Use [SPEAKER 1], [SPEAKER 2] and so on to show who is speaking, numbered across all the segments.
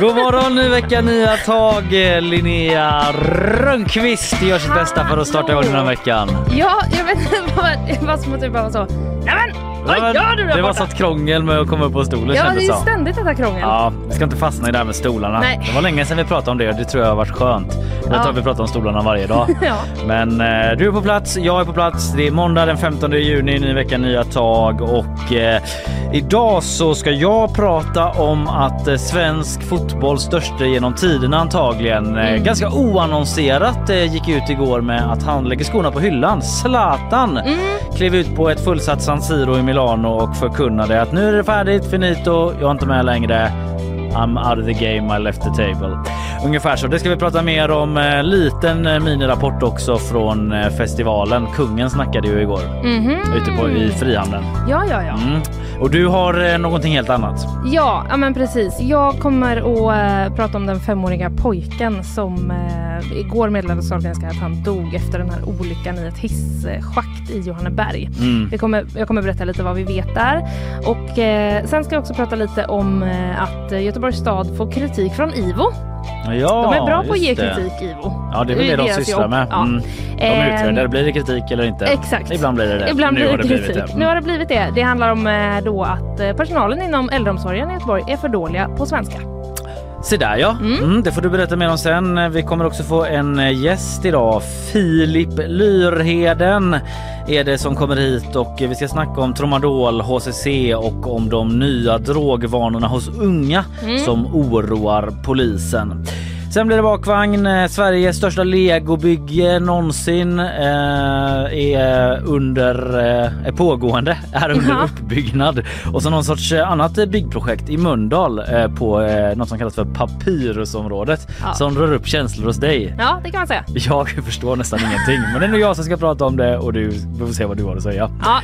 [SPEAKER 1] God morgon, ny vecka, nya tag. Eh, Linnea Rönnqvist gör sitt bästa för att starta igång den här veckan.
[SPEAKER 2] Ja, jag vet inte vad, vad som typ bara så. Nämen! Vad
[SPEAKER 1] Ja,
[SPEAKER 2] gör du där
[SPEAKER 1] Det var
[SPEAKER 2] borta?
[SPEAKER 1] sånt krångel med att komma upp på stolen
[SPEAKER 2] Ja, det
[SPEAKER 1] kändes
[SPEAKER 2] är ju
[SPEAKER 1] som.
[SPEAKER 2] ständigt detta krångel.
[SPEAKER 1] Ja, vi ska inte fastna i det här med stolarna.
[SPEAKER 2] Nej.
[SPEAKER 1] Det var länge sedan vi pratade om det och det tror jag har varit skönt. Jag
[SPEAKER 2] Ja.
[SPEAKER 1] tror vi pratar om stolarna varje dag.
[SPEAKER 2] Ja.
[SPEAKER 1] Men eh, du är på plats, jag är på plats. Det är måndag den 15 juni, ny vecka, nya tag och eh, idag så ska jag prata om att eh, svensk fotbolls största genom tiderna antagligen eh,
[SPEAKER 2] Mm.
[SPEAKER 1] ganska oannonserat eh, gick ut igår med att han lägger skorna på hyllan. Zlatan
[SPEAKER 2] Mm.
[SPEAKER 1] klev ut på ett fullsatt San Siro i Milano och förkunnade att nu är det färdigt, finito, jag är inte med längre. I'm out of the game, I left the table. Ungefär så. Det ska vi prata mer om. Eh, liten eh, minirapport också från eh, festivalen. Kungen snackade ju igår
[SPEAKER 2] Mhm.
[SPEAKER 1] ute på, i Frihamnen.
[SPEAKER 2] Ja, ja, ja.
[SPEAKER 1] Mm. Och du har någonting helt annat.
[SPEAKER 2] Ja, men precis. Jag kommer att prata om den femåriga pojken som igår meddelade Sahlgrenska att han dog efter den här olyckan i ett hisschakt i Johanneberg.
[SPEAKER 1] Mm.
[SPEAKER 2] Vi kommer, jag kommer berätta lite vad vi vet där. Och eh, sen ska jag också prata lite om att Göteborgs stad får kritik från IVO.
[SPEAKER 1] Ja,
[SPEAKER 2] De är bra på att ge
[SPEAKER 1] just det.
[SPEAKER 2] kritik, IVO.
[SPEAKER 1] Ja, det är väl det de sysslar
[SPEAKER 2] jobb.
[SPEAKER 1] med.
[SPEAKER 2] Ja.
[SPEAKER 1] Mm. De
[SPEAKER 2] Ehm,
[SPEAKER 1] utreder. Blir det kritik eller inte?
[SPEAKER 2] Exakt.
[SPEAKER 1] Ibland blir det det.
[SPEAKER 2] Ibland
[SPEAKER 1] nu
[SPEAKER 2] blir
[SPEAKER 1] har
[SPEAKER 2] det
[SPEAKER 1] det
[SPEAKER 2] kritik.
[SPEAKER 1] blivit det. Mm.
[SPEAKER 2] Nu har det blivit det. Det handlar om eh, då att eh, personalen inom äldreomsorgen i Göteborg är för dåliga på svenska.
[SPEAKER 1] Se där ja, mm. det får du berätta mer om sen. Vi kommer också få en eh, gäst idag. Filip Lyrheden är det som kommer hit och vi ska snacka om Tramadol, HCC och om de nya drogvanorna hos unga som oroar polisen. Sen blir det bakvagn. Eh, Sveriges största legobygge någonsin eh, är under eh, är pågående, är under
[SPEAKER 2] Ja.
[SPEAKER 1] uppbyggnad. Och så någon sorts eh, annat byggprojekt i Mölndal eh, på eh, något som kallas för Papyrusområdet
[SPEAKER 2] Ja.
[SPEAKER 1] som rör upp känslor hos dig.
[SPEAKER 2] Ja, det kan man säga.
[SPEAKER 1] Jag förstår nästan ingenting men det är nog jag som ska prata om det och du får se vad du har att säga.
[SPEAKER 2] Ja,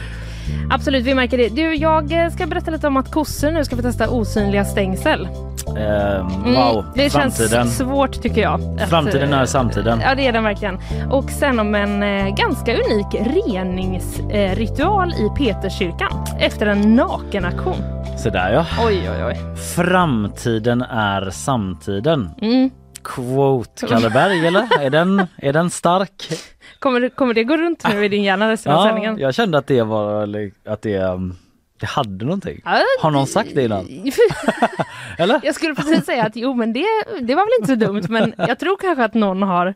[SPEAKER 2] absolut. Vi märker det. Du, jag eh, ska berätta lite om att kossor nu ska få testa osynliga stängsel. Mm,
[SPEAKER 1] wow,
[SPEAKER 2] Det
[SPEAKER 1] framtiden.
[SPEAKER 2] känns svårt tycker jag. att,
[SPEAKER 1] Framtiden
[SPEAKER 2] eh,
[SPEAKER 1] är samtiden.
[SPEAKER 2] Ja, det är den verkligen. Och sen om en eh, ganska unik reningsritual i Peterskyrkan efter en nakenaktion.
[SPEAKER 1] Så där ja.
[SPEAKER 2] Oj, oj, oj.
[SPEAKER 1] Framtiden är samtiden.
[SPEAKER 2] Mm.
[SPEAKER 1] Quote Kalleberg eller? Är den, är den stark?
[SPEAKER 2] Kommer, kommer det gå runt nu i din hjärna resten av
[SPEAKER 1] Ja,
[SPEAKER 2] sändningen?
[SPEAKER 1] jag kände att det var att det, um, det hade någonting.
[SPEAKER 2] Ja,
[SPEAKER 1] Har någon sagt det innan? Eller?
[SPEAKER 2] Jag skulle precis säga att jo men det, det var väl inte så dumt men jag tror kanske att någon har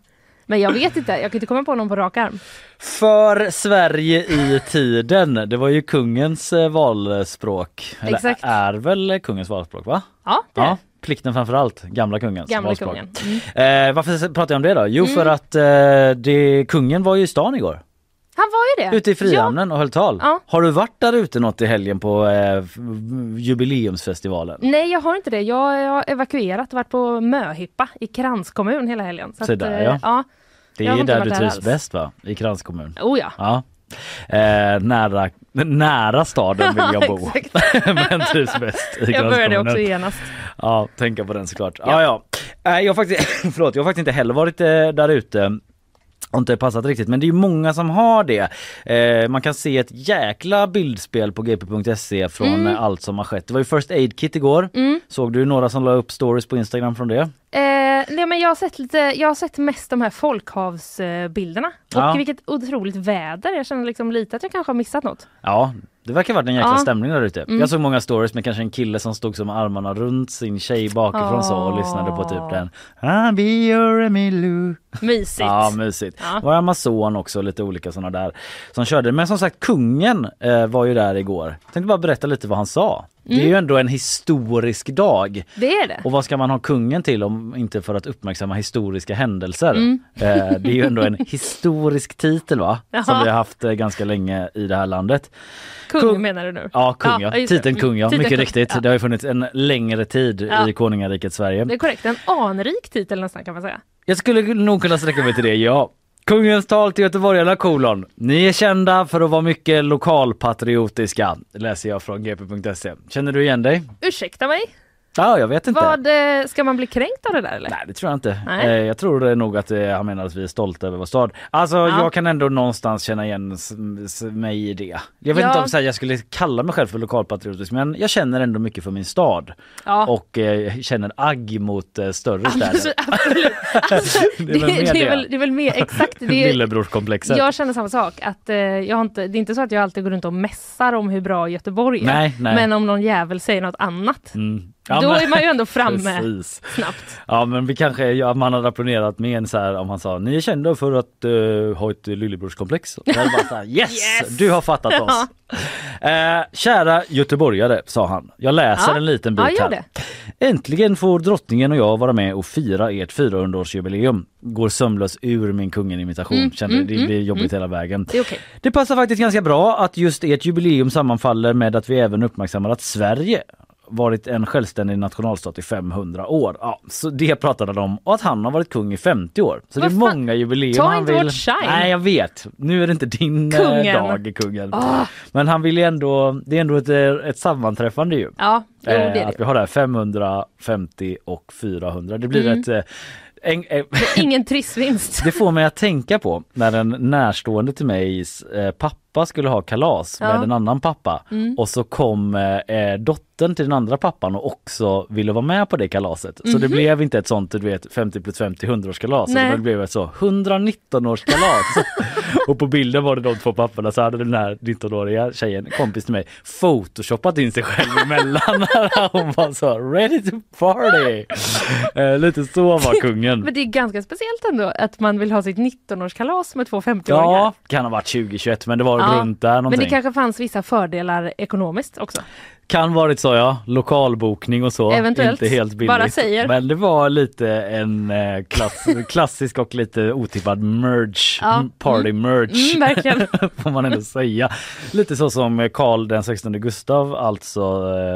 [SPEAKER 2] men jag vet inte, jag kan inte komma på någon på rak arm.
[SPEAKER 1] För Sverige i tiden. Det var ju kungens eh, valspråk. Eller
[SPEAKER 2] Exakt.
[SPEAKER 1] är väl kungens valspråk va?
[SPEAKER 2] Ja, det är
[SPEAKER 1] Ja, plikten framför allt. Gamla kungens
[SPEAKER 2] gamla
[SPEAKER 1] valspråk.
[SPEAKER 2] kungen. Mm.
[SPEAKER 1] Eh, varför pratar jag om det då? Jo för att eh, det, kungen var ju i stan igår.
[SPEAKER 2] Han var ju det.
[SPEAKER 1] Ute i Frihamnen och höll tal.
[SPEAKER 2] Ja.
[SPEAKER 1] Har du varit där ute något i helgen på eh, jubileumsfestivalen?
[SPEAKER 2] Nej jag har inte det. Jag har evakuerat och varit på möhippa i Krans kommun hela helgen. Så att,
[SPEAKER 1] där,
[SPEAKER 2] eh,
[SPEAKER 1] ja.
[SPEAKER 2] ja.
[SPEAKER 1] Det är där du trivs
[SPEAKER 2] alls.
[SPEAKER 1] bäst va? I Krans kommun?
[SPEAKER 2] Oh ja.
[SPEAKER 1] Ja. Eh, nära, nära staden vill jag bo. Men trivs bäst i
[SPEAKER 2] Jag började också genast.
[SPEAKER 1] Ja, tänka på den såklart. Ja, ja. Eh, Jag, har faktiskt, förlåt, jag har faktiskt inte heller varit eh, där ute inte passat riktigt men det är ju många som har det. Eh, man kan se ett jäkla bildspel på gp.se från
[SPEAKER 2] Mm.
[SPEAKER 1] allt som har skett. Det var ju First Aid Kit igår. Såg du några som la upp stories på Instagram från det?
[SPEAKER 2] Eh, nej, men jag, har sett lite, jag har sett mest de här folkhavsbilderna. Och
[SPEAKER 1] Ja.
[SPEAKER 2] vilket otroligt väder. Jag känner liksom lite att jag kanske har missat något.
[SPEAKER 1] Ja, det verkar ha varit en jäkla
[SPEAKER 2] Ja.
[SPEAKER 1] stämning där ute.
[SPEAKER 2] Mm.
[SPEAKER 1] Jag såg många stories med kanske en kille som stod som armarna runt sin tjej bakifrån så och lyssnade på typ den I'll be your Emmylou.
[SPEAKER 2] Mysigt.
[SPEAKER 1] Ja mysigt.
[SPEAKER 2] Ja.
[SPEAKER 1] Var Amazon också lite olika sådana där som körde. Men som sagt kungen eh, var ju där igår. Tänkte bara berätta lite vad han sa. Det är ju
[SPEAKER 2] Mm.
[SPEAKER 1] ändå en historisk dag.
[SPEAKER 2] Det är det.
[SPEAKER 1] Och vad ska man ha kungen till om inte för att uppmärksamma historiska händelser?
[SPEAKER 2] Mm.
[SPEAKER 1] Eh, det är ju ändå en historisk titel va? Som
[SPEAKER 2] Jaha.
[SPEAKER 1] vi har haft eh, ganska länge i det här landet.
[SPEAKER 2] Kung,
[SPEAKER 1] kung-
[SPEAKER 2] menar du nu?
[SPEAKER 1] Ja, kung ja.
[SPEAKER 2] det.
[SPEAKER 1] Titeln kung ja.
[SPEAKER 2] Titeln
[SPEAKER 1] Mycket
[SPEAKER 2] kung.
[SPEAKER 1] riktigt.
[SPEAKER 2] Ja.
[SPEAKER 1] Det har ju funnits en längre tid
[SPEAKER 2] Ja.
[SPEAKER 1] i konungariket Sverige.
[SPEAKER 2] Det är korrekt. En anrik titel nästan kan man säga.
[SPEAKER 1] Jag skulle nog kunna sträcka mig till det, ja. Kungens tal till göteborgarna kolon. Ni är kända för att vara mycket lokalpatriotiska, läser jag från gp.se. Känner du igen dig?
[SPEAKER 2] Ursäkta mig?
[SPEAKER 1] Ja, jag vet inte.
[SPEAKER 2] Vad, eh, ska man bli kränkt av det där eller?
[SPEAKER 1] Nej det tror jag inte.
[SPEAKER 2] Nej.
[SPEAKER 1] Eh, jag tror nog att eh, han menar att vi är stolta över vår stad. Alltså
[SPEAKER 2] Ja.
[SPEAKER 1] jag kan ändå någonstans känna igen mig i det. Jag vet
[SPEAKER 2] Ja.
[SPEAKER 1] inte om så här, jag skulle kalla mig själv för lokalpatriotisk men jag känner ändå mycket för min stad.
[SPEAKER 2] Ja.
[SPEAKER 1] Och eh, känner agg mot eh, större städer.
[SPEAKER 2] Alltså, absolut. Alltså,
[SPEAKER 1] Det är väl mer
[SPEAKER 2] det, är
[SPEAKER 1] det.
[SPEAKER 2] väl, det är väl mer exakt. Det
[SPEAKER 1] Lillebrorskomplexet.
[SPEAKER 2] jag känner samma sak. Att, eh, jag har inte, det är inte så att jag alltid går runt och mässar om hur bra Göteborg är.
[SPEAKER 1] Nej, nej.
[SPEAKER 2] Men om någon jävel säger något annat,
[SPEAKER 1] Mm.
[SPEAKER 2] Då
[SPEAKER 1] men-
[SPEAKER 2] är man ju ändå framme
[SPEAKER 1] Precis.
[SPEAKER 2] snabbt.
[SPEAKER 1] Ja men vi kanske, ja, man hade rapporterat med en så här om han sa ni är kända för att eh, ha ett lillebrorskomplex. Jag hade bara så här, yes,
[SPEAKER 2] Yes!
[SPEAKER 1] du har fattat oss. Eh, kära göteborgare sa han. Jag läser
[SPEAKER 2] Ja.
[SPEAKER 1] en liten bit
[SPEAKER 2] Ja,
[SPEAKER 1] här. Äntligen får drottningen och jag vara med och fira ert 400-årsjubileum. Går sömlös ur min kungen-imitation.
[SPEAKER 2] Mm,
[SPEAKER 1] Kände
[SPEAKER 2] mm,
[SPEAKER 1] det
[SPEAKER 2] mm,
[SPEAKER 1] blir jobbigt hela vägen.
[SPEAKER 2] Det okej.
[SPEAKER 1] Det passar faktiskt ganska bra att just ert jubileum sammanfaller med att vi även uppmärksammar att Sverige varit en självständig nationalstat i 500 år. Ja, så det pratade han om och att han har varit kung i 50 år. Så
[SPEAKER 2] Vad
[SPEAKER 1] det är
[SPEAKER 2] fan?
[SPEAKER 1] många jubileum
[SPEAKER 2] Ta
[SPEAKER 1] han
[SPEAKER 2] inte
[SPEAKER 1] vill...
[SPEAKER 2] vårt shine.
[SPEAKER 1] Nej jag vet, nu är det inte din eh,
[SPEAKER 2] Kungen.
[SPEAKER 1] dag kungen.
[SPEAKER 2] Ah.
[SPEAKER 1] Men han vill ju ändå, det är ändå ett, eh, ett sammanträffande ju.
[SPEAKER 2] Ja, jo, det
[SPEAKER 1] Eh,
[SPEAKER 2] är
[SPEAKER 1] att
[SPEAKER 2] det.
[SPEAKER 1] vi har det här 550 och 400. Det blir
[SPEAKER 2] Mm.
[SPEAKER 1] ett... eh, En, eh,
[SPEAKER 2] Ingen trissvinst.
[SPEAKER 1] det får mig att tänka på när en närstående till mig eh, pappa skulle ha kalas
[SPEAKER 2] Ja.
[SPEAKER 1] med en annan pappa
[SPEAKER 2] Mm.
[SPEAKER 1] och så kom eh, dottern till den andra pappan och också ville vara med på det kalaset. Så det blev inte ett sånt du vet 50 plus 50 100-årskalas
[SPEAKER 2] Mhm. Nej.
[SPEAKER 1] utan det blev ett så 119-årskalas. och på bilden var det de två papporna så hade den här 19-åriga tjejen, kompis till mig, photoshoppat in sig själv emellan hon var så ready to party. Eh, lite så var kungen.
[SPEAKER 2] Men det är ganska speciellt ändå att man vill ha sitt 19-årskalas med två 50-åringar.
[SPEAKER 1] Ja, kan ha varit 2021 men det var runt där någonting.
[SPEAKER 2] Men det kanske fanns vissa fördelar ekonomiskt också.
[SPEAKER 1] Kan varit så ja, lokalbokning och så.
[SPEAKER 2] Eventuellt.
[SPEAKER 1] Inte helt billigt.
[SPEAKER 2] Bara säger.
[SPEAKER 1] Men det var lite en eh, klass, klassisk och lite otippad merge,
[SPEAKER 2] Ja.
[SPEAKER 1] m- party merge.
[SPEAKER 2] Mm, verkligen.
[SPEAKER 1] får man ändå säga. Lite så som Karl den 16 Gustav alltså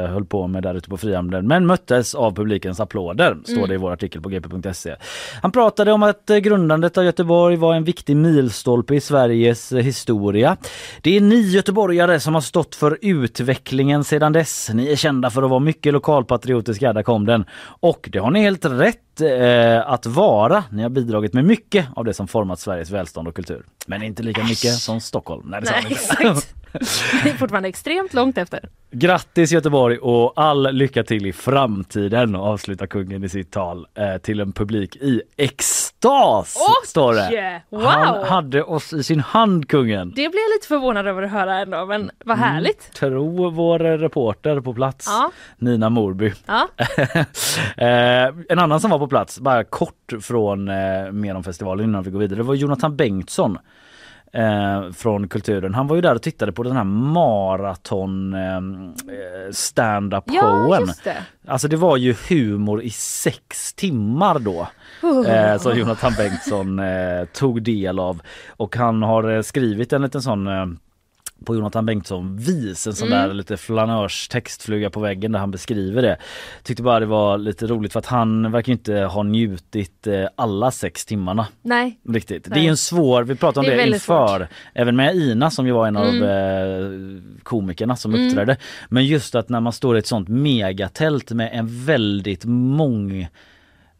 [SPEAKER 1] eh, höll på med där ute på Frihamnen men möttes av publikens applåder, står
[SPEAKER 2] Mm.
[SPEAKER 1] det i vår artikel på gp.se. Han pratade om att eh, grundandet av Göteborg var en viktig milstolpe i Sveriges historia. Det är ni göteborgare som har stått för utvecklingen sedan dess. Ni är kända för att vara mycket lokalpatriotiska, där kom den. Och det har ni helt rätt eh, att vara. Ni har bidragit med mycket av det som format Sveriges välstånd och kultur. Men inte lika mycket som Stockholm. Nej, det
[SPEAKER 2] Nej, exakt. Det är fortfarande extremt långt efter.
[SPEAKER 1] Grattis Göteborg och all lycka till i framtiden avslutar kungen i sitt tal eh, till en publik i extas.
[SPEAKER 2] Oj!
[SPEAKER 1] står det.
[SPEAKER 2] Wow!
[SPEAKER 1] Han hade oss i sin hand kungen.
[SPEAKER 2] Det blir jag lite förvånad över att höra ändå, men vad härligt.
[SPEAKER 1] Tro vår reporter på plats,
[SPEAKER 2] Ja.
[SPEAKER 1] Nina Morby.
[SPEAKER 2] Ja.
[SPEAKER 1] eh, en annan som var på plats, bara kort från eh, mer om festivalen innan vi går vidare, det var Jonathan Bengtsson eh, från Kulturen. Han var ju där och tittade på den här maraton eh, stand-up
[SPEAKER 2] ja,
[SPEAKER 1] showen.
[SPEAKER 2] just det.
[SPEAKER 1] Alltså det var ju humor i sex timmar då. Eh, som Jonathan Bengtsson eh, tog del av. Och han har eh, skrivit en liten sån eh, på Jonathan Bengtsson vis, en sån
[SPEAKER 2] Mm.
[SPEAKER 1] där lite flanörs textfluga på väggen där han beskriver det. Tyckte bara det var lite roligt för att han verkar inte ha njutit eh, alla sex timmarna
[SPEAKER 2] Nej,
[SPEAKER 1] riktigt. Det
[SPEAKER 2] Nej.
[SPEAKER 1] är ju en svår, vi pratade om
[SPEAKER 2] Det är
[SPEAKER 1] det, inför, även med Ina som ju var en av
[SPEAKER 2] Mm.
[SPEAKER 1] eh, komikerna som
[SPEAKER 2] Mm.
[SPEAKER 1] uppträdde. Men just att när man står i ett sånt megatält med en väldigt mång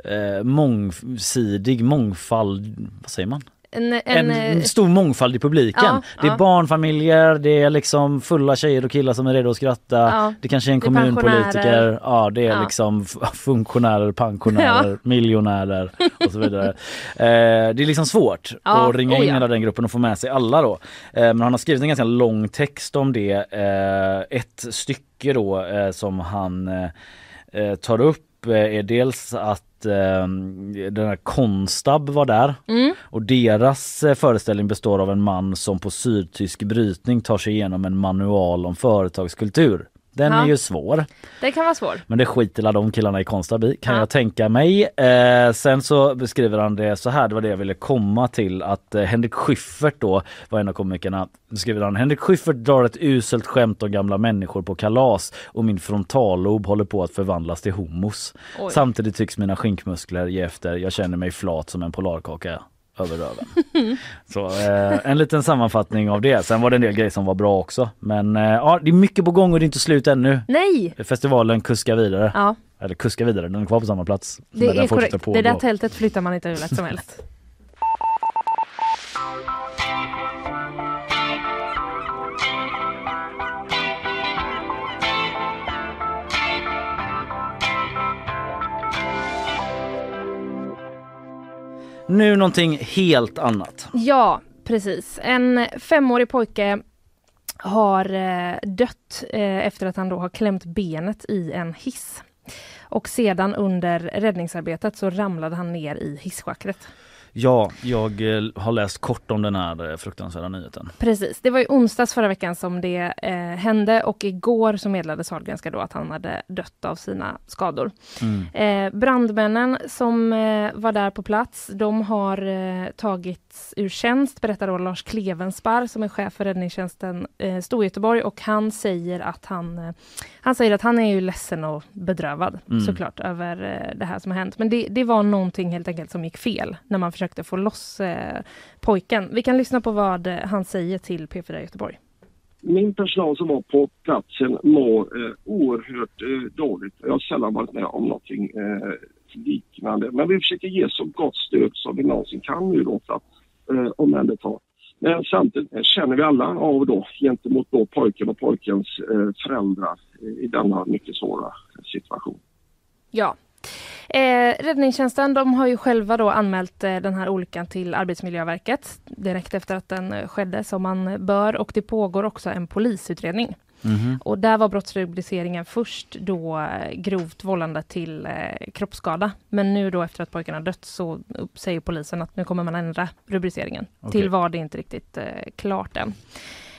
[SPEAKER 1] eh, mångsidig mångfald, vad säger man?
[SPEAKER 2] En, en,
[SPEAKER 1] En,
[SPEAKER 2] eh,
[SPEAKER 1] stor mångfald i publiken.
[SPEAKER 2] Ja,
[SPEAKER 1] det är
[SPEAKER 2] ja.
[SPEAKER 1] barnfamiljer, det är liksom fulla tjejer och killar som är redo att skratta.
[SPEAKER 2] Ja,
[SPEAKER 1] Det kanske är en
[SPEAKER 2] det
[SPEAKER 1] kommunpolitiker. Ja det är liksom funktionärer, pensionärer, miljonärer och så vidare. eh, det är liksom svårt att ringa
[SPEAKER 2] oh
[SPEAKER 1] in hela den gruppen och få med sig alla då. Eh, men han har skrivit en ganska lång text om det. Eh, ett stycke då eh, som han eh, tar upp är dels att eh, den här Konstab var där
[SPEAKER 2] Mm.
[SPEAKER 1] och deras eh, föreställning består av en man som på sydtysk brytning tar sig igenom en manual om företagskultur. Den
[SPEAKER 2] Ja.
[SPEAKER 1] är ju svår.
[SPEAKER 2] Det kan vara svårt.
[SPEAKER 1] Men det skiter alla de killarna i Konstab i kan
[SPEAKER 2] Ja.
[SPEAKER 1] jag tänka mig. Eh, sen så beskriver han det så här, det var det jag ville komma till att eh, Henrik Schyffert då var en av komikerna. Då skriver han Henrik Schyffert drar ett uselt skämt om gamla människor på kalas och min frontallob håller på att förvandlas till homos.
[SPEAKER 2] Oj.
[SPEAKER 1] Samtidigt tycks mina skinkmuskler ge efter. Jag känner mig flat som en polarkaka över röven. Så eh, en liten sammanfattning av det. Sen var det en del grejer som var bra också. Men eh, ja, det är mycket på gång och det är inte slut ännu.
[SPEAKER 2] Nej!
[SPEAKER 1] Festivalen kuskar vidare.
[SPEAKER 2] Ja,
[SPEAKER 1] Eller kuskar vidare, den är kvar på samma plats.
[SPEAKER 2] det är korrekt. Det där tältet flyttar man inte hur lätt som helst.
[SPEAKER 1] Nu någonting helt annat.
[SPEAKER 2] Ja, precis. En femårig pojke har eh, dött eh, efter att han då har klämt benet i en hiss. Och sedan under räddningsarbetet så ramlade han ner i hisschakret.
[SPEAKER 1] Ja, jag eh, har läst kort om den här eh, fruktansvärda nyheten.
[SPEAKER 2] Precis, det var i onsdags förra veckan som det eh, hände och igår så meddelade Sahlgrenska då att han hade dött av sina skador.
[SPEAKER 1] Mm.
[SPEAKER 2] Eh, brandmännen som eh, var där på plats, de har eh, tagits ur tjänst, berättar då Lars Klevensparr som är chef för räddningstjänsten eh, Storgöteborg och han säger att han, eh, han säger att han är ju ledsen och bedrövad
[SPEAKER 1] Mm.
[SPEAKER 2] såklart över det här som har hänt. Men det, det var någonting helt enkelt som gick fel när man försökte få loss eh, pojken. Vi kan lyssna på vad eh, han säger till P4 Göteborg.
[SPEAKER 3] Min personal som var på platsen mår eh, oerhört eh, dåligt. Jag har sällan varit med om någonting eh, liknande. Men vi försöker ge så gott stöd som vi någonsin kan nu då för att eh, omhänderta. Men samtidigt eh, känner vi alla av då gentemot då pojken och pojkens eh, föräldrar eh, i denna mycket svåra situation.
[SPEAKER 2] Ja. Eh, räddningstjänsten de har ju själva då anmält eh, den här olyckan till Arbetsmiljöverket direkt efter att den eh, skedde som man bör och det pågår också en polisutredning.
[SPEAKER 1] Mhm.
[SPEAKER 2] Och där var brottsrubriceringen först då eh, grovt vållande till eh, kroppsskada. Men nu då efter att pojken har dött så säger polisen att nu kommer man ändra rubriceringen.
[SPEAKER 1] Okej.
[SPEAKER 2] Till vad det inte riktigt eh, klart än.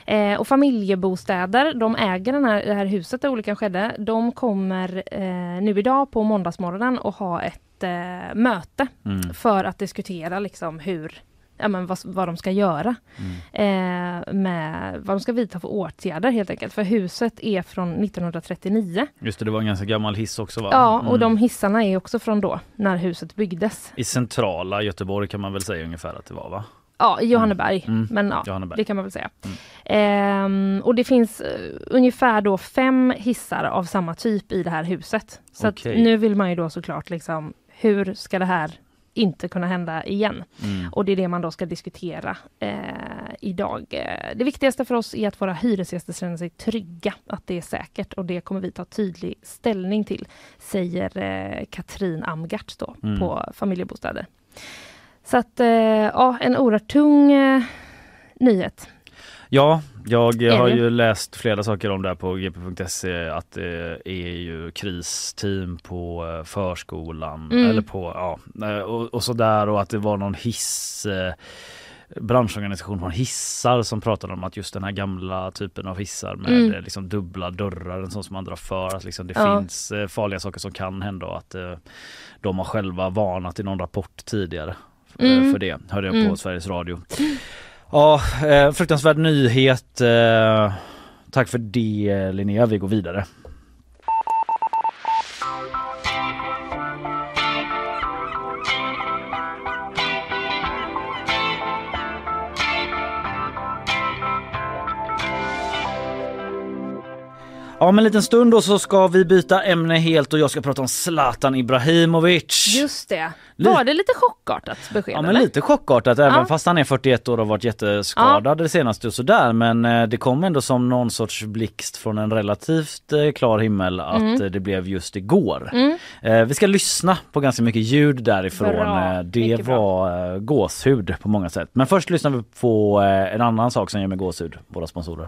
[SPEAKER 2] Eh, och familjebostäder, de äger den här, det här huset där olyckan skedde. De kommer eh, nu idag på måndagsmorgonen att ha ett eh, möte
[SPEAKER 1] Mm.
[SPEAKER 2] för att diskutera liksom hur Ja, men vad, vad de ska göra. Eh, med vad de ska vidta för åtgärder helt enkelt. För huset är från 1939.
[SPEAKER 1] Just det, det var en ganska gammal hiss också va?
[SPEAKER 2] Ja, och
[SPEAKER 1] Mm.
[SPEAKER 2] de hissarna är också från då, när huset byggdes.
[SPEAKER 1] I centrala Göteborg kan man väl säga ungefär att det var va?
[SPEAKER 2] Ja, i Johanneberg.
[SPEAKER 1] Mm.
[SPEAKER 2] Men ja,
[SPEAKER 1] Johanneberg.
[SPEAKER 2] det kan man väl säga. Ehm, och det finns eh, ungefär då fem hissar av samma typ i det här huset. Så att
[SPEAKER 1] Okej.
[SPEAKER 2] nu vill man ju då såklart liksom, hur ska det här inte kunna hända igen?
[SPEAKER 1] Mm.
[SPEAKER 2] Och det är det man då ska diskutera eh, idag. Eh, Det viktigaste för oss är att våra hyresgäster känner sig trygga, att det är säkert och det kommer vi ta tydlig ställning till, säger eh, Katrin Amgart då
[SPEAKER 1] Mm.
[SPEAKER 2] på Familjebostäder. Så att, eh, ja, en oerhört tung eh, nyhet.
[SPEAKER 1] Ja, jag
[SPEAKER 2] Är
[SPEAKER 1] har ju läst flera saker om det här på gp.se att det är ju kristeam på eh, förskolan
[SPEAKER 2] Mm.
[SPEAKER 1] eller på ja eh, och, och sådär och att det var någon hiss eh, branschorganisation från hissar som pratade om att just den här gamla typen av hissar med
[SPEAKER 2] Mm.
[SPEAKER 1] eh, liksom dubbla dörrar, en sån som man drar för att liksom det
[SPEAKER 2] Ja.
[SPEAKER 1] finns eh, farliga saker som kan hända och att eh, de har själva varnat i någon rapport tidigare eh,
[SPEAKER 2] Mm.
[SPEAKER 1] för det, hörde jag på
[SPEAKER 2] Mm.
[SPEAKER 1] Sveriges Radio. Ja, eh, fruktansvärd nyhet. Eh, tack för det Linnea, vi går vidare. Om en liten stund då så ska vi byta ämne helt och jag ska prata om Zlatan Ibrahimovic.
[SPEAKER 2] Just det. Var det lite chockartat besked?
[SPEAKER 1] Ja men
[SPEAKER 2] eller?
[SPEAKER 1] lite chockartat även
[SPEAKER 2] Ja.
[SPEAKER 1] fast han är 41 år och har varit jätteskadad det senaste och sådär men eh, det kom ändå som någon sorts blixt från en relativt eh, klar himmel att
[SPEAKER 2] Mm.
[SPEAKER 1] eh, det blev just igår.
[SPEAKER 2] Mm.
[SPEAKER 1] Vi ska lyssna på ganska mycket ljud därifrån.
[SPEAKER 2] Bra.
[SPEAKER 1] Det
[SPEAKER 2] Mycket bra.
[SPEAKER 1] var eh, gåshud på många sätt. Men först lyssnar vi på en annan sak som ger mig gåshud, våra sponsorer.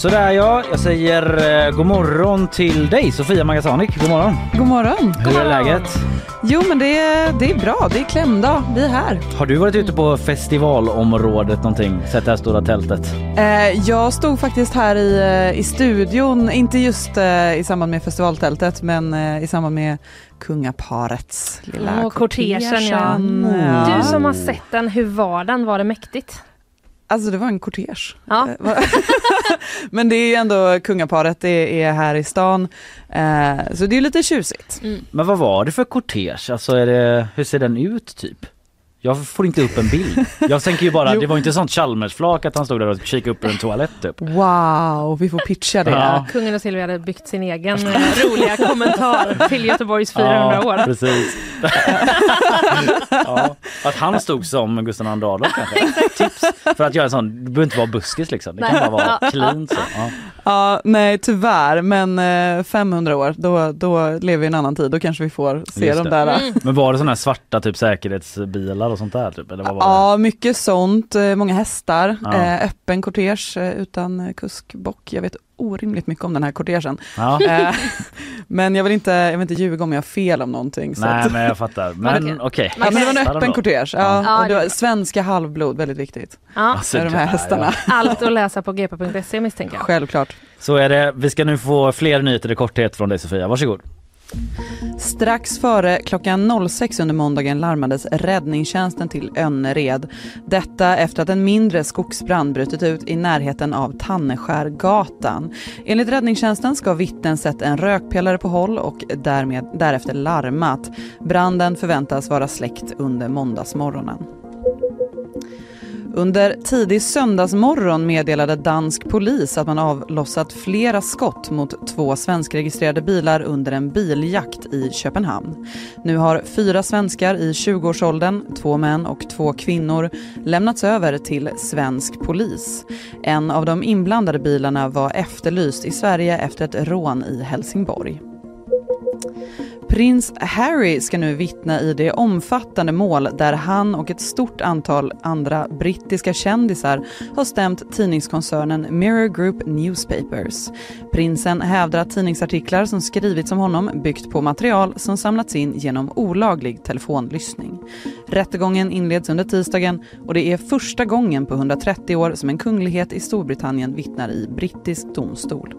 [SPEAKER 1] Sådär ja, jag säger eh, god morgon till dig Sofia Magasanik. God morgon.
[SPEAKER 4] God morgon.
[SPEAKER 1] Hur är läget?
[SPEAKER 4] Jo men det är, det är bra, det är klämdag, vi är här.
[SPEAKER 1] Har du varit ute på festivalområdet någonting? Sett det här stora tältet?
[SPEAKER 4] Eh, jag stod faktiskt här i, eh, i studion, inte just eh, i samband med festivaltältet men eh, i samband med kungaparets lilla
[SPEAKER 2] Åh, kortegen, ja.
[SPEAKER 4] kortegen.
[SPEAKER 1] Ja.
[SPEAKER 2] Du som har sett den, hur var den? Var det mäktigt?
[SPEAKER 4] Alltså det var en kortege.
[SPEAKER 2] Ja.
[SPEAKER 4] Eh, men det är ju ändå kungaparet, det är här i stan. Eh, så det är lite tjusigt.
[SPEAKER 1] Men vad var det för kortege? Alltså är det, hur ser den ut typ? Jag får inte upp en bild. Jag tänker ju bara,
[SPEAKER 4] Jo.
[SPEAKER 1] det var inte sånt Chalmersflak att han stod där och kikade upp ur en toalett typ.
[SPEAKER 4] Wow, vi får pitcha det.
[SPEAKER 1] Ja.
[SPEAKER 2] Kungen och Silvia hade byggt sin egen roliga kommentar till Göteborgs 400 år.
[SPEAKER 1] precis. ja, att han stod som Gustav II Adolf kanske. Tips för att göra en sån, det behöver inte vara buskis liksom. Det kan bara vara clean så. Ja.
[SPEAKER 4] Ja, nej tyvärr, men eh, 500 år, då, då lever vi i en annan tid. Då kanske vi får se de
[SPEAKER 1] det.
[SPEAKER 4] där.
[SPEAKER 2] Mm.
[SPEAKER 1] Men var det såna här svarta typ säkerhetsbilar och sånt där typ? Eller vad var det?
[SPEAKER 4] Ja, mycket sånt. eh, Många hästar.
[SPEAKER 1] Ja.
[SPEAKER 4] Eh, öppen kortege eh, utan eh, kuskbock. Jag vet orimligt mycket om den här kortegen.
[SPEAKER 1] Ja.
[SPEAKER 4] Eh, men jag vill, inte, jag vill inte ljuga om jag har fel om någonting. Så
[SPEAKER 1] Nej
[SPEAKER 4] att,
[SPEAKER 1] men jag fattar. Men
[SPEAKER 2] okej.
[SPEAKER 1] okej.
[SPEAKER 4] ja, men det var en öppen kortege. Ja,
[SPEAKER 2] Ja,
[SPEAKER 4] svenska halvblod, väldigt viktigt.
[SPEAKER 2] Ja,
[SPEAKER 1] Alltså,
[SPEAKER 4] de här hästarna.
[SPEAKER 1] ja.
[SPEAKER 2] allt att läsa på gp.se misstänker jag.
[SPEAKER 4] Självklart.
[SPEAKER 1] Så är det. Vi ska nu få fler nyheter i korthet från dig Sofia. Varsågod.
[SPEAKER 4] Strax före klockan 06 under måndagen larmades räddningstjänsten till Önnered. Detta efter att en mindre skogsbrand brutit ut i närheten av Tanneskärgatan. Enligt räddningstjänsten ska vittnen sett en rökpelare på håll och därmed, därefter larmat. Branden förväntas vara släckt under måndagsmorgonen. Under tidig söndagsmorgon meddelade dansk polis att man avlossat flera skott mot två svenskregistrerade bilar under en biljakt i Köpenhamn. Nu har fyra svenskar i 20-årsåldern, två män och två kvinnor lämnats över till svensk polis. En av de inblandade bilarna var efterlyst i Sverige efter ett rån i Helsingborg. Prins Harry ska nu vittna i det omfattande mål där han och ett stort antal andra brittiska kändisar har stämt tidningskoncernen Mirror Group Newspapers. Prinsen hävdar att tidningsartiklar som skrivits om honom byggt på material som samlats in genom olaglig telefonlyssning. Rättegången inleds under tisdagen och det är första gången på 130 år som en kunglighet i Storbritannien vittnar i brittisk domstol.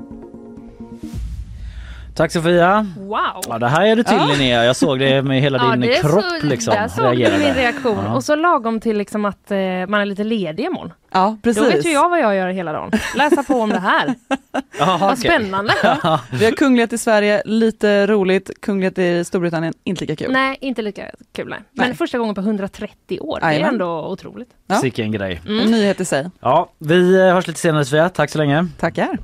[SPEAKER 1] Tack Sofia.
[SPEAKER 2] Wow!
[SPEAKER 1] Ja, det här är du till
[SPEAKER 4] Ja.
[SPEAKER 1] Linnea. Jag såg det med hela din
[SPEAKER 2] det är
[SPEAKER 1] kropp
[SPEAKER 2] så,
[SPEAKER 1] liksom.
[SPEAKER 2] Där såg du
[SPEAKER 1] reagerade.
[SPEAKER 2] min reaktion.
[SPEAKER 1] Ja.
[SPEAKER 2] Och så lagom till liksom att eh, man är lite ledig imorgon.
[SPEAKER 4] Ja, precis.
[SPEAKER 2] Då vet ju jag vad jag gör hela dagen. Läsa på om det här.
[SPEAKER 1] Jaha,
[SPEAKER 2] Vad
[SPEAKER 1] okej.
[SPEAKER 2] spännande.
[SPEAKER 4] Vi har kunglighet i Sverige, lite roligt. Kunglighet i Storbritannien, inte lika kul.
[SPEAKER 2] Nej, inte lika kul. Nej. Men
[SPEAKER 4] Nej.
[SPEAKER 2] första gången på 130 år. Det är ändå otroligt.
[SPEAKER 4] Ja.
[SPEAKER 1] Sicken grej.
[SPEAKER 2] Mm.
[SPEAKER 4] En nyhet i sig.
[SPEAKER 1] Ja, vi eh, hörs lite senare Sofia. Tack så länge.
[SPEAKER 4] Tackar.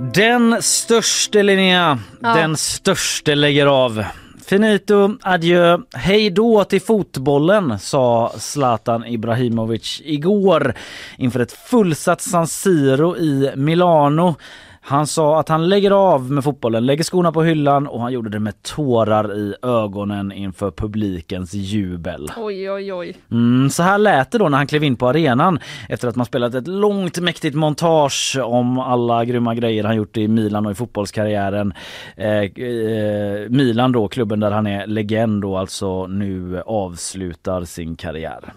[SPEAKER 1] Den störste Linnea,
[SPEAKER 2] Ja.
[SPEAKER 1] den störste lägger av. Finito, adjö, hej då till fotbollen sa Zlatan Ibrahimovic igår inför ett fullsatt San Siro i Milano. Han sa att han lägger av med fotbollen, lägger skorna på hyllan och han gjorde det med tårar i ögonen inför publikens jubel.
[SPEAKER 2] Oj, oj, oj.
[SPEAKER 1] Mm, så här lät det då när han klev in på arenan efter att man spelat ett långt mäktigt montage om alla grymma grejer han gjort i Milan och i fotbollskarriären. Eh, eh, Milan då, klubben där han är legend och alltså nu avslutar sin karriär.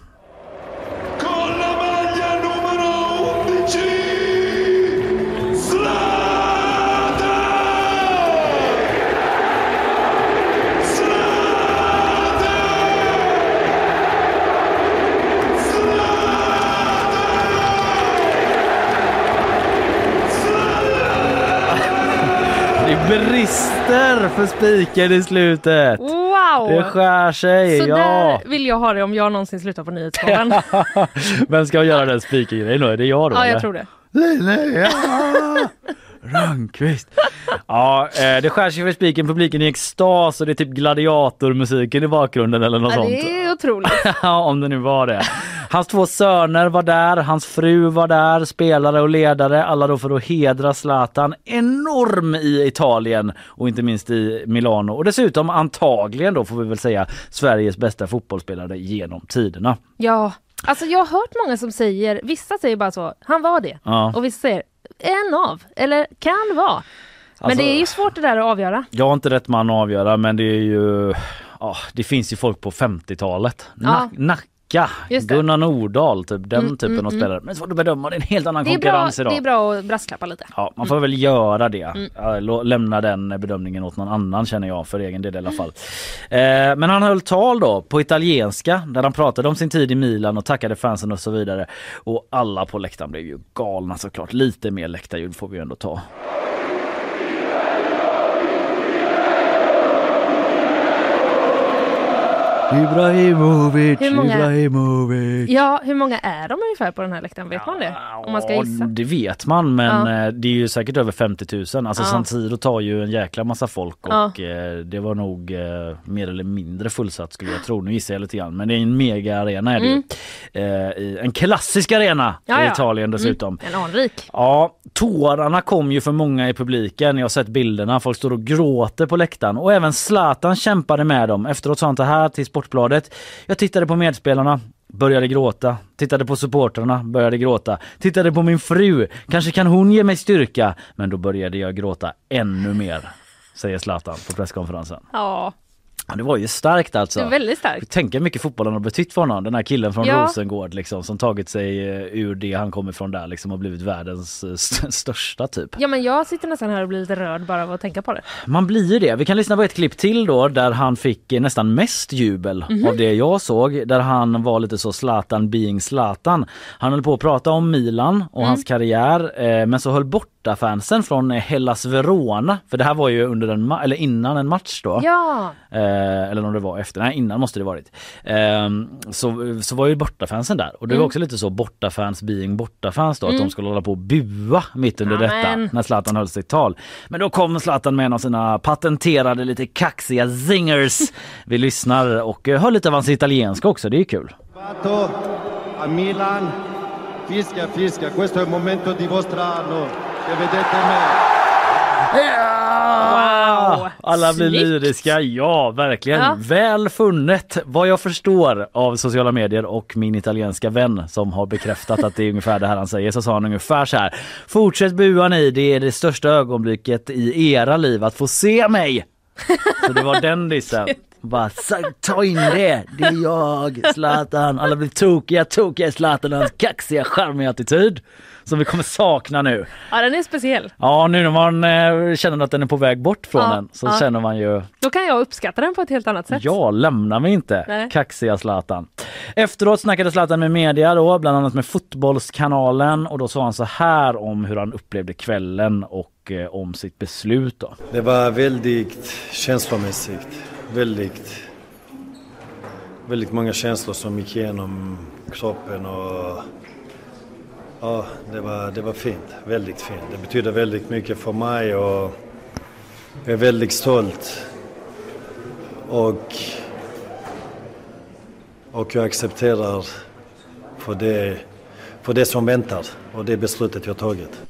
[SPEAKER 1] Brister för spiken i slutet.
[SPEAKER 2] Wow!
[SPEAKER 1] Det skär sig,
[SPEAKER 2] Så
[SPEAKER 1] ja!
[SPEAKER 2] där vill jag ha det om jag någonsin slutar på Nyhetsmorgon.
[SPEAKER 1] Vem ska göra den speaking-grejen då? Är det jag då?
[SPEAKER 2] ja,
[SPEAKER 1] eller?
[SPEAKER 2] jag tror det.
[SPEAKER 1] Linnea Rönnqvist. Ja, eh, det skär sig för spiken, publiken i extas och det är typ gladiatormusiken i bakgrunden eller något
[SPEAKER 2] Ja,
[SPEAKER 1] sånt.
[SPEAKER 2] det är otroligt.
[SPEAKER 1] Ja, om det nu var det. Hans två söner var där, hans fru var där, spelare och ledare, alla då för att hedra Zlatan. Enorm i Italien och inte minst i Milano. Och dessutom antagligen då får vi väl säga Sveriges bästa fotbollsspelare genom tiderna.
[SPEAKER 2] Ja, alltså jag har hört många som säger, vissa säger bara så, han var det.
[SPEAKER 1] Ja.
[SPEAKER 2] Och vissa säger, en av, eller kan vara. Men
[SPEAKER 1] Alltså-
[SPEAKER 2] det är ju svårt det där att avgöra.
[SPEAKER 1] Jag är inte rätt man att avgöra men det är ju, ja, det finns ju folk på 50-talet.
[SPEAKER 2] Ja.
[SPEAKER 1] Na- Nacka. Gunnar Nordahl, typ den
[SPEAKER 2] Mm,
[SPEAKER 1] typen
[SPEAKER 2] mm,
[SPEAKER 1] av
[SPEAKER 2] mm.
[SPEAKER 1] spelare. Men svårt att bedöma, det är en helt annan
[SPEAKER 2] Det är, bra,
[SPEAKER 1] konkurrens idag.
[SPEAKER 2] det är bra att brasklappa lite.
[SPEAKER 1] Ja, man får väl göra det.
[SPEAKER 2] Mm.
[SPEAKER 1] Lämna den bedömningen åt någon annan känner jag för egen del i alla fall. Eh, men han höll tal då på italienska där han pratade om sin tid i Milan och tackade fansen och så vidare. Och alla på läktaren blev ju galna såklart. Lite mer läktarljud får vi ändå ta. Ibrahimovic,
[SPEAKER 2] Hur många-
[SPEAKER 1] Ibrahimovic.
[SPEAKER 2] Ja, hur många är de ungefär på den här läktaren? Vet man det? Om man ska
[SPEAKER 1] Ja,
[SPEAKER 2] gissa.
[SPEAKER 1] Det vet man men
[SPEAKER 2] Ja.
[SPEAKER 1] eh, det är ju säkert över 50 000. Alltså
[SPEAKER 2] Ja.
[SPEAKER 1] San Siro tar ju en jäkla massa folk och
[SPEAKER 2] Ja.
[SPEAKER 1] eh, det var nog eh, mer eller mindre fullsatt skulle jag tro. Nu gissar jag lite grann men det är en mega arena är det ju. Eh, i- en klassisk arena
[SPEAKER 2] Mm. Ja,
[SPEAKER 1] i
[SPEAKER 2] ja.
[SPEAKER 1] Italien dessutom.
[SPEAKER 2] En anrik.
[SPEAKER 1] Ja, tårarna kom ju för många i publiken. Jag har sett bilderna. Folk står och gråter på läktaren och även Zlatan kämpade med dem. Efteråt sa han det här till Sportbladet. Jag tittade på medspelarna. Började gråta. Tittade på supportrarna. Började gråta. Tittade på min fru. Kanske kan hon ge mig styrka. Men då började jag gråta ännu mer. Säger Zlatan på presskonferensen.
[SPEAKER 2] Ja,
[SPEAKER 1] Ja, det var ju starkt alltså.
[SPEAKER 2] det är väldigt starkt.
[SPEAKER 1] Tänk hur mycket fotbollen har betytt för honom. Den här killen från
[SPEAKER 2] Ja.
[SPEAKER 1] Rosengård liksom, som tagit sig eh, ur det han kommer ifrån där liksom, och blivit världens eh, st- största typ.
[SPEAKER 2] Ja, men jag sitter nästan här och blir lite rörd bara av att tänka på det.
[SPEAKER 1] Man blir ju det. Vi kan lyssna på ett klipp till då där han fick eh, nästan mest jubel
[SPEAKER 2] Mhm.
[SPEAKER 1] av det jag såg. Där han var lite så Zlatan being Zlatan. Han höll på att prata om Milan och
[SPEAKER 2] Mm.
[SPEAKER 1] hans karriär eh, men så höll borta fansen från Hellas Verona. För det här var ju under en ma- eller innan en match då.
[SPEAKER 2] Ja,
[SPEAKER 1] Eh, eller om det var efter, nej innan måste det varit. Eh, så, så var ju bortafansen där och det var
[SPEAKER 2] Mm.
[SPEAKER 1] också lite så bortafans being bortafans då att de skulle hålla på och bua mitt under
[SPEAKER 2] Amen.
[SPEAKER 1] detta när Zlatan höll sitt tal. Men då kom Zlatan med en av sina patenterade lite kaxiga zingers. Vi lyssnar och eh, hör lite av hans italienska också, det är kul.
[SPEAKER 5] Fatto a Milan, fischia, fischia, questo è il momento di vostro anno, che vedete me.
[SPEAKER 2] Wow!
[SPEAKER 1] Alla blir
[SPEAKER 2] Snyggt.
[SPEAKER 1] lyriska, ja verkligen.
[SPEAKER 2] Ja.
[SPEAKER 1] Väl funnet vad jag förstår av sociala medier och min italienska vän som har bekräftat att det är ungefär det här han säger. Så sa han ungefär så här. Fortsätt bua ni, det är det största ögonblicket i era liv att få se mig. Så det var den dissen. Bara "Sa- ta in det, det är jag, Zlatan. Alla blir tokiga, tokiga i Zlatan och hans kaxiga, charmiga attityd. Som vi kommer sakna nu.
[SPEAKER 2] ja, den är speciell.
[SPEAKER 1] Ja, nu när man eh, känner att den är på väg bort från
[SPEAKER 2] Ja,
[SPEAKER 1] den så
[SPEAKER 2] ja.
[SPEAKER 1] känner man ju
[SPEAKER 2] Då kan jag uppskatta den på ett helt annat sätt.
[SPEAKER 1] Ja, lämna mig inte.
[SPEAKER 2] Nej.
[SPEAKER 1] Kaxiga Zlatan. Efteråt snackade Zlatan med media då, bland annat med Fotbollskanalen och då sa han så här om hur han upplevde kvällen och eh, om sitt beslut då.
[SPEAKER 5] Det var väldigt känslomässigt, väldigt, väldigt många känslor som gick igenom kroppen och ja, det var, det var fint, väldigt fint. Det betyder väldigt mycket för mig och jag är väldigt stolt och, och jag accepterar för det, för det som väntar och det beslutet jag tagit.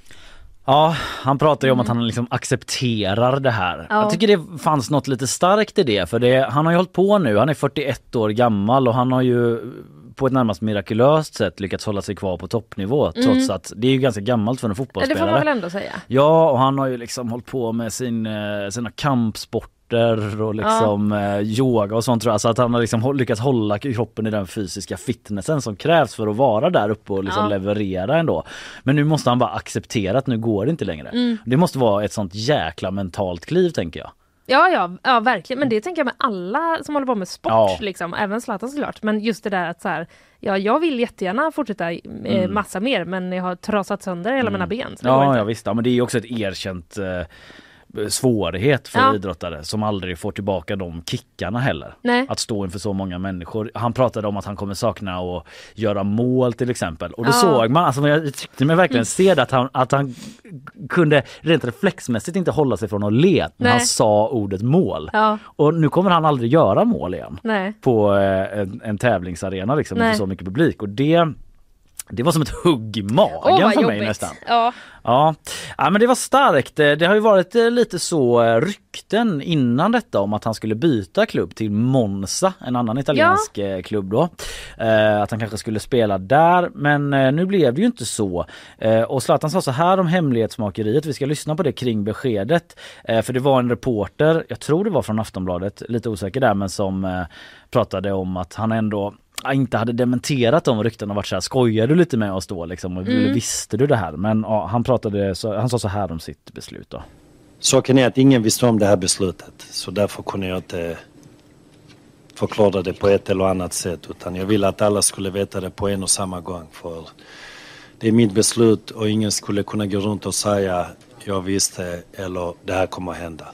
[SPEAKER 1] Ja, han pratar ju om att han liksom accepterar det här.
[SPEAKER 2] Mm. Ja.
[SPEAKER 1] Jag tycker det fanns något lite starkt i det för det, han har ju hållit på nu, han är 41 år gammal och han har ju på ett närmast mirakulöst sätt lyckats hålla sig kvar på toppnivå trots att det är ju ganska gammalt för en
[SPEAKER 2] Ja, det
[SPEAKER 1] fotbollsspelare.
[SPEAKER 2] får man väl ändå säga.
[SPEAKER 1] Ja, och han har ju liksom hållit på med sin, eh, sina kampsporter och liksom eh, yoga och sånt tror jag. Så att han har liksom lyckats hålla kroppen i den fysiska fitnessen som krävs för att vara där uppe och liksom
[SPEAKER 2] Ja.
[SPEAKER 1] leverera ändå. Men nu måste han bara acceptera att nu går det inte längre.
[SPEAKER 2] Mm.
[SPEAKER 1] Det måste vara ett sånt jäkla mentalt kliv tänker jag.
[SPEAKER 2] Ja, ja, ja, verkligen. Men det tänker jag med alla som håller på med sport,
[SPEAKER 1] Ja.
[SPEAKER 2] liksom. även Zlatan såklart. Men just det där att så här, ja, jag vill jättegärna fortsätta eh, massa mer, men jag har trasat sönder hela mina ben.
[SPEAKER 1] Mm. Ja, ja visst. Ja, men det är ju också ett erkänt eh, svårighet för
[SPEAKER 2] Ja.
[SPEAKER 1] idrottare som aldrig får tillbaka de kickarna heller.
[SPEAKER 2] Nej.
[SPEAKER 1] Att stå inför så många människor. Han pratade om att han kommer sakna att göra mål till exempel. Och då
[SPEAKER 2] Ja.
[SPEAKER 1] såg man, alltså jag tyckte mig verkligen se det att han, att han kunde rent reflexmässigt inte hålla sig från att le när han sa ordet mål.
[SPEAKER 2] Ja.
[SPEAKER 1] Och nu kommer han aldrig göra mål igen
[SPEAKER 2] Nej.
[SPEAKER 1] på eh, en, en tävlingsarena liksom inför så mycket publik. Och det, det var som ett hugg i magen
[SPEAKER 2] vad
[SPEAKER 1] för mig
[SPEAKER 2] jobbigt.
[SPEAKER 1] nästan.
[SPEAKER 2] Ja.
[SPEAKER 1] Ja. ja, men det var starkt. Eh, Det har ju varit eh, lite så eh, rykten innan detta om att han skulle byta klubb till Monza, en annan italiensk eh, klubb då. Att han kanske skulle spela där, men nu blev det ju inte så. Och Zlatan sa så här om hemlighetsmakeriet, vi ska lyssna på det kring beskedet. För det var en reporter, jag tror det var från Aftonbladet, lite osäker där, men som pratade om att han ändå inte hade dementerat de ryktena och varit så här, skojar du lite med oss då liksom? Och
[SPEAKER 2] Mm.
[SPEAKER 1] Visste du det här? Men ja, han pratade, så, han sa så här om sitt beslut då.
[SPEAKER 6] Saken är att ingen visste om det här beslutet så därför kunde jag inte förklara det på ett eller annat sätt utan jag ville att alla skulle veta det på en och samma gång för det är mitt beslut och ingen skulle kunna gå runt och säga jag visste eller det här kommer att hända.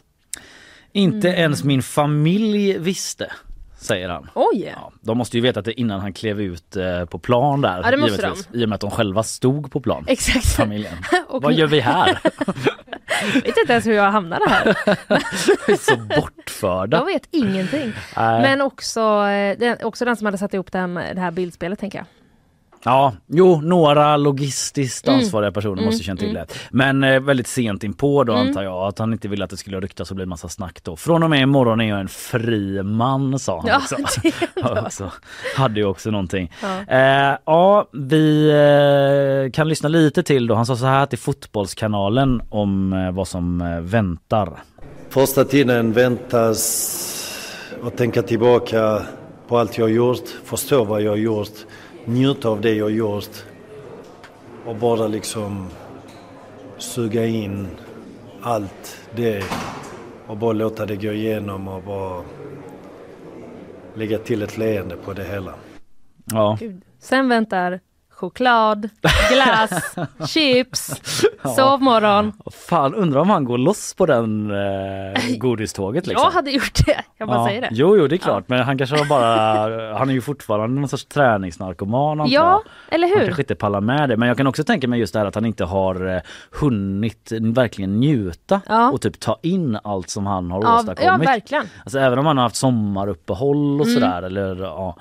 [SPEAKER 1] Inte
[SPEAKER 2] Mm.
[SPEAKER 1] ens min familj visste, säger han.
[SPEAKER 2] Oj!
[SPEAKER 1] Ja, de måste ju veta det innan han klev ut eh, på plan där.
[SPEAKER 2] Ja, det måste
[SPEAKER 1] givetvis, I och med att de själva stod på plan.
[SPEAKER 2] Exakt.
[SPEAKER 1] Familjen.
[SPEAKER 2] Och
[SPEAKER 1] Vad gör vi här?
[SPEAKER 2] Jag vet inte ens hur jag hamnade här.
[SPEAKER 1] Så bortförda.
[SPEAKER 2] Jag vet ingenting.
[SPEAKER 1] Nej.
[SPEAKER 2] Men också, eh, den, också den som hade satt ihop det här, det här bildspelet tänker jag.
[SPEAKER 1] Ja, jo, några logistiskt
[SPEAKER 2] Mm.
[SPEAKER 1] ansvariga personer
[SPEAKER 2] Mm,
[SPEAKER 1] måste känt till
[SPEAKER 2] mm.
[SPEAKER 1] det. Men eh, väldigt sent in på då
[SPEAKER 2] Mm.
[SPEAKER 1] antar jag att han inte ville att det skulle ryktas och bli massa snack då. Från och med imorgon är jag en fri man sa han
[SPEAKER 2] Ja,
[SPEAKER 1] också.
[SPEAKER 2] det
[SPEAKER 1] också. Hade ju också någonting.
[SPEAKER 2] Ja.
[SPEAKER 1] Eh, ja, vi eh, kan lyssna lite till då. Han sa så här till Fotbollskanalen om eh, vad som eh, väntar.
[SPEAKER 5] Första tiden väntas att tänka tillbaka på allt jag gjort, förstå vad jag har gjort, njuta av det jag gjort och bara liksom suga in allt det och bara låta det gå igenom och bara lägga till ett leende på det hela.
[SPEAKER 1] Ja.
[SPEAKER 2] Gud. Sen väntar choklad, glass, chips,
[SPEAKER 1] Ja.
[SPEAKER 2] sovmorgon.
[SPEAKER 1] Fan, undrar om han går loss på den eh, godiståget liksom.
[SPEAKER 2] Jag hade gjort det, jag bara
[SPEAKER 1] Ja.
[SPEAKER 2] säger det.
[SPEAKER 1] Jo, jo, det är klart. Men han kanske har bara, han är ju fortfarande någon sorts träningsnarkoman antar
[SPEAKER 2] Ja, eller
[SPEAKER 1] Han
[SPEAKER 2] hur?
[SPEAKER 1] kanske inte pallar med det. Men jag kan också tänka mig just det här att han inte har eh, hunnit verkligen njuta
[SPEAKER 2] Ja.
[SPEAKER 1] och typ ta in allt som han har
[SPEAKER 2] Ja,
[SPEAKER 1] åstadkommit.
[SPEAKER 2] ja, verkligen.
[SPEAKER 1] Alltså även om han har haft sommaruppehåll och
[SPEAKER 2] Mm.
[SPEAKER 1] sådär eller ja,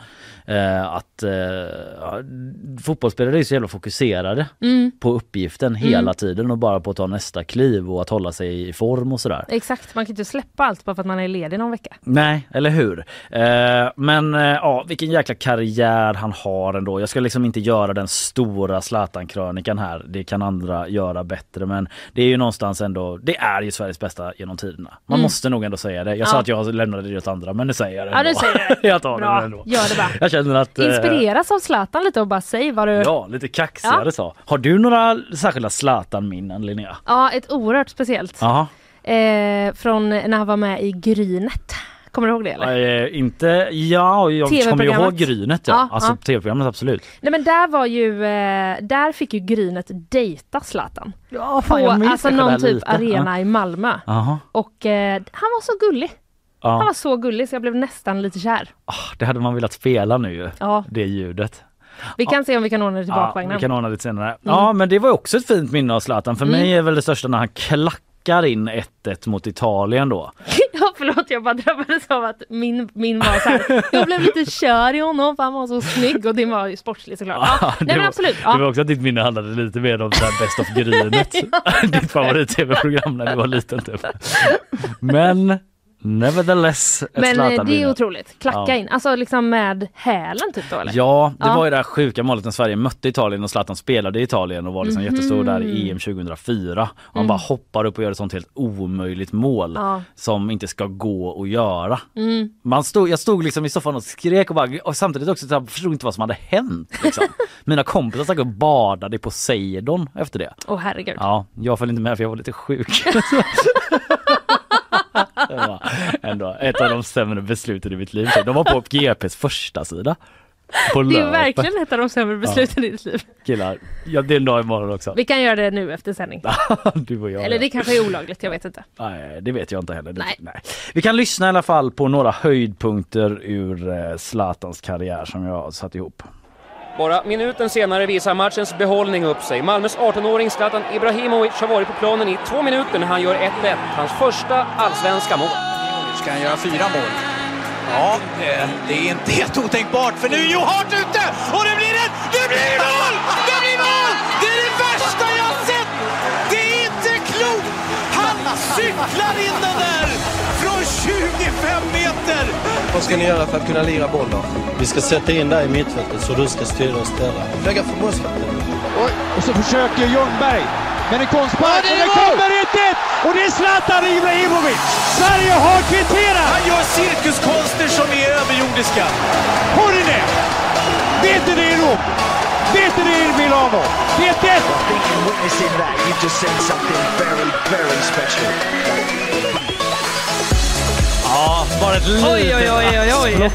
[SPEAKER 1] eh, att eh, fotbollsspelare är så jävla fokuserade
[SPEAKER 2] Mm.
[SPEAKER 1] på uppgiften hela
[SPEAKER 2] Mm.
[SPEAKER 1] tiden och bara på att ta nästa kliv och att hålla sig i form och sådär.
[SPEAKER 2] Exakt, man kan inte släppa allt bara för att man är ledig någon vecka.
[SPEAKER 1] Nej, eller hur? Eh, men eh, ja, vilken jäkla karriär han har ändå. Jag ska liksom inte göra den stora Zlatan-krönikan här. Det kan andra göra bättre. Men det är ju någonstans ändå, det är ju Sveriges bästa genom tiderna. Man
[SPEAKER 2] Mm.
[SPEAKER 1] måste nog ändå säga det. Jag sa
[SPEAKER 2] Ja.
[SPEAKER 1] att jag lämnade det åt andra, men nu säger jag det
[SPEAKER 2] Ja, du säger det.
[SPEAKER 1] jag tar
[SPEAKER 2] Bra,
[SPEAKER 1] det ändå.
[SPEAKER 2] gör det bara.
[SPEAKER 1] Känner att... eh,
[SPEAKER 2] Inspireras av Zlatan lite och bara säg vad du...
[SPEAKER 1] Ja, lite kaxigare
[SPEAKER 2] Ja.
[SPEAKER 1] så. Har du några särskilda Zlatan-minnen Linnea?
[SPEAKER 2] Ja, ett oerhört speciellt.
[SPEAKER 1] Jaha.
[SPEAKER 2] Eh, från när han var med i Grynet. Kommer du ihåg det eller?
[SPEAKER 1] Eh, inte, ja, jag kommer ju ihåg Grynet ja.
[SPEAKER 2] Ja,
[SPEAKER 1] alltså
[SPEAKER 2] ja.
[SPEAKER 1] tv-programmet absolut.
[SPEAKER 2] Nej men där var ju, eh, där fick ju Grynet dejta Zlatan.
[SPEAKER 1] Ja,
[SPEAKER 2] På
[SPEAKER 1] jag
[SPEAKER 2] alltså någon typ
[SPEAKER 1] lite.
[SPEAKER 2] arena i Malmö.
[SPEAKER 1] Jaha.
[SPEAKER 2] Och eh, han var så gullig.
[SPEAKER 1] Ja.
[SPEAKER 2] Han var så gullig så jag blev nästan lite kär.
[SPEAKER 1] Det hade man velat spela nu ju.
[SPEAKER 2] Ja.
[SPEAKER 1] Det ljudet.
[SPEAKER 2] Vi kan se om vi kan ordna det till
[SPEAKER 1] Ja,
[SPEAKER 2] bakvagnen.
[SPEAKER 1] vi kan ordna lite senare. Ja men det var också ett fint minne av Zlatan. För
[SPEAKER 2] Mm.
[SPEAKER 1] mig är väl det största när han klackar in 1-1 mot Italien då.
[SPEAKER 2] Ja förlåt jag bara drabbades av att min, min var så här. Jag blev lite kär i honom för han var så snygg och din var ju sportslig såklart. Ja,
[SPEAKER 1] det
[SPEAKER 2] nej men
[SPEAKER 1] var-
[SPEAKER 2] absolut.
[SPEAKER 1] Det var
[SPEAKER 2] Ja.
[SPEAKER 1] också att ditt minne handlade lite mer om så här Best of Grynet. Ditt favorit-tv-program när du var liten typ. Men nevertheless
[SPEAKER 2] Men eh, det är otroligt. Klacka
[SPEAKER 1] Ja.
[SPEAKER 2] in, alltså liksom med hälen typ då eller?
[SPEAKER 1] Ja, det
[SPEAKER 2] Ja.
[SPEAKER 1] var ju det här sjuka målet när Sverige mötte Italien och Zlatan spelade i Italien och var liksom
[SPEAKER 2] Mhm.
[SPEAKER 1] jättestor där i EM 2004. Och han
[SPEAKER 2] Mm.
[SPEAKER 1] bara hoppar upp och gör ett sånt helt omöjligt mål
[SPEAKER 2] Ja.
[SPEAKER 1] som inte ska gå att göra.
[SPEAKER 2] Mm.
[SPEAKER 1] Man stod, jag stod liksom i soffan och skrek och, bara, och samtidigt också så här, förstod inte vad som hade hänt. Liksom. Mina kompisar stack och badade i Poseidon efter det.
[SPEAKER 2] Åh herregud.
[SPEAKER 1] Ja, jag följde inte med för jag var lite sjuk. var ändå ett av de sämre besluten i mitt liv. De var på GPs första sida. på
[SPEAKER 2] Det är verkligen ett av de sämre besluten i ditt liv.
[SPEAKER 1] Killar, ja, det är en dag imorgon också.
[SPEAKER 2] Vi kan göra det nu efter sändning.
[SPEAKER 1] du och jag.
[SPEAKER 2] Eller
[SPEAKER 1] ja.
[SPEAKER 2] det kanske är olagligt, jag vet inte.
[SPEAKER 1] Nej, det vet jag inte heller. Det-
[SPEAKER 2] Nej.
[SPEAKER 1] Vi kan lyssna i alla fall på några höjdpunkter ur eh, Zlatans karriär som jag har satt ihop.
[SPEAKER 7] Bara minuten senare visar matchens behållning upp sig. Malmös 18-åring Zlatan Ibrahimovic har varit på planen i två minuter när han gör 1-1, hans första allsvenska mål.
[SPEAKER 8] Nu ska han göra fyra mål. Ja, det är inte helt otänkbart för nu är Joe Hart ute och det blir ett, det blir mål! Det blir mål! Det är det värsta jag har sett! Det är inte klokt! Han cyklar in
[SPEAKER 9] Vad ska ni göra för att kunna lira boll då?
[SPEAKER 6] Vi ska sätta in dig i mittfältet så du ska styra och ställa.
[SPEAKER 9] Lägga för målsfältet.
[SPEAKER 10] Oj, och så försöker Ljungberg. Men en konstpass
[SPEAKER 8] Ja, det
[SPEAKER 10] och det kommer 1-1! Och det är Zlatan Ibrahimovic! Sverige har kvitterat!
[SPEAKER 8] Han gör cirkuskonster som är överjordiska.
[SPEAKER 10] Horine! Vet du det i Rom? Vet du det i Milano? Det är 1-1!
[SPEAKER 1] Ja, bara ett litet
[SPEAKER 2] Oj, oj, oj, oj, oj.
[SPEAKER 1] axplock.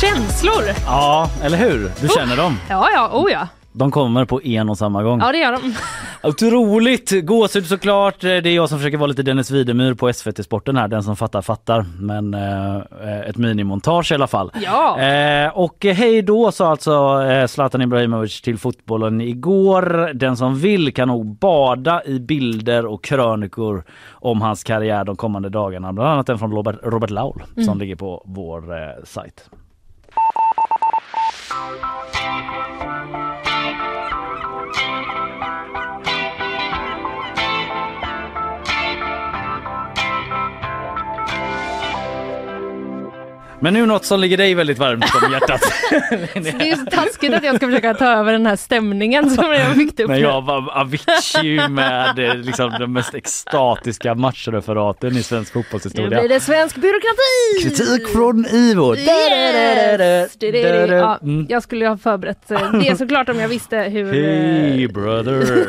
[SPEAKER 2] Känslor!
[SPEAKER 1] Ja, eller hur? Du känner dem?
[SPEAKER 2] Ja, ja, oh ja.
[SPEAKER 1] De kommer på en och samma gång.
[SPEAKER 2] Ja, det gör de.
[SPEAKER 1] Otroligt! Gåshud såklart. Det är jag som försöker vara lite Dennis Widemyr på SVT Sporten här. Den som fattar fattar. Men eh, ett minimontage i alla fall.
[SPEAKER 2] Ja.
[SPEAKER 1] Eh, och hej då sa alltså eh, Zlatan Ibrahimovic till fotbollen igår. Den som vill kan nog bada i bilder och krönikor om hans karriär de kommande dagarna. Bland annat en från Robert, Robert Laul
[SPEAKER 2] Mm.
[SPEAKER 1] som ligger på vår eh, sajt. Men nu något som ligger dig väldigt varmt om hjärtat.
[SPEAKER 2] Det är så taskigt att jag ska försöka ta över den här stämningen som jag fick upp
[SPEAKER 1] Men
[SPEAKER 2] nu.
[SPEAKER 1] jag var Avicii med eh, liksom de mest extatiska matchreferaten i svensk
[SPEAKER 2] Nu
[SPEAKER 1] fotbollshistoria.
[SPEAKER 2] blir det svensk byråkrati!
[SPEAKER 1] Kritik från Ivo.
[SPEAKER 2] Yes! Det, det, det. Ja, jag skulle ju ha förberett eh, det såklart om jag visste hur...
[SPEAKER 1] Hey
[SPEAKER 2] eh,
[SPEAKER 1] brother.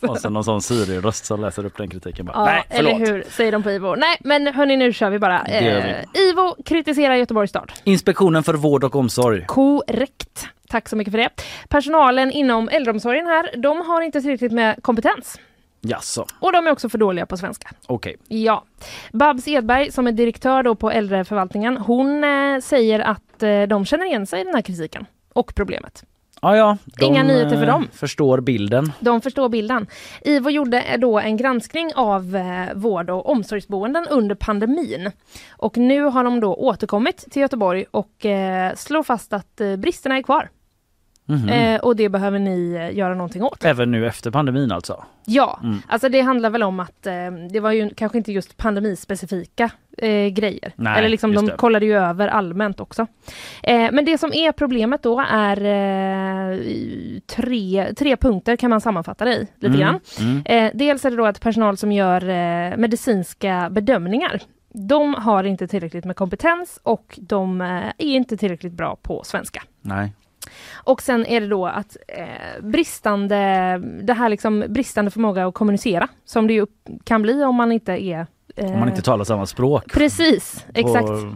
[SPEAKER 1] Och sen någon sån Siri-röst som läser upp den kritiken. Bara,
[SPEAKER 2] Ja,
[SPEAKER 1] Nej,
[SPEAKER 2] eller
[SPEAKER 1] förlåt.
[SPEAKER 2] hur säger de på Ivo. Nej, men hörni, nu kör vi bara.
[SPEAKER 1] Det gör vi.
[SPEAKER 2] Ivo kritiserar Göteborgs stad.
[SPEAKER 1] Inspektionen för vård och omsorg.
[SPEAKER 2] Korrekt. Tack så mycket för det. Personalen inom äldreomsorgen här, de har inte tillräckligt med kompetens.
[SPEAKER 1] Jaså,
[SPEAKER 2] Och de är också för dåliga på svenska.
[SPEAKER 1] okej.
[SPEAKER 2] Ja. Babs Edberg som är direktör då på äldreförvaltningen, hon eh, säger att eh, de känner igen sig i den här kritiken och problemet.
[SPEAKER 1] Ja, ja.
[SPEAKER 2] Inga nyheter för
[SPEAKER 1] eh,
[SPEAKER 2] dem.
[SPEAKER 1] Förstår bilden.
[SPEAKER 2] De förstår bilden. IVO gjorde då en granskning av eh, vård och omsorgsboenden under pandemin. Och nu har de då återkommit till Göteborg och eh, slår fast att bristerna är kvar.
[SPEAKER 1] Mhm.
[SPEAKER 2] Eh, och det behöver ni eh, göra någonting åt.
[SPEAKER 1] Även nu efter pandemin alltså.
[SPEAKER 2] Ja,
[SPEAKER 1] Mm.
[SPEAKER 2] alltså det handlar väl om att eh, det var ju kanske inte just pandemispecifika eh, grejer.
[SPEAKER 1] Nej,
[SPEAKER 2] Eller liksom de
[SPEAKER 1] det.
[SPEAKER 2] kollade ju över allmänt också. Eh, men det som är problemet då är eh, tre, tre punkter kan man sammanfatta det i lite
[SPEAKER 1] Mm,
[SPEAKER 2] grann.
[SPEAKER 1] mm.
[SPEAKER 2] Dels är det då att personal som gör medicinska bedömningar de har inte tillräckligt med kompetens och de är inte tillräckligt bra på svenska.
[SPEAKER 1] Nej.
[SPEAKER 2] Och sen är det då att eh, bristande, det här liksom bristande förmåga att kommunicera som det ju kan bli om man inte är eh,
[SPEAKER 1] Om man inte talar samma språk.
[SPEAKER 2] Precis, exakt.
[SPEAKER 1] På.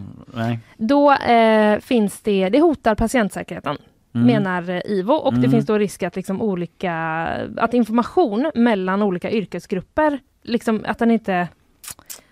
[SPEAKER 2] Då eh, finns det, det hotar patientsäkerheten
[SPEAKER 1] Mm.
[SPEAKER 2] menar eh, IVO och det
[SPEAKER 1] Mm.
[SPEAKER 2] finns då risk att liksom olika, att information mellan olika yrkesgrupper, liksom att den inte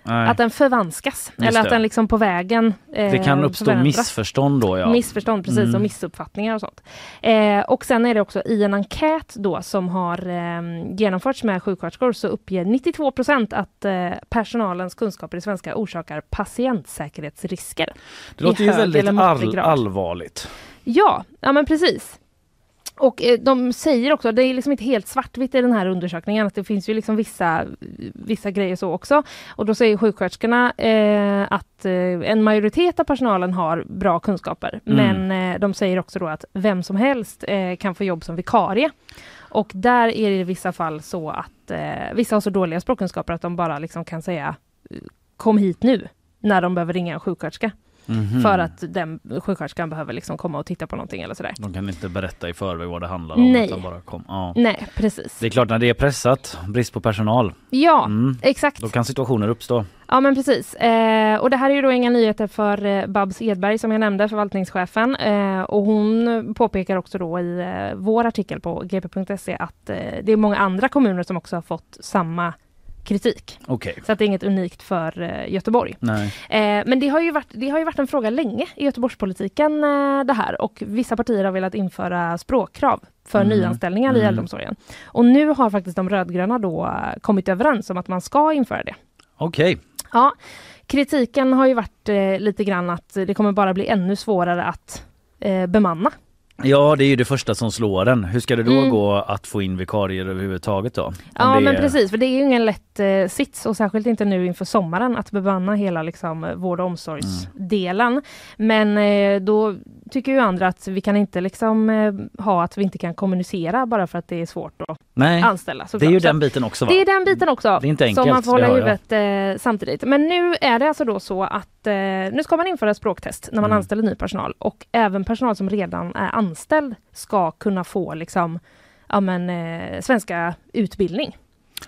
[SPEAKER 1] Nej.
[SPEAKER 2] att den förvanskas.
[SPEAKER 1] Just
[SPEAKER 2] eller att
[SPEAKER 1] det.
[SPEAKER 2] den liksom på vägen eh,
[SPEAKER 1] Det kan uppstå
[SPEAKER 2] förändras.
[SPEAKER 1] missförstånd då ja.
[SPEAKER 2] Missförstånd precis
[SPEAKER 1] Mm.
[SPEAKER 2] och missuppfattningar och sånt. Eh, och sen är det också i en enkät då som har eh, genomförts med sjuksköterskor så uppger 92 procent att eh, personalens kunskaper i svenska orsakar patientsäkerhetsrisker.
[SPEAKER 1] Det låter ju väldigt all, allvarligt.
[SPEAKER 2] Ja, ja men precis. Och eh, de säger också, det är liksom inte helt svartvitt i den här undersökningen, att det finns ju liksom vissa, vissa grejer så också. Och då säger sjuksköterskorna eh, att eh, en majoritet av personalen har bra kunskaper,
[SPEAKER 1] Mm.
[SPEAKER 2] men eh, de säger också då att vem som helst eh, kan få jobb som vikarie. Och där är det i vissa fall så att eh, vissa har så dåliga språkkunskaper att de bara liksom kan säga kom hit nu, när de behöver ringa en sjuksköterska.
[SPEAKER 1] Mhm.
[SPEAKER 2] för att den sjuksköterskan behöver liksom komma och titta på någonting eller sådär.
[SPEAKER 1] De kan inte berätta i förväg vad det handlar om.
[SPEAKER 2] Nej.
[SPEAKER 1] Bara kom. Ja.
[SPEAKER 2] Nej, precis.
[SPEAKER 1] Det är klart när det är pressat, brist på personal,
[SPEAKER 2] Ja,
[SPEAKER 1] Mm.
[SPEAKER 2] exakt.
[SPEAKER 1] då kan situationer uppstå.
[SPEAKER 2] Ja men precis. Eh, och det här är ju då inga nyheter för eh, Babs Edberg som jag nämnde, förvaltningschefen. Eh, och hon påpekar också då i eh, vår artikel på gp.se att eh, det är många andra kommuner som också har fått samma kritik.
[SPEAKER 1] Okej.
[SPEAKER 2] Så att det är inget unikt för eh, Göteborg. Eh, men det har, ju varit, det har ju varit en fråga länge i Göteborgspolitiken eh, det här och vissa partier har velat införa språkkrav för
[SPEAKER 11] Mm.
[SPEAKER 2] nyanställningar i
[SPEAKER 11] Mm.
[SPEAKER 2] äldreomsorgen. Och nu har faktiskt de rödgröna då eh, kommit överens om att man ska införa det.
[SPEAKER 1] Okej.
[SPEAKER 2] Ja, kritiken har ju varit eh, lite grann att det kommer bara bli ännu svårare att eh, bemanna.
[SPEAKER 1] Ja det är ju det första som slår en. Hur ska det då
[SPEAKER 2] Mm.
[SPEAKER 1] gå att få in vikarier överhuvudtaget då? Om
[SPEAKER 2] Ja men
[SPEAKER 1] är-
[SPEAKER 2] precis, för det är ju ingen lätt eh, sits och särskilt inte nu inför sommaren att bemanna hela liksom, vård och omsorgsdelen. Men eh, då tycker ju andra att vi kan inte liksom eh, ha att vi inte kan kommunicera bara för att det är svårt att
[SPEAKER 1] Nej,
[SPEAKER 2] anställa.
[SPEAKER 1] det är ju
[SPEAKER 2] såklart.
[SPEAKER 1] Den biten också va?
[SPEAKER 2] Det är den biten också.
[SPEAKER 1] Det är inte
[SPEAKER 2] Som
[SPEAKER 1] enkelt,
[SPEAKER 2] man får hålla i huvudet eh, samtidigt. Men nu är det alltså då så att eh, nu ska man införa språktest när man
[SPEAKER 1] Mm.
[SPEAKER 2] anställer ny personal och även personal som redan är anställd ska kunna få liksom ja, men, eh, svenska utbildning.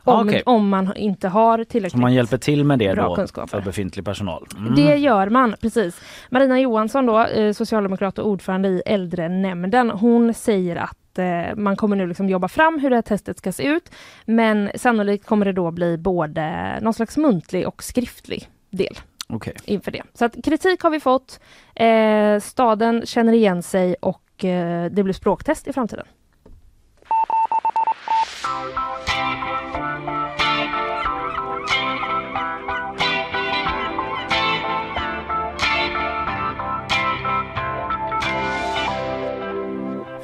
[SPEAKER 1] Ah,
[SPEAKER 2] Om,
[SPEAKER 1] okej.
[SPEAKER 2] om man inte har
[SPEAKER 1] Så
[SPEAKER 2] tillräckligt
[SPEAKER 1] man hjälper till med det då för befintlig personal? Mm.
[SPEAKER 2] det gör man, precis. Marina Johansson då, eh, socialdemokrat och ordförande i äldrenämnden, hon säger att eh, man kommer nu liksom jobba fram hur det här testet ska se ut. Men sannolikt kommer det då bli både någon slags muntlig och skriftlig del
[SPEAKER 1] Okej.
[SPEAKER 2] inför det. Så att kritik har vi fått. Eh, staden känner igen sig och eh, det blir språktest i framtiden.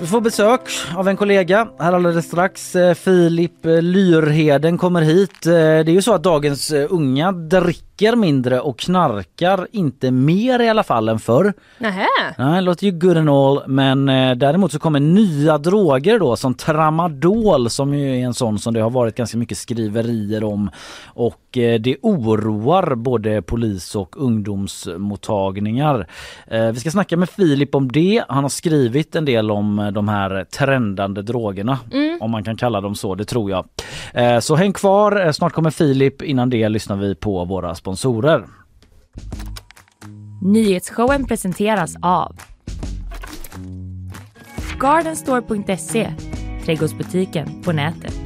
[SPEAKER 1] Vi får besök av en kollega här alldeles strax. Eh, Filip eh, Lyrheden kommer hit. Eh, Det är ju så att dagens unga dricker mindre och knarkar inte mer i alla fall än förr.
[SPEAKER 2] Nähä?
[SPEAKER 1] Nej, det låter ju good and all men däremot så kommer nya droger då som tramadol som ju är en sån som det har varit ganska mycket skriverier om och det oroar både polis och ungdomsmottagningar. Eh, vi ska snacka med Filip om det. Han har skrivit en del om eh, de här trendande drogerna
[SPEAKER 2] Mm.
[SPEAKER 1] om man kan kalla dem så, det tror jag. Eh, så häng kvar, Eh, snart kommer Filip. Innan det lyssnar vi på våra sponsorer.
[SPEAKER 12] Nyhetsshowen presenteras av Gardenstore.se, trädgårdsbutiken på nätet.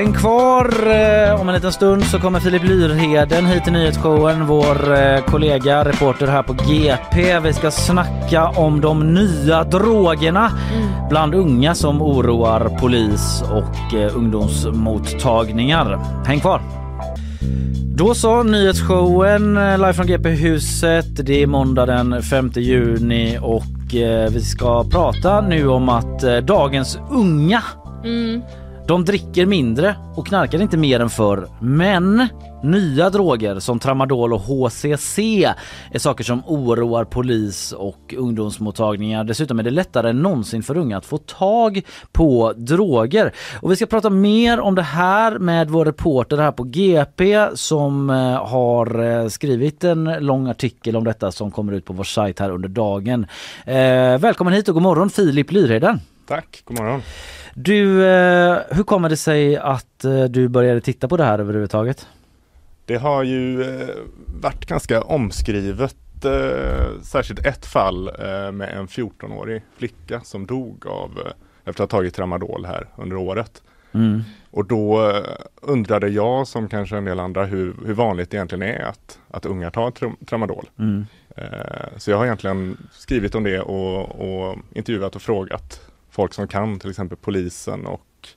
[SPEAKER 1] Häng kvar! eh, Om en liten stund så kommer Filip Lyrheden hit till nyhetsshowen. Vår eh, kollega, reporter här på GP. Vi ska snacka om de nya drogerna bland unga som oroar polis och eh, ungdomsmottagningar. Häng kvar! Då så, nyhetsshowen live från GP-huset. Det är måndag den 5 juni och vi ska prata nu om att dagens unga
[SPEAKER 2] Mm
[SPEAKER 1] de dricker mindre och knarkar inte mer än förr. Men nya droger som tramadol och HCC är saker som oroar polis och ungdomsmottagningar. Dessutom är det lättare än någonsin för unga att få tag på droger. Och vi ska prata mer om det här med vår reporter här på GP som eh, har eh, skrivit en lång artikel om detta som kommer ut på vår sajt här under dagen. Eh, välkommen hit och god morgon Filip Lyrheden.
[SPEAKER 13] Tack, god morgon.
[SPEAKER 1] Du, eh, hur kommer det sig att eh, du började titta på det här överhuvudtaget?
[SPEAKER 13] Det har ju eh, varit ganska omskrivet, eh, särskilt ett fall eh, med en 14-årig flicka som dog av eh, efter att ha tagit tramadol här under året.
[SPEAKER 1] Mm.
[SPEAKER 13] Och då undrade jag som kanske en del andra hur, hur vanligt det egentligen är att, att unga tar tra- tramadol.
[SPEAKER 1] Mm.
[SPEAKER 13] Så jag har egentligen skrivit om det och, och intervjuat och frågat folk som kan, till exempel polisen och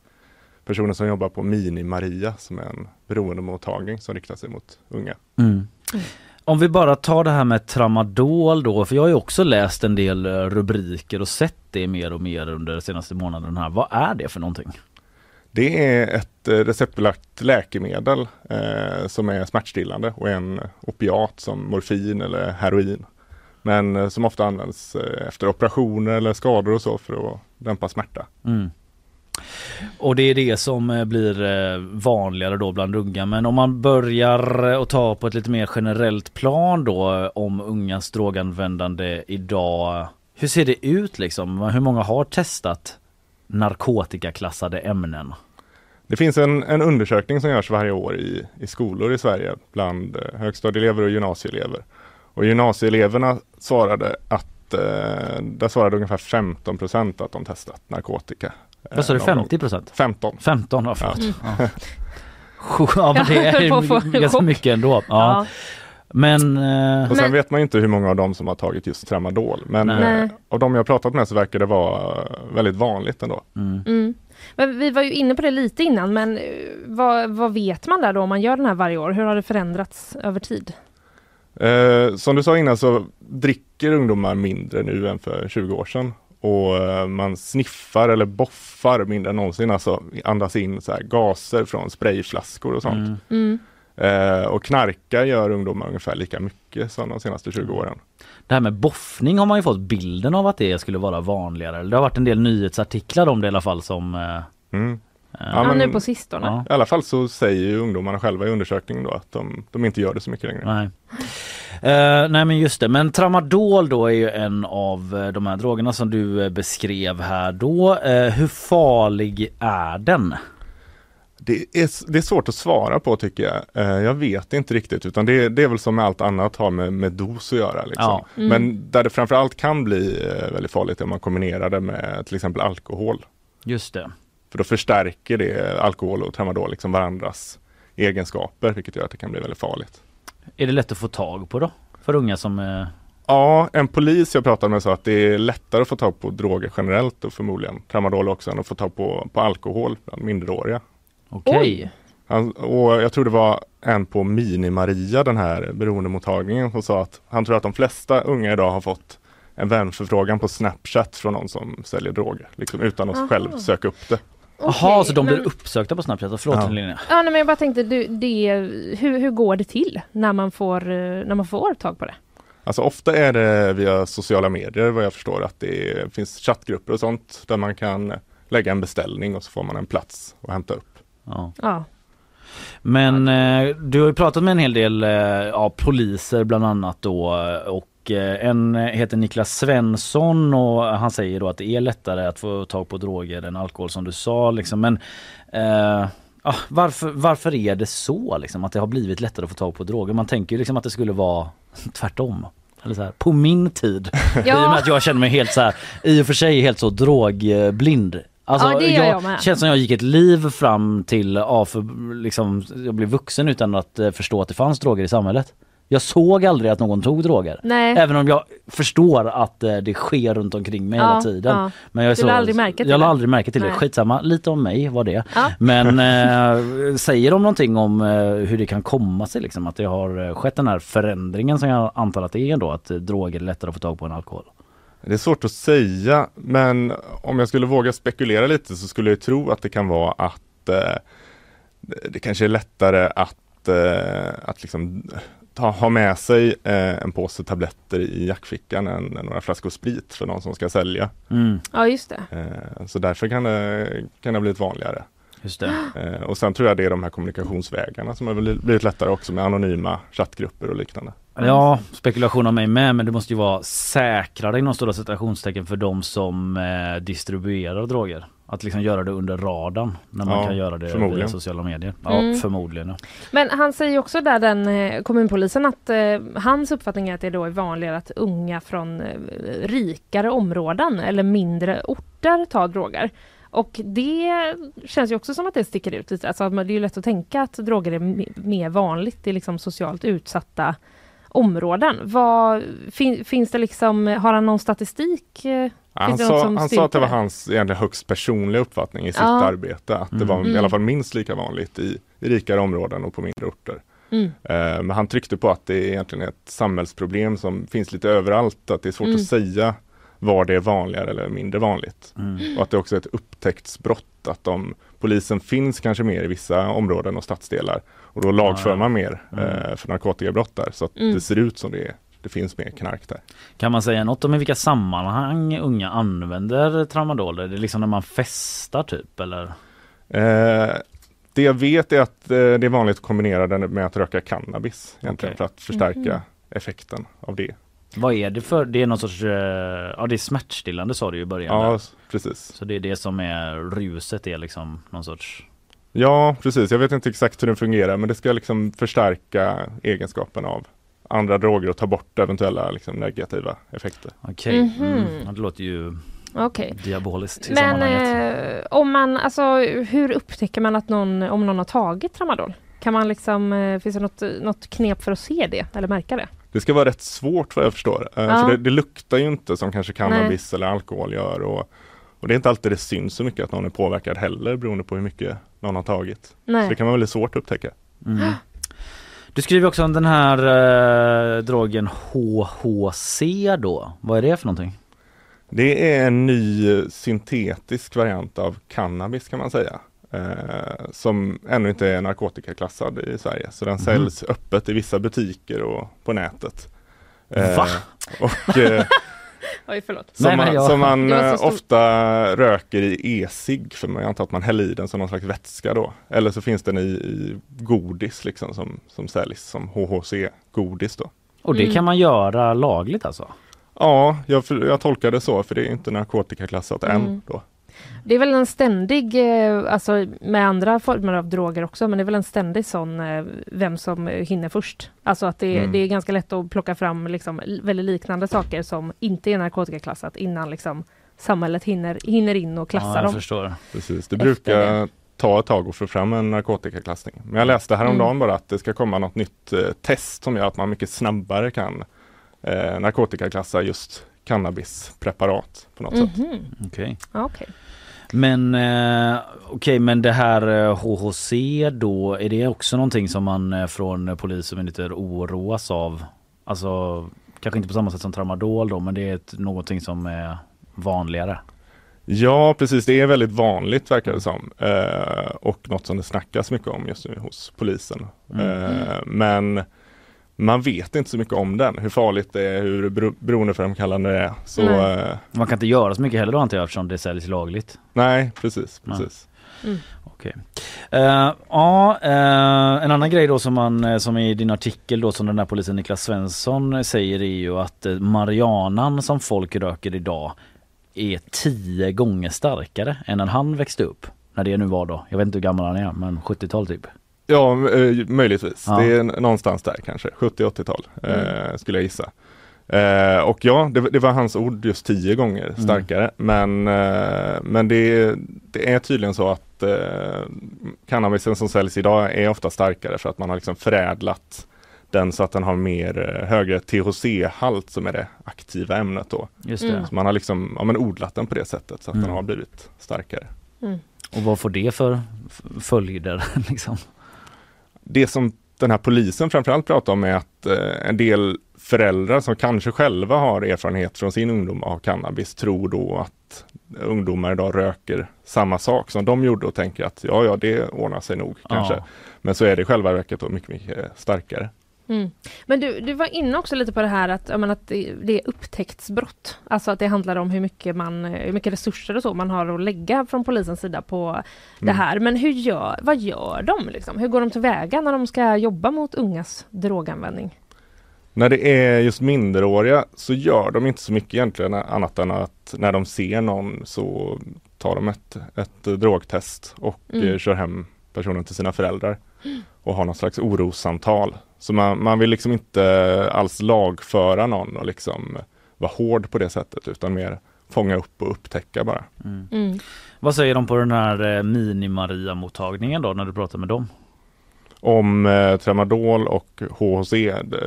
[SPEAKER 13] personer som jobbar på Mini-Maria som är en beroendemottagning som riktar sig mot unga.
[SPEAKER 1] Mm. Om vi bara tar det här med tramadol då, för jag har ju också läst en del eh, rubriker och sett det mer och mer under de senaste månaderna. Här. Vad är det för någonting?
[SPEAKER 13] Det är ett eh, receptbelagt läkemedel eh, som är smärtstillande och en opiat som morfin eller heroin. Men eh, som ofta används eh, efter operationer eller skador och så för att dämpa smärta.
[SPEAKER 1] Mm. Och det är det som eh, blir vanligare då bland unga. Men om man börjar att ta på ett lite mer generellt plan då om ungas droganvändande idag. Hur ser det ut liksom? Hur många har testat narkotikaklassade ämnen?
[SPEAKER 13] Det finns en, en undersökning som görs varje år i, i skolor i Sverige bland högstadieelever och gymnasieelever. Och gymnasieeleverna svarade att eh, där svarade ungefär 15 procent att de testat narkotika.
[SPEAKER 1] Vad sa du, 50 procent?
[SPEAKER 13] 15.
[SPEAKER 1] 15, ja förlåt.
[SPEAKER 13] Ja.
[SPEAKER 1] Ja. ja men det är ganska mycket ändå. Ja.
[SPEAKER 2] Ja.
[SPEAKER 1] Men... eh,
[SPEAKER 13] Och sen
[SPEAKER 2] Men-
[SPEAKER 13] vet man ju inte hur många av dem som har tagit just tramadol. Men
[SPEAKER 1] Nej.
[SPEAKER 13] eh, av de jag pratat med så verkar det vara väldigt vanligt ändå.
[SPEAKER 2] Mm. Men vi var ju inne på det lite innan, men eh, vad, vad vet man där då om man gör den här varje år? Hur har det förändrats över tid?
[SPEAKER 13] Eh, som du sa innan så dricker ungdomar mindre nu än för 20 år sedan. Och eh, man sniffar eller boffar mindre än någonsin, alltså andas in så här gaser från sprayflaskor och sånt.
[SPEAKER 1] Mm.
[SPEAKER 2] Mm.
[SPEAKER 13] Eh, och knarka gör ungdomar ungefär lika mycket som de senaste 20 åren.
[SPEAKER 1] Det här med boffning har man ju fått bilden av att det skulle vara vanligare. Det har varit en del nyhetsartiklar om det i alla fall som... eh,
[SPEAKER 13] Mm.
[SPEAKER 2] Ja, nu på sistone.
[SPEAKER 1] Ja.
[SPEAKER 13] I alla fall så säger ju ungdomarna själva i undersökningen då att de, de inte gör det så mycket längre.
[SPEAKER 1] Nej. Eh, nej men just det, men tramadol då är ju en av eh, de här drogerna som du eh, beskrev här då. Eh, hur farlig är den?
[SPEAKER 13] Det är, det är svårt att svara på tycker jag. Eh, jag vet inte riktigt utan det, det är väl som med allt annat har med, med dos att göra. Liksom.
[SPEAKER 1] Ja.
[SPEAKER 2] Mm.
[SPEAKER 13] Men där det framförallt kan bli väldigt farligt är om man kombinerar det med till exempel alkohol.
[SPEAKER 1] Just det.
[SPEAKER 13] För då förstärker det alkohol och tramadol liksom varandras egenskaper vilket gör att det kan bli väldigt farligt.
[SPEAKER 1] Är det lätt att få tag på då? För unga som... Eh,
[SPEAKER 13] Ja, en polis jag pratade med sa att det är lättare att få tag på droger generellt och förmodligen tramadol också än att få tag på, på alkohol bland minderåriga.
[SPEAKER 1] Okej.
[SPEAKER 13] Han, och jag tror det var en på Mini-Maria, den här beroendemottagningen, som sa att han tror att de flesta unga idag har fått en vänförfrågan på Snapchat från någon som säljer droger, liksom utan att
[SPEAKER 2] Aha.
[SPEAKER 13] själv söka upp det.
[SPEAKER 1] Jaha,
[SPEAKER 2] Okej,
[SPEAKER 1] så de
[SPEAKER 2] men-
[SPEAKER 1] blir uppsökta på Snapchat? Förlåt
[SPEAKER 13] Ja.
[SPEAKER 1] Linnea.
[SPEAKER 2] Ja, nej, men jag bara tänkte, du, det, hur, hur går det till när man, får, eh, när man får tag på det?
[SPEAKER 13] Alltså ofta är det via sociala medier vad jag förstår att det finns chattgrupper och sånt där man kan lägga en beställning och så får man en plats att hämta upp.
[SPEAKER 1] Ja.
[SPEAKER 2] Ja.
[SPEAKER 1] Men eh, du har ju pratat med en hel del eh, ja, poliser bland annat då och en heter Niklas Svensson och han säger då att det är lättare att få tag på droger än alkohol som du sa liksom. Men eh, ja, varför, varför är det så liksom att det har blivit lättare att få tag på droger? Man tänker ju liksom att det skulle vara tvärtom. Eller så här, på min tid. I och med att jag känner mig helt så här, i och för sig helt så drogblind. Alltså,
[SPEAKER 2] Ja, det gör jag med.
[SPEAKER 1] känns som jag gick ett liv fram till, ja, för, liksom, jag blev vuxen utan att eh, förstå att det fanns droger i samhället. Jag såg aldrig att någon tog droger.
[SPEAKER 2] Nej.
[SPEAKER 1] Även om jag förstår att eh, det sker runt omkring mig
[SPEAKER 2] Ja,
[SPEAKER 1] hela tiden.
[SPEAKER 2] ja.
[SPEAKER 1] Men jag
[SPEAKER 2] la aldrig märke till
[SPEAKER 1] jag
[SPEAKER 2] det.
[SPEAKER 1] aldrig märke till det.
[SPEAKER 2] Nej.
[SPEAKER 1] Skitsamma, lite om mig var det.
[SPEAKER 2] Ja.
[SPEAKER 1] Men eh, säger de någonting om eh, hur det kan komma sig liksom? Att det har eh, skett den här förändringen som jag antar att det är då att eh, droger är lättare att få tag på än alkohol.
[SPEAKER 13] Det är svårt att säga men om jag skulle våga spekulera lite så skulle jag tro att det kan vara att det kanske är lättare att, att liksom ta, ha med sig eh, en påse tabletter i jackfickan än, några flaskor sprit för någon som ska sälja.
[SPEAKER 1] Mm,
[SPEAKER 2] ja, just det.
[SPEAKER 13] Eh, så därför kan det, kan det ha blivit vanligare.
[SPEAKER 1] just det.
[SPEAKER 13] Eh, och sen tror jag det är de här kommunikationsvägarna som har bli- blivit lättare också med anonyma chattgrupper och liknande.
[SPEAKER 1] Ja, spekulation av mig med men det måste ju vara säkrare inom stora citationstecken för de som eh, distribuerar droger. Att liksom göra det under radarn när man
[SPEAKER 13] Ja,
[SPEAKER 1] kan göra det via sociala medier. Ja,
[SPEAKER 2] Mm.
[SPEAKER 1] förmodligen. Ja.
[SPEAKER 2] Men han säger också där den eh, kommunpolisen att eh, hans uppfattning är att det då är vanligare att unga från eh, rikare områden eller mindre orter tar droger. Och det känns ju också som att det sticker ut lite. Alltså, det är ju lätt att tänka att droger är mer vanligt i liksom socialt utsatta områden. Vad, fin, finns det liksom, har han någon statistik? eh,
[SPEAKER 13] Han, sa, han sa att det var hans egentligen högst personliga uppfattning i sitt
[SPEAKER 2] Ja.
[SPEAKER 13] arbete. Att det
[SPEAKER 1] Mm.
[SPEAKER 13] var i
[SPEAKER 2] Mm.
[SPEAKER 13] alla fall minst lika vanligt i, i rikare områden och på mindre orter.
[SPEAKER 2] Mm.
[SPEAKER 13] Eh, men han tryckte på att det egentligen är ett samhällsproblem som finns lite överallt. Att det är svårt
[SPEAKER 2] Mm.
[SPEAKER 13] att säga var det är vanligare eller mindre vanligt.
[SPEAKER 1] Mm.
[SPEAKER 13] Och att det också är ett upptäcktsbrott att om polisen finns kanske mer i vissa områden och stadsdelar och då lagför
[SPEAKER 1] ja.
[SPEAKER 13] man mer
[SPEAKER 1] Mm.
[SPEAKER 13] eh, för narkotikabrott där så att
[SPEAKER 1] Mm.
[SPEAKER 13] det ser ut som det är. Det finns mer knark där.
[SPEAKER 1] Kan man säga något om i vilka sammanhang unga använder tramadol? Är det liksom när man festar typ eller?
[SPEAKER 13] Eh, det jag vet är att eh, det är vanligt att kombinera den med att röka cannabis egentligen
[SPEAKER 1] Okej.
[SPEAKER 13] för att förstärka
[SPEAKER 1] Mhm.
[SPEAKER 13] effekten av det.
[SPEAKER 1] Vad är det för? Det är någon sorts, eh, ja det är smärtstillande sa du i början.
[SPEAKER 13] Ja,
[SPEAKER 1] där.
[SPEAKER 13] precis.
[SPEAKER 1] Så det är det som är ruset är liksom någon sorts
[SPEAKER 13] Ja, precis. Jag vet inte exakt hur den fungerar men det ska liksom förstärka egenskapen av andra droger och ta bort eventuella liksom, negativa effekter.
[SPEAKER 1] Okej,
[SPEAKER 2] Mhm.
[SPEAKER 1] mm. det låter ju
[SPEAKER 2] Okej.
[SPEAKER 1] diaboliskt i
[SPEAKER 2] Men
[SPEAKER 1] sammanhanget.
[SPEAKER 2] eh, om man, alltså hur upptäcker man att någon, om någon har tagit tramadol? Kan man liksom, eh, finns det något, något knep för att se det eller märka det?
[SPEAKER 13] Det ska vara rätt svårt vad jag förstår. Eh,
[SPEAKER 2] Ja.
[SPEAKER 13] För det, det luktar ju inte som kanske cannabis eller alkohol gör. Och, och det är inte alltid det syns så mycket att någon är påverkad heller beroende på hur mycket någon har tagit.
[SPEAKER 2] Nej.
[SPEAKER 13] Så det kan vara väldigt svårt att upptäcka.
[SPEAKER 1] Mm. Du skriver också om den här eh, drogen HHC då. Vad är det för någonting?
[SPEAKER 13] Det är en ny syntetisk variant av cannabis kan man säga. Eh, som ännu inte är narkotikaklassad i Sverige. Så den
[SPEAKER 1] Mhm.
[SPEAKER 13] säljs öppet i vissa butiker och på nätet.
[SPEAKER 1] Va?
[SPEAKER 13] Och, eh,
[SPEAKER 2] Oj, förlåt.
[SPEAKER 13] Som,
[SPEAKER 1] Nej,
[SPEAKER 13] man,
[SPEAKER 1] jag-
[SPEAKER 13] som man eh,
[SPEAKER 2] stort.
[SPEAKER 13] ofta röker i e-cigg för man antar att man häller i den som någon slags vätska då. Eller så finns den i, i godis liksom som, som säljs som HHC-godis då.
[SPEAKER 1] Och det
[SPEAKER 2] Mm.
[SPEAKER 1] kan man göra lagligt alltså?
[SPEAKER 13] Ja, jag, jag tolkar det så för det är inte narkotikaklassat
[SPEAKER 2] Mm.
[SPEAKER 13] än då.
[SPEAKER 2] Det är väl en ständig, eh, alltså med andra former av droger också, men det är väl en ständig sån eh, vem som hinner först. Alltså att det,
[SPEAKER 13] Mm.
[SPEAKER 2] det är ganska lätt att plocka fram liksom väldigt liknande saker som inte är narkotikaklassat innan liksom samhället hinner, hinner in och klassa
[SPEAKER 1] ja, jag
[SPEAKER 2] dem.
[SPEAKER 1] förstår.
[SPEAKER 13] Precis, det brukar ta ett tag att få fram en narkotikaklassning. Men jag läste häromdagen
[SPEAKER 2] Mm.
[SPEAKER 13] bara att det ska komma något nytt eh, test som gör att man mycket snabbare kan eh, narkotikaklassa just cannabispreparat på något sätt.
[SPEAKER 2] Mhm.
[SPEAKER 1] Okej.
[SPEAKER 2] Okej.
[SPEAKER 1] Men eh, okej, men det här eh, HHC då, är det också någonting som man eh, från polis och myndigheter oroas av? Alltså kanske inte på samma sätt som tramadol då, men det är ett, någonting som är vanligare.
[SPEAKER 13] Ja, precis. Det är väldigt vanligt verkar det som. Eh, och något som det snackas mycket om just nu hos polisen.
[SPEAKER 1] Mm.
[SPEAKER 13] Eh, men man vet inte så mycket om den. Hur farligt det är, hur bero- beroendeframkallande det är. Så, eh,
[SPEAKER 1] Man kan inte göra så mycket heller då antar jag eftersom det säljs lagligt.
[SPEAKER 13] nej, precis.
[SPEAKER 1] Nej.
[SPEAKER 13] precis.
[SPEAKER 2] Mm.
[SPEAKER 1] Okej. Eh, ja, eh, en annan grej då som man eh, som är i din artikel då som den där polisen Niklas Svensson säger är ju att marijuanan som folk röker idag är tio gånger starkare än när han växte upp. När det nu var då. Jag vet inte hur gammal han är men 70-tal typ.
[SPEAKER 13] Ja, eh, möjligtvis.
[SPEAKER 1] Ja.
[SPEAKER 13] Det är någonstans där kanske, 70-80-tal eh,
[SPEAKER 2] Mm.
[SPEAKER 13] skulle jag gissa. Eh, och ja, det, det var hans ord just tio gånger
[SPEAKER 1] Mm.
[SPEAKER 13] starkare. Men, eh, men det, det är tydligen så att eh, cannabisen som säljs idag är ofta starkare för att man har liksom förädlat den så att den har mer eh, högre THC-halt som är det aktiva ämnet då.
[SPEAKER 1] Just det.
[SPEAKER 2] Mm.
[SPEAKER 13] Så man har liksom ja, men odlat den på det sättet så att
[SPEAKER 1] Mm.
[SPEAKER 13] den har blivit starkare.
[SPEAKER 2] Mm.
[SPEAKER 1] Och vad får det för följder liksom?
[SPEAKER 13] Det som den här polisen framförallt pratar om är att eh, en del föräldrar som kanske själva har erfarenhet från sin ungdom av cannabis tror då att ungdomar idag röker samma sak som de gjorde och tänker att ja, ja, det ordnar sig nog kanske.
[SPEAKER 1] Ja.
[SPEAKER 13] Men så är det i själva verket då mycket, mycket starkare.
[SPEAKER 2] Mm. Men du, du var inne också lite på det här att, menar, att det, det är upptäcktsbrott. Alltså att det handlar om hur mycket, man, hur mycket resurser och så man har att lägga från polisens sida på det
[SPEAKER 13] Mm.
[SPEAKER 2] här. Men hur gör, vad gör de? Liksom? Hur går de tillväga när de ska jobba mot ungas droganvändning?
[SPEAKER 13] När det är just minderåriga så gör de inte så mycket egentligen annat än att när de ser någon så tar de ett, ett drogtest och
[SPEAKER 2] Mm.
[SPEAKER 13] kör hem personen till sina föräldrar och har någon slags orossamtal. Så man, man vill liksom inte alls lagföra någon och liksom vara hård på det sättet utan mer fånga upp och upptäcka bara.
[SPEAKER 1] Mm.
[SPEAKER 2] Mm.
[SPEAKER 1] Vad säger de på den här eh, mini-Maria-mottagningen då när du pratar med dem?
[SPEAKER 13] Om eh, tramadol och HHC.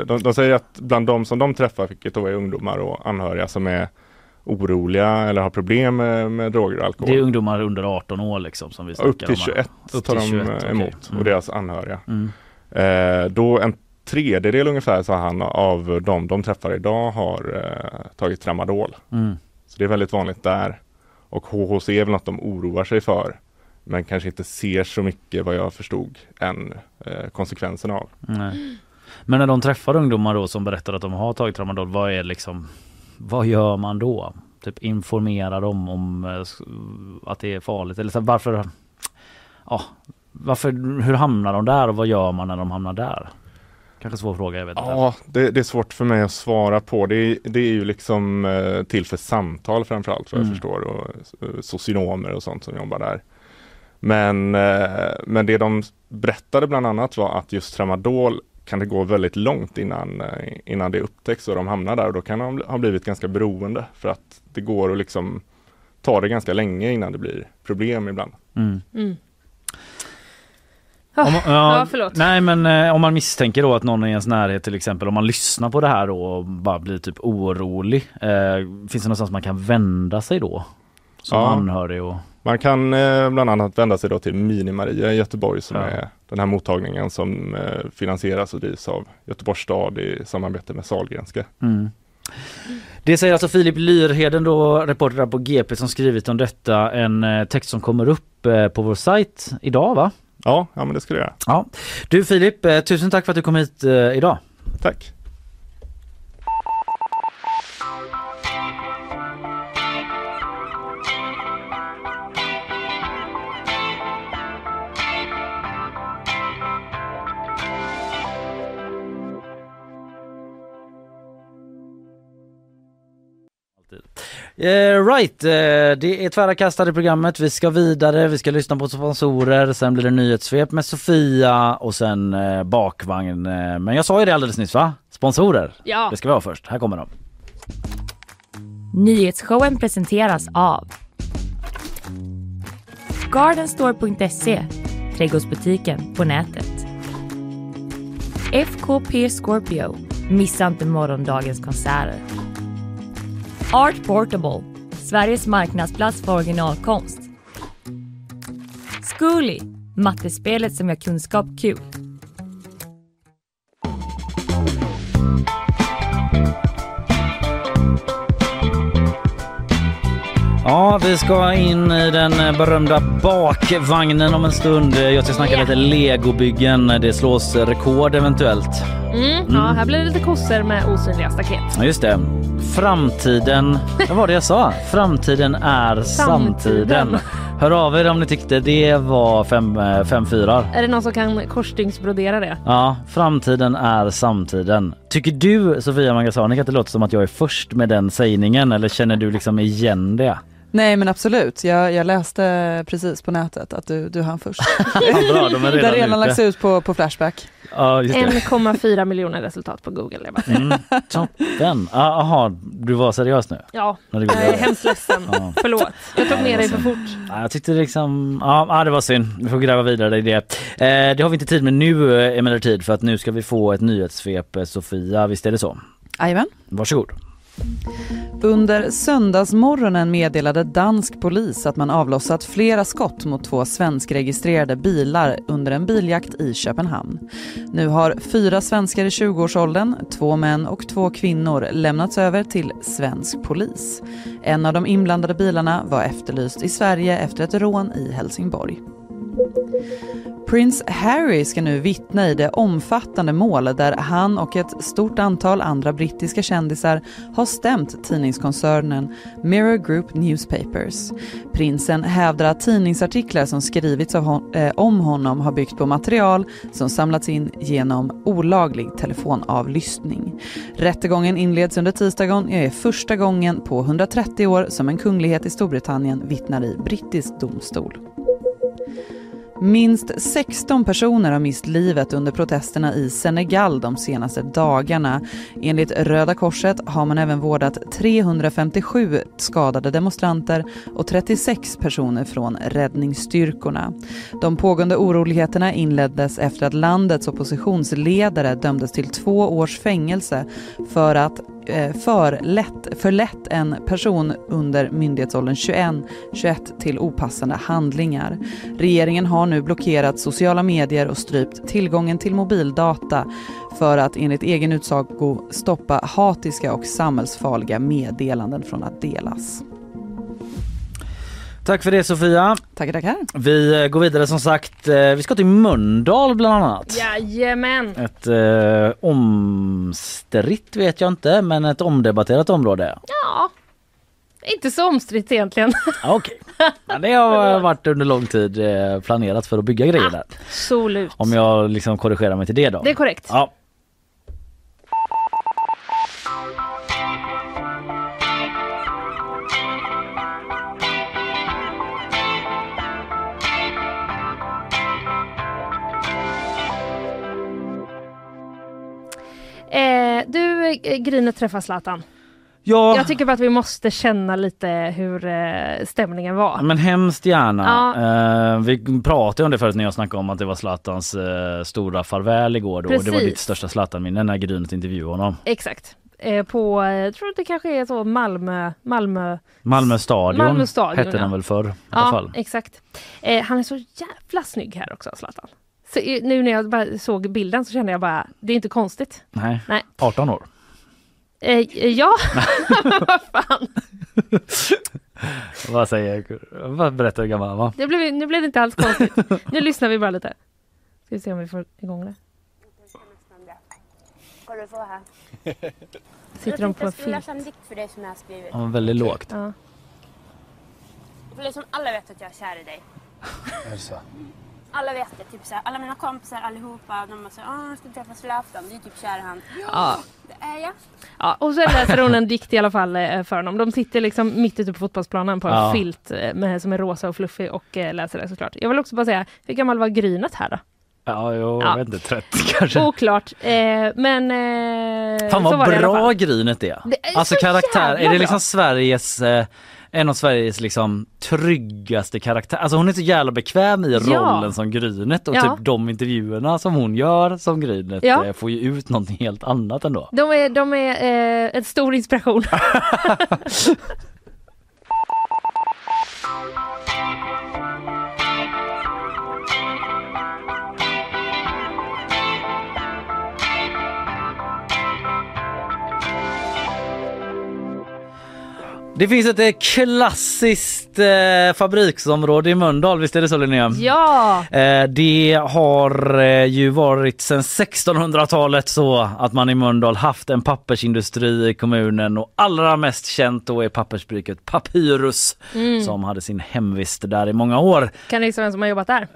[SPEAKER 13] De, de säger att bland de som de träffar, vilket då är ungdomar och anhöriga som är oroliga eller har problem med, med droger och alkohol.
[SPEAKER 1] Det är ungdomar under 18 år liksom som vi
[SPEAKER 13] Upp
[SPEAKER 1] snackar
[SPEAKER 13] till
[SPEAKER 1] om.
[SPEAKER 13] 21
[SPEAKER 1] Upp
[SPEAKER 13] tar
[SPEAKER 1] till
[SPEAKER 13] de
[SPEAKER 1] 21,
[SPEAKER 13] eh,
[SPEAKER 1] okej.
[SPEAKER 13] emot
[SPEAKER 1] Mm.
[SPEAKER 13] och deras anhöriga.
[SPEAKER 1] Mm.
[SPEAKER 13] Eh, då en tredjedel ungefär sa han av de de träffar idag har eh, tagit tramadol.
[SPEAKER 1] Mm.
[SPEAKER 13] Så det är väldigt vanligt där. Och HHC är väl något de oroar sig för men kanske inte ser så mycket vad jag förstod än eh, konsekvenserna av.
[SPEAKER 1] Nej. Men när de träffar ungdomar då som berättar att de har tagit tramadol, vad är liksom vad gör man då? Typ informera dem om eh, att det är farligt eller så varför ja, varför, hur hamnar de där och vad gör man när de hamnar där? Kanske svår fråga, jag vet inte.
[SPEAKER 13] Ja, det, det, är svårt för mig att svara på. Det, det är ju liksom eh, till för samtal framförallt vad jag mm. förstår och eh, socionomer och sånt som jobbar där. Men, eh, men det de berättade bland annat var att just tramadol kan det gå väldigt långt innan, innan det upptäcks och de hamnar där och då kan de ha blivit ganska beroende för att det går att liksom ta det ganska länge innan det blir problem ibland. Mm. Mm.
[SPEAKER 1] Om, ja, ja, förlåt. Nej men eh, om man misstänker då att någon i ens närhet till exempel om man lyssnar på det här då och bara blir typ orolig. Eh, finns det någonstans man kan vända sig då? Som ja. anhörig och
[SPEAKER 13] man kan eh, bland annat vända sig då till Mini-Maria i Göteborg som ja. är den här mottagningen som eh, finansieras och drivs av Göteborgs stad i samarbete med Sahlgrenska. Mm.
[SPEAKER 1] Det säger alltså Filip Lyrheden då, reporter på GP som skrivit om detta. En eh, text som kommer upp eh, på vår sajt idag va?
[SPEAKER 13] Ja, ja men det ska det göra.
[SPEAKER 1] Ja. Du Filip, eh, tusen tack för att du kom hit eh, idag.
[SPEAKER 13] Tack.
[SPEAKER 1] Uh, right, uh, det är tvära kastade programmet. Vi ska vidare, vi ska lyssna på sponsorer, sen blir det nyhetssvep med Sofia och sen uh, bakvagn. men jag sa ju det alldeles nyss va? Sponsorer.
[SPEAKER 2] Ja.
[SPEAKER 1] Det ska vi ha först. Här kommer de.
[SPEAKER 12] Nyhetsshowen presenteras av Gardenstore.se Trädgårdsbutiken på nätet. FKP Scorpio. Missa inte morgondagens konserter. Art Portable, Sveriges marknadsplats för originalkonst. Zcooly, mattespelet som gör kunskap kul.
[SPEAKER 1] Ja, vi ska in i den berömda bakvagnen om en stund. Jag ska snacka yeah. lite legobyggen. Det slås rekord eventuellt.
[SPEAKER 2] Mm, mm. Ja, här blir det lite kossor med osynliga staket.
[SPEAKER 1] Ja, just det. Framtiden, vad var det jag sa? Framtiden är samtiden. Hör av er om ni tyckte det var fem, eh, fem fyrar.
[SPEAKER 2] Är det någon som kan korsstygnsbrodera det?
[SPEAKER 1] Ja, framtiden är samtiden. Tycker du Sofia Mangasani att det låter som att jag är först med den sägningen eller känner du liksom igen det?
[SPEAKER 4] Nej men absolut, jag, jag läste precis på nätet att du, du hann först.
[SPEAKER 1] bra, de är redan
[SPEAKER 4] det har redan lagts ut på, på Flashback.
[SPEAKER 2] Ja, 1,4 miljoner resultat på Google.
[SPEAKER 1] Mm, toppen! Jaha, du var seriös nu?
[SPEAKER 2] Ja, jag är hemskt ledsen. Ja. Förlåt, jag tog ner dig för fort.
[SPEAKER 1] Ja, jag tyckte liksom, ja det var synd. Vi får gräva vidare i det. Eh, det har vi inte tid med nu eh, emellertid för att nu ska vi få ett nyhetssvep. Eh, Sofia, visst är det så?
[SPEAKER 4] Jajamän.
[SPEAKER 1] Varsågod.
[SPEAKER 4] Under söndagsmorgonen meddelade dansk polis att man avlossat flera skott mot två svenskregistrerade bilar under en biljakt i Köpenhamn. Nu har fyra svenskar i 20-årsåldern, två män och två kvinnor lämnats över till svensk polis. En av de inblandade bilarna var efterlyst i Sverige efter ett rån i Helsingborg. Prins Harry ska nu vittna i det omfattande mål där han och ett stort antal andra brittiska kändisar har stämt tidningskoncernen Mirror Group Newspapers. Prinsen hävdar att tidningsartiklar som skrivits hon eh, om honom har byggt på material som samlats in genom olaglig telefonavlyssning. Rättegången inleds under tisdagen och är första gången på 130 år som en kunglighet i Storbritannien vittnar i brittisk domstol. Minst 16 personer har mist livet under protesterna i Senegal de senaste dagarna. Enligt Röda Korset har man även vårdat 357 skadade demonstranter och 36 personer från räddningsstyrkorna. De pågående oroligheterna inleddes efter att landets oppositionsledare dömdes till två års fängelse för att Eh, för lätt, för lätt en person under myndighetsåldern 21-21 till opassande handlingar. Regeringen har nu blockerat sociala medier och strypt tillgången till mobildata för att enligt egen utsago stoppa hatiska och samhällsfarliga meddelanden från att delas.
[SPEAKER 1] Tack för det Sofia.
[SPEAKER 4] Tackar, tackar.
[SPEAKER 1] Vi eh, går vidare som sagt. Eh, Vi ska till Mölndal bland annat.
[SPEAKER 2] Jajamän!
[SPEAKER 1] Ett eh, omstritt vet jag inte, men ett omdebatterat område.
[SPEAKER 2] Ja, inte så omstritt egentligen.
[SPEAKER 1] Ja, Okej. Men det har varit under lång tid eh, planerat för att bygga grejer där.
[SPEAKER 2] Absolut.
[SPEAKER 1] Om jag liksom korrigerar mig till det då.
[SPEAKER 2] Det är korrekt.
[SPEAKER 1] Ja.
[SPEAKER 2] Eh, du, eh, Grynet träffar Zlatan.
[SPEAKER 1] Ja.
[SPEAKER 2] Jag tycker bara att vi måste känna lite hur eh, stämningen var.
[SPEAKER 1] Men hemskt gärna.
[SPEAKER 2] Ja.
[SPEAKER 1] Eh, vi pratade om det förut när jag snackade om att det var Zlatans eh, stora farväl igår då. Det var
[SPEAKER 2] Precis.
[SPEAKER 1] ditt största Zlatan-minne när Grynet intervjuade honom.
[SPEAKER 2] Exakt. På, jag tror att det kanske är så Malmö, Malmö
[SPEAKER 1] Malmö stadion,
[SPEAKER 2] Malmö stadion,
[SPEAKER 1] hette
[SPEAKER 2] ja.
[SPEAKER 1] den väl förr i alla
[SPEAKER 2] Ja,
[SPEAKER 1] fall.
[SPEAKER 2] exakt. Han är så jävla snygg här också, Zlatan. Så, nu när jag bara såg bilden så kände jag bara, det är inte konstigt.
[SPEAKER 1] Nej.
[SPEAKER 2] Nej.
[SPEAKER 1] 18 år.
[SPEAKER 2] Eh, eh, ja, vad fan.
[SPEAKER 1] Vad säger Vad berättar hur gammal han var?
[SPEAKER 2] Det blev, nu blev det inte alls konstigt. Nu lyssnar vi bara lite. Ska vi se om vi får igång det.
[SPEAKER 11] Ska du få här?
[SPEAKER 2] Sitter de på en
[SPEAKER 11] Jag skulle
[SPEAKER 2] filt?
[SPEAKER 11] läsa en dikt för dig som jag har skrivit.
[SPEAKER 1] Var väldigt lågt.
[SPEAKER 2] Ja.
[SPEAKER 11] För liksom alla vet att jag är kär i dig.
[SPEAKER 9] Är det så?
[SPEAKER 11] Alla vet det. Typ såhär, alla mina kompisar allihopa, de bara såhär, åh jag ska träffa Zlatan, du är typ kär i han.
[SPEAKER 2] Ja.
[SPEAKER 11] det är jag.
[SPEAKER 2] Ja, och så läser hon en dikt i alla fall eh, för honom. De sitter liksom mitt ute på fotbollsplanen på en
[SPEAKER 1] Ja.
[SPEAKER 2] filt eh, med, som är rosa och fluffig och eh, läser det såklart. Jag vill också bara säga, hur gammal var Grynet här då?
[SPEAKER 1] Ja, jag
[SPEAKER 2] Ja.
[SPEAKER 1] vet inte, 30 kanske.
[SPEAKER 2] Oklart. Eh, men eh,
[SPEAKER 1] Fan
[SPEAKER 2] så
[SPEAKER 1] vad
[SPEAKER 2] det
[SPEAKER 1] bra. Grynet är.
[SPEAKER 2] Det är
[SPEAKER 1] alltså
[SPEAKER 2] så
[SPEAKER 1] karaktär, är det
[SPEAKER 2] bra.
[SPEAKER 1] liksom Sveriges eh, en av Sveriges liksom tryggaste karaktär. Alltså hon är så jävla bekväm i
[SPEAKER 2] Ja.
[SPEAKER 1] rollen som Grynet och
[SPEAKER 2] Ja.
[SPEAKER 1] typ de intervjuerna som hon gör som Grynet
[SPEAKER 2] Ja.
[SPEAKER 1] eh, får ju ut någonting helt annat ändå.
[SPEAKER 2] De är, de är eh, en stor inspiration.
[SPEAKER 1] Det finns ett eh, klassiskt eh, fabriksområde i Mölndal, visst är det så Linnea?
[SPEAKER 2] ja!
[SPEAKER 1] Eh, det har eh, ju varit sedan 1600-talet så att man i Mölndal haft en pappersindustri i kommunen och allra mest känt då är pappersbruket Papyrus
[SPEAKER 2] Mm.
[SPEAKER 1] som hade sin hemvist där i många år.
[SPEAKER 2] Kan du gissa vem som har jobbat där?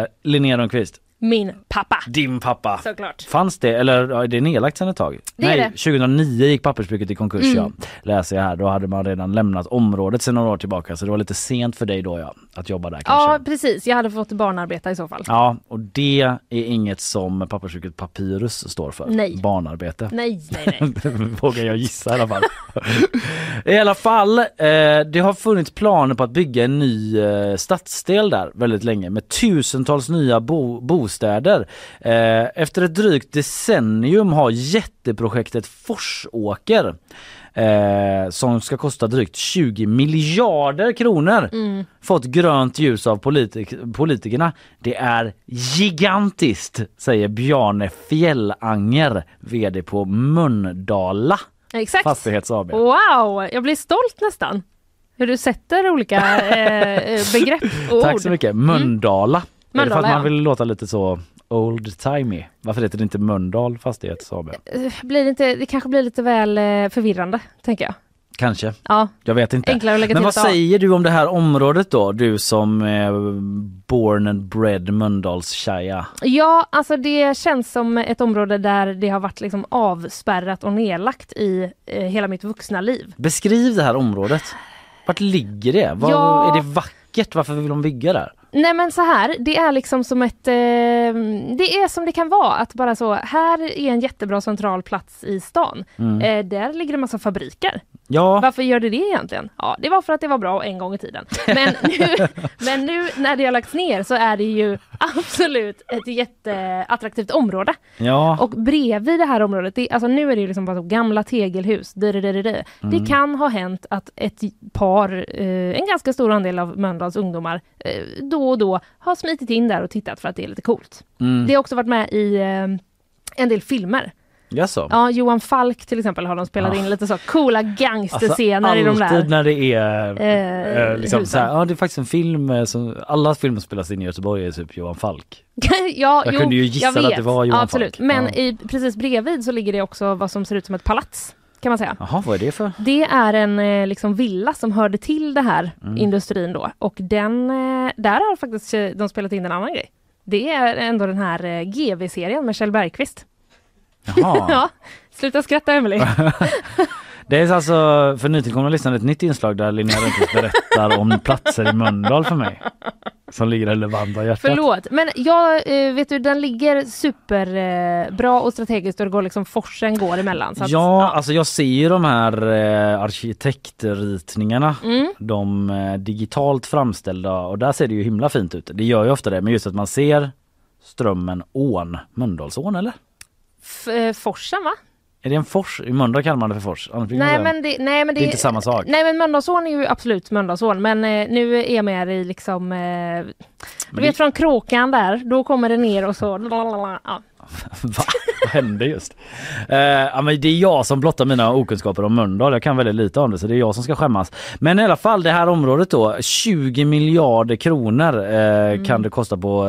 [SPEAKER 1] Eh, Linnea Rönnqvist,
[SPEAKER 2] Min pappa.
[SPEAKER 1] din pappa.
[SPEAKER 2] Såklart.
[SPEAKER 1] Fanns det, eller ja, är det nedlagt sedan ett tag?
[SPEAKER 2] Det är
[SPEAKER 1] Nej,
[SPEAKER 2] det.
[SPEAKER 1] 2009 gick pappersbruket i konkurs
[SPEAKER 2] Mm.
[SPEAKER 1] ja. Läser jag här, då hade man redan lämnat området sedan några år tillbaka så det var lite sent för dig då ja, att jobba där kanske.
[SPEAKER 2] Ja, precis. Jag hade fått barnarbeta i så fall.
[SPEAKER 1] Ja, och det är inget som pappersbruket Papyrus står för.
[SPEAKER 2] Nej.
[SPEAKER 1] Barnarbete.
[SPEAKER 2] Nej, nej, nej.
[SPEAKER 1] Vågar jag gissa i alla fall. I alla fall, eh, det har funnits planer på att bygga en ny eh, stadsdel där väldigt länge med tusentals nya bo- bostäder. Eh, efter ett drygt decennium har jätteprojektet Forsåker eh, som ska kosta drygt 20 miljarder kronor
[SPEAKER 2] Mm.
[SPEAKER 1] fått grönt ljus av politik- politikerna. Det är gigantiskt, säger Bjarne Fjällanger, vd på Mölndala
[SPEAKER 2] Exakt.
[SPEAKER 1] Fastighets AB.
[SPEAKER 2] Wow, jag blir stolt nästan. Hur du sätter olika eh, eh, begrepp och ord.
[SPEAKER 1] Tack så mycket. Mölndala. Är det för att man vill låta lite så old timey? Varför heter det inte Mölndal Fastighets AB?
[SPEAKER 2] Eh, Blir det, inte, det kanske blir lite väl eh, förvirrande, tänker jag.
[SPEAKER 1] Kanske.
[SPEAKER 2] Ja,
[SPEAKER 1] Jag vet inte. Men vad säger du om det här området då? Du som är born and bred Mölndals-tjeja.
[SPEAKER 2] Ja, alltså det känns som ett område där det har varit liksom avspärrat och nedlagt i eh, hela mitt vuxna liv.
[SPEAKER 1] Beskriv det här området. Vart ligger det? Var,
[SPEAKER 2] Ja.
[SPEAKER 1] Är det vackert? Varför vill de bygga där?
[SPEAKER 2] Nej men så här, det är liksom som ett... Eh, det är som det kan vara, att bara så, här är en jättebra central plats i stan.
[SPEAKER 1] Mm.
[SPEAKER 2] Eh, där ligger det massa fabriker.
[SPEAKER 1] Ja.
[SPEAKER 2] Varför gör det det egentligen? Ja, det var för att det var bra en gång i tiden. Men nu, men nu när det har lagts ner så är det ju absolut ett jätteattraktivt område.
[SPEAKER 1] Ja.
[SPEAKER 2] Och bredvid det här området, det, alltså nu är det ju liksom bara gamla tegelhus.
[SPEAKER 1] Mm.
[SPEAKER 2] Det kan ha hänt att ett par, eh, en ganska stor andel av Mölndals ungdomar, eh, då och då har smitit in där och tittat för att det är lite coolt.
[SPEAKER 1] Mm.
[SPEAKER 2] Det har också varit med i eh, en del filmer.
[SPEAKER 1] Jaså?
[SPEAKER 2] Ja, Johan Falk till exempel har de spelat
[SPEAKER 1] Ja.
[SPEAKER 2] in lite så coola gangsterscener i de
[SPEAKER 1] Alltså, alltid
[SPEAKER 2] där.
[SPEAKER 1] när det är
[SPEAKER 2] Eh,
[SPEAKER 1] eh, liksom
[SPEAKER 2] husen.
[SPEAKER 1] så här, ja det är faktiskt en film eh, som, alla filmer spelas in i Göteborg är typ Johan Falk.
[SPEAKER 2] ja,
[SPEAKER 1] Jag
[SPEAKER 2] jo,
[SPEAKER 1] kunde ju gissa att det var Johan
[SPEAKER 2] absolut.
[SPEAKER 1] Falk.
[SPEAKER 2] Men
[SPEAKER 1] Ja.
[SPEAKER 2] i, precis bredvid så ligger det också vad som ser ut som ett palats. Kan man säga.
[SPEAKER 1] Jaha, vad är det för?
[SPEAKER 2] Det är en eh, liksom villa som hörde till det här
[SPEAKER 1] Mm.
[SPEAKER 2] industrin då och den, eh, där har faktiskt eh, de spelat in en annan grej. Det är ändå den här eh, GV-serien med Kjell Bergqvist. Ja, sluta skratta Emelie.
[SPEAKER 1] Det är alltså för nytillkomna lyssnare ett nytt inslag där Linnea Rönnqvist berättar om platser i Mölndal för mig. Som ligger relevant av hjärtat.
[SPEAKER 2] Förlåt, men jag eh, vet du den ligger superbra eh, och strategiskt och det går liksom forsen går emellan. Så att,
[SPEAKER 1] Ja, alltså jag ser ju de här eh, arkitektritningarna.
[SPEAKER 2] Mm.
[SPEAKER 1] De digitalt framställda och där ser det ju himla fint ut. Det gör ju ofta det, men just att man ser Strömmen, ån, Mölndalsån eller?
[SPEAKER 2] F- eh, forsen va?
[SPEAKER 1] Är det en fors? I Mölndal kallar man det för fors.
[SPEAKER 2] Nej men, det, nej men det,
[SPEAKER 1] Det är inte samma sak.
[SPEAKER 2] Nej men Mölndalsån är ju absolut Mölndalsån men eh, nu är jag mer i liksom eh, Du vet
[SPEAKER 1] det-
[SPEAKER 2] från Kråkan där, då kommer det ner och så ja.
[SPEAKER 1] Va? Vad hände just? Eh, ja, men det är jag som blottar mina okunskaper om Mölndal. Jag kan väldigt lite om det så det är jag som ska skämmas. Men i alla fall det här området då 20 miljarder kronor eh, kan det kosta på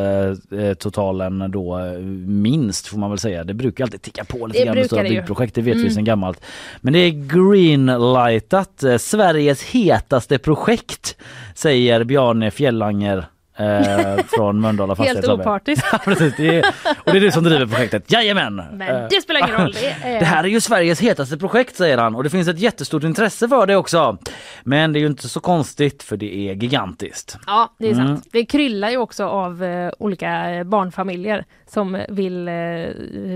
[SPEAKER 1] eh, totalen då minst får man väl säga. Det brukar alltid ticka på lite grann med stora byggprojekt. Det vet vi
[SPEAKER 2] Mm.
[SPEAKER 1] sedan gammalt. Men det är greenlightat. Sveriges hetaste projekt säger Bjarne Fjellanger eh, från Mölndala
[SPEAKER 2] Helt
[SPEAKER 1] Fastighets AB.
[SPEAKER 2] opartisk.
[SPEAKER 1] Ja, precis. Det är, och det är du som driver projektet. Jajamän!
[SPEAKER 2] Men det spelar ingen roll. Det, är,
[SPEAKER 1] Det här är ju Sveriges hetaste projekt säger han och det finns ett jättestort intresse för det också. Men det är ju inte så konstigt för det är gigantiskt.
[SPEAKER 2] Ja, det är
[SPEAKER 1] Mm.
[SPEAKER 2] sant. Det kryllar ju också av eh, olika eh, barnfamiljer som vill eh,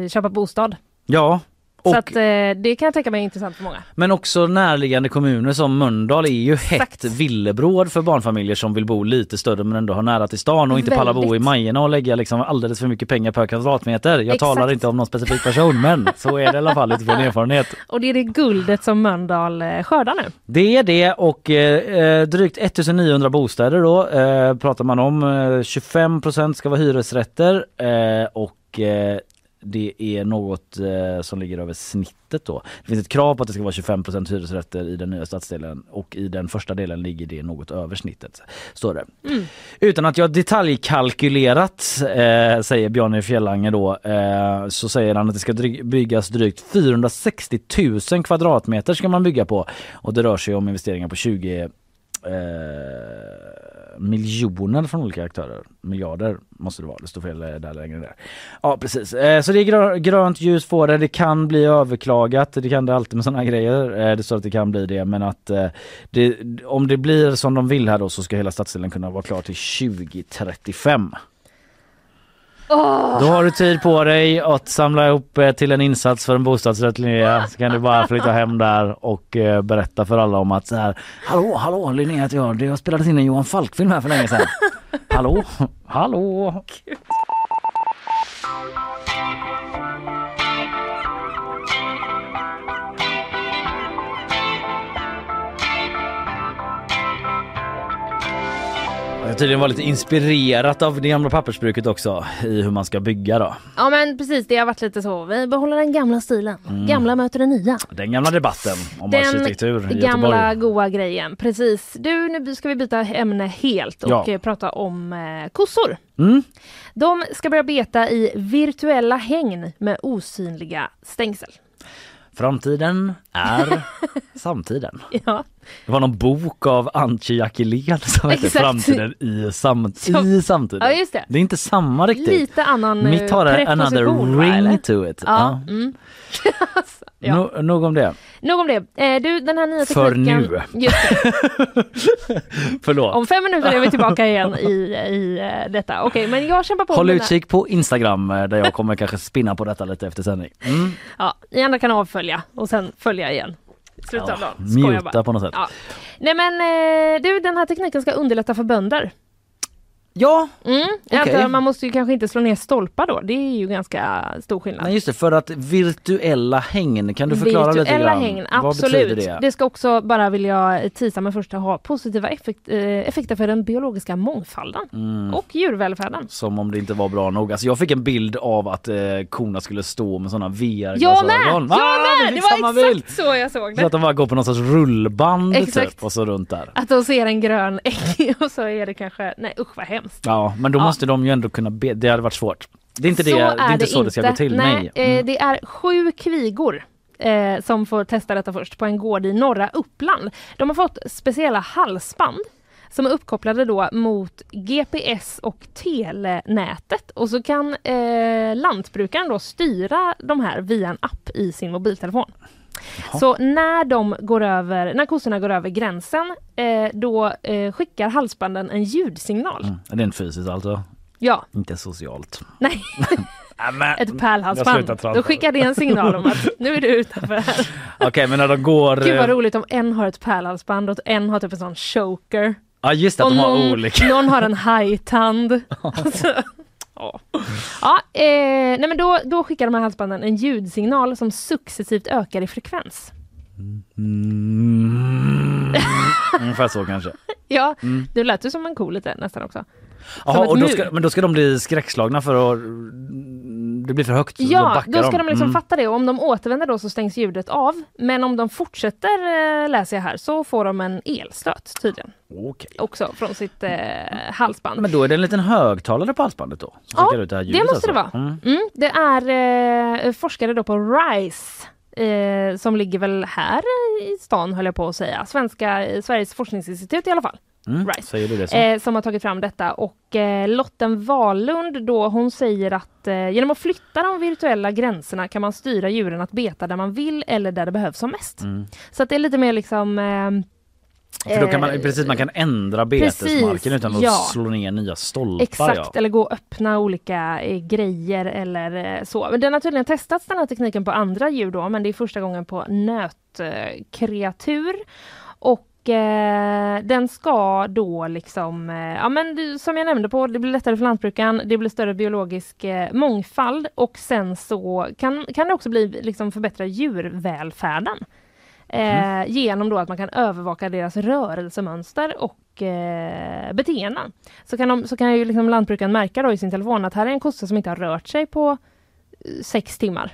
[SPEAKER 2] köpa bostad.
[SPEAKER 1] Ja.
[SPEAKER 2] Så
[SPEAKER 1] Och,
[SPEAKER 2] att eh, det kan jag tänka mig är intressant för många.
[SPEAKER 1] men också närliggande kommuner som Mölndal är ju hett villebråd för barnfamiljer som vill bo lite större men ändå ha nära till stan och inte palla bo i
[SPEAKER 2] Väldigt.
[SPEAKER 1] Majorna och lägga liksom alldeles för mycket pengar per kvadratmeter. Jag
[SPEAKER 2] Exakt.
[SPEAKER 1] talar inte om någon specifik person men så är det i alla fall utifrån erfarenhet.
[SPEAKER 2] Och det är det guldet som Mölndal eh, skördar nu.
[SPEAKER 1] Det är det och eh, drygt 1900 bostäder då eh, pratar man om. Eh, 25% ska vara hyresrätter eh, och eh, det är något eh, som ligger över snittet då. Det finns ett krav på att det ska vara 25% hyresrätter i den nya stadsdelen och i den första delen ligger det något över snittet. Står det.
[SPEAKER 2] Mm.
[SPEAKER 1] Utan att jag detaljkalkylerat, eh, säger Bjarne Fjellanger då, eh, så säger han att det ska dryg- byggas drygt 460 000 kvadratmeter ska man bygga på. Och det rör sig om investeringar på 20 eh, miljoner från olika aktörer. Miljarder måste det vara, det står fel eh, där längre ner. Ja precis, eh, så det är grönt ljus på det. Det kan bli överklagat, det kan det alltid med sådana här grejer. Eh, det står att det kan bli det men att det, om det blir som de vill här då så ska hela stadsdelen kunna vara klar till 2035.
[SPEAKER 2] Åh!
[SPEAKER 1] Då har du tid på dig att samla ihop eh, till en insats för en bostadsrätt Linnea. Så kan du bara flytta hem där och eh, berätta för alla om att så här Hallå, hallå Linnea heter jag. Det har spelats in en Johan Falk-film här för länge sedan. Hallå, hallå. Jag har tydligen var lite inspirerat av det gamla pappersbruket också i hur man ska bygga då.
[SPEAKER 2] Ja men precis, det har varit lite så. Vi behåller den gamla stilen.
[SPEAKER 1] Mm.
[SPEAKER 2] Gamla möter den nya.
[SPEAKER 1] Den gamla debatten om arkitektur i
[SPEAKER 2] gamla
[SPEAKER 1] Göteborg.
[SPEAKER 2] goa grejen. Precis. Du, nu ska vi byta ämne helt och
[SPEAKER 1] Ja.
[SPEAKER 2] eh, prata om eh, kossor.
[SPEAKER 1] Mm.
[SPEAKER 2] De ska börja beta i virtuella hägn med osynliga stängsel.
[SPEAKER 1] Framtiden är samtiden.
[SPEAKER 2] Ja.
[SPEAKER 1] Det var någon bok av Antje Jackelén som hette
[SPEAKER 2] Exakt.
[SPEAKER 1] Framtiden i, sam
[SPEAKER 2] Ja.
[SPEAKER 1] i samtiden.
[SPEAKER 2] Ja, just det.
[SPEAKER 1] Det är inte samma riktigt.
[SPEAKER 2] Lite annan
[SPEAKER 1] Mitt har
[SPEAKER 2] eh,
[SPEAKER 1] another
[SPEAKER 2] va,
[SPEAKER 1] ring
[SPEAKER 2] eller?
[SPEAKER 1] to it.
[SPEAKER 2] Ja. Mm. Ja.
[SPEAKER 1] No, nog om det.
[SPEAKER 2] Nog om det. Eh, du, den här nya
[SPEAKER 1] För
[SPEAKER 2] tekniken...
[SPEAKER 1] nu.
[SPEAKER 2] Just.
[SPEAKER 1] Förlåt.
[SPEAKER 2] Om fem minuter är vi tillbaka igen i, i eh, detta. Okej, men jag kämpar på.
[SPEAKER 1] Håll utkik på Instagram eh, där jag kommer kanske spinna på detta lite efter sändning. Mm.
[SPEAKER 2] Ja, i andra kan avfölja och sen följa igen. Slutet av dagen.
[SPEAKER 1] Ja, muta
[SPEAKER 2] bara.
[SPEAKER 1] på något sätt.
[SPEAKER 2] Ja. Nej men eh, du, den här tekniken ska underlätta för bönder.
[SPEAKER 1] Ja,
[SPEAKER 2] Mm. Antar att man måste ju kanske inte slå ner stolpar då. Det är ju ganska stor skillnad.
[SPEAKER 1] Men just det, för att virtuella hängn, kan du förklara lite
[SPEAKER 2] Virtuella
[SPEAKER 1] grann?
[SPEAKER 2] hängn,
[SPEAKER 1] Vad
[SPEAKER 2] absolut.
[SPEAKER 1] betyder det?
[SPEAKER 2] ska också, bara vill jag tisa med först, ha positiva effekt, eh, effekter för den biologiska mångfalden
[SPEAKER 1] Mm.
[SPEAKER 2] och djurvälfärden.
[SPEAKER 1] Som om det inte var bra nog. Alltså jag fick en bild av att eh, korna skulle stå med sådana
[SPEAKER 2] Jag med!
[SPEAKER 1] VR-glasögon.
[SPEAKER 2] Jag
[SPEAKER 1] Ah,
[SPEAKER 2] med! Det var
[SPEAKER 1] bild.
[SPEAKER 2] exakt så jag såg
[SPEAKER 1] Så
[SPEAKER 2] det.
[SPEAKER 1] att de bara går på någon sorts rullband
[SPEAKER 2] Exakt.
[SPEAKER 1] typ och så runt där.
[SPEAKER 2] Att de ser en grön ägg och så är det kanske, nej usch vad hemskt.
[SPEAKER 1] Ja, men då
[SPEAKER 2] Ja.
[SPEAKER 1] måste de ju ändå kunna be. Det hade varit svårt. Det är inte, det,
[SPEAKER 2] så
[SPEAKER 1] det är inte så det ska gå till.
[SPEAKER 2] Nej,
[SPEAKER 1] Nej.
[SPEAKER 2] eh,
[SPEAKER 1] Mm.
[SPEAKER 2] det är sju kvigor eh, som får testa detta först på en gård i norra Uppland. De har fått speciella halsband som är uppkopplade då mot GPS och telenätet och så kan eh, lantbrukaren då styra de här via en app i sin mobiltelefon. Så när de går över, när kossorna går över gränsen, eh, då eh, skickar halsbanden en ljudsignal.
[SPEAKER 1] Mm. Rent fysiskt alltså.
[SPEAKER 2] Ja,
[SPEAKER 1] Inte socialt.
[SPEAKER 2] nej. Ett pärlhalsband. Då skickar det en signal om att nu är du utanför här.
[SPEAKER 1] Okej men när de går...
[SPEAKER 2] Gud vad
[SPEAKER 1] eh,
[SPEAKER 2] roligt om en har ett pärlhalsband och en har typ en sån choker.
[SPEAKER 1] Ja just det, att
[SPEAKER 2] och
[SPEAKER 1] de har
[SPEAKER 2] någon,
[SPEAKER 1] olika.
[SPEAKER 2] någon har en hajtand. Alltså, ja. Ja, eh, nej men då, då skickar de här halsbanden en ljudsignal som successivt ökar i frekvens.
[SPEAKER 1] Mm. Ungefär så kanske.
[SPEAKER 2] Ja,
[SPEAKER 1] Mm.
[SPEAKER 2] det lät ju som en ko lite nästan också. Ett
[SPEAKER 1] och då ska, men då ska de bli skräckslagna för att det blir för högt?
[SPEAKER 2] Ja,
[SPEAKER 1] backar
[SPEAKER 2] då ska de liksom
[SPEAKER 1] Mm.
[SPEAKER 2] fatta det och om de återvänder då så stängs ljudet av. Men om de fortsätter, eh, läser jag här, så får de en elstöt tydligen.
[SPEAKER 1] Okej.
[SPEAKER 2] Också från sitt eh, halsband.
[SPEAKER 1] Men då är det en liten högtalare på halsbandet då?
[SPEAKER 2] Ja,
[SPEAKER 1] det
[SPEAKER 2] det måste det
[SPEAKER 1] alltså?
[SPEAKER 2] vara.
[SPEAKER 1] Mm.
[SPEAKER 2] Mm, det är eh, forskare då på RISE eh, som ligger väl här i stan höll jag på att säga. Svenska, eh, Sveriges forskningsinstitut i alla fall.
[SPEAKER 1] Mm. Så?
[SPEAKER 2] Eh, som har tagit fram detta och eh, Lotten Wahlund då hon säger att eh, genom att flytta de virtuella gränserna kan man styra djuren att beta där man vill eller där det behövs som mest.
[SPEAKER 1] Mm.
[SPEAKER 2] Så att det är lite mer liksom eh,
[SPEAKER 1] För då kan man,
[SPEAKER 2] eh,
[SPEAKER 1] precis, man kan ändra betesmarken
[SPEAKER 2] precis,
[SPEAKER 1] utan att
[SPEAKER 2] ja.
[SPEAKER 1] slå ner nya stolpar.
[SPEAKER 2] Exakt,
[SPEAKER 1] ja.
[SPEAKER 2] eller gå och öppna olika eh, grejer eller eh, så. Men den har tydligen testats den här tekniken på andra djur då, men det är första gången på nötkreatur. Och eh, den ska då liksom, eh, ja men som jag nämnde på, det blir lättare för lantbrukaren, det blir större biologisk eh, mångfald och sen så kan, kan det också bli liksom förbättra djurvälfärden. Eh, Genom då att man kan övervaka deras rörelsemönster och eh, beteenden. Så kan, de, så kan ju liksom lantbrukaren märka då i sin telefon att här är en kossa som inte har rört sig på eh, sex timmar.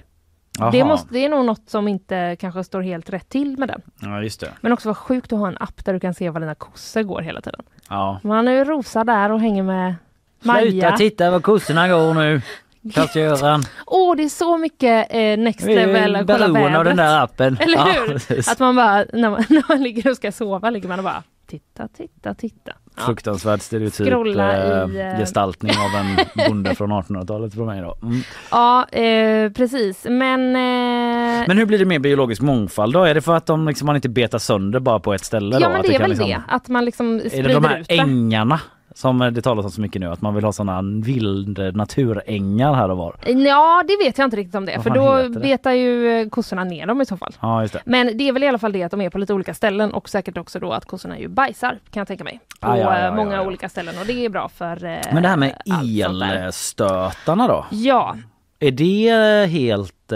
[SPEAKER 2] Det, måste, det är nog något som inte kanske står helt rätt till med den.
[SPEAKER 1] Ja just det.
[SPEAKER 2] Men också vad sjukt att ha en app där du kan se var dina kossor går hela tiden.
[SPEAKER 1] Ja.
[SPEAKER 2] Man är ju Rosa där och hänger med Maja.
[SPEAKER 1] Sluta titta var kossorna går nu. Klas-Göran.
[SPEAKER 2] Åh, det är så mycket eh, next
[SPEAKER 1] Vi är
[SPEAKER 2] level att kolla
[SPEAKER 1] beroende av den där appen.
[SPEAKER 2] Eller
[SPEAKER 1] Ja,
[SPEAKER 2] hur?
[SPEAKER 1] precis.
[SPEAKER 2] att man bara, när man, när man ligger och ska sova, ligger man och bara titta, titta, titta. Ja.
[SPEAKER 1] Fruktansvärd stereotyp eh,
[SPEAKER 2] i, eh,
[SPEAKER 1] gestaltning av en bonde från 1800-talet för mig då. Mm.
[SPEAKER 2] Ja, eh, precis. Men... Eh,
[SPEAKER 1] Men hur blir det med biologisk mångfald då? Är det för att de liksom, man inte betar sönder bara på ett ställe?
[SPEAKER 2] ja,
[SPEAKER 1] då?
[SPEAKER 2] men
[SPEAKER 1] Att
[SPEAKER 2] det är väl
[SPEAKER 1] liksom,
[SPEAKER 2] det. Att man liksom
[SPEAKER 1] Är
[SPEAKER 2] sprider
[SPEAKER 1] det de här
[SPEAKER 2] ut det.
[SPEAKER 1] ängarna som det talas om så mycket nu? Att man vill ha sådana vild naturängar här och var?
[SPEAKER 2] Ja, det vet jag inte riktigt om det. För då betar ju eh, kossorna ner dem i så fall.
[SPEAKER 1] Ja just det.
[SPEAKER 2] Men det är väl i alla fall det att de är på lite olika ställen och säkert också då att kossorna ju bajsar kan jag tänka mig. På
[SPEAKER 1] Ah, ja, ja,
[SPEAKER 2] eh,
[SPEAKER 1] ja,
[SPEAKER 2] många olika ställen och det är bra för eh,
[SPEAKER 1] Men det här med elstötarna då?
[SPEAKER 2] Ja,
[SPEAKER 1] Är det helt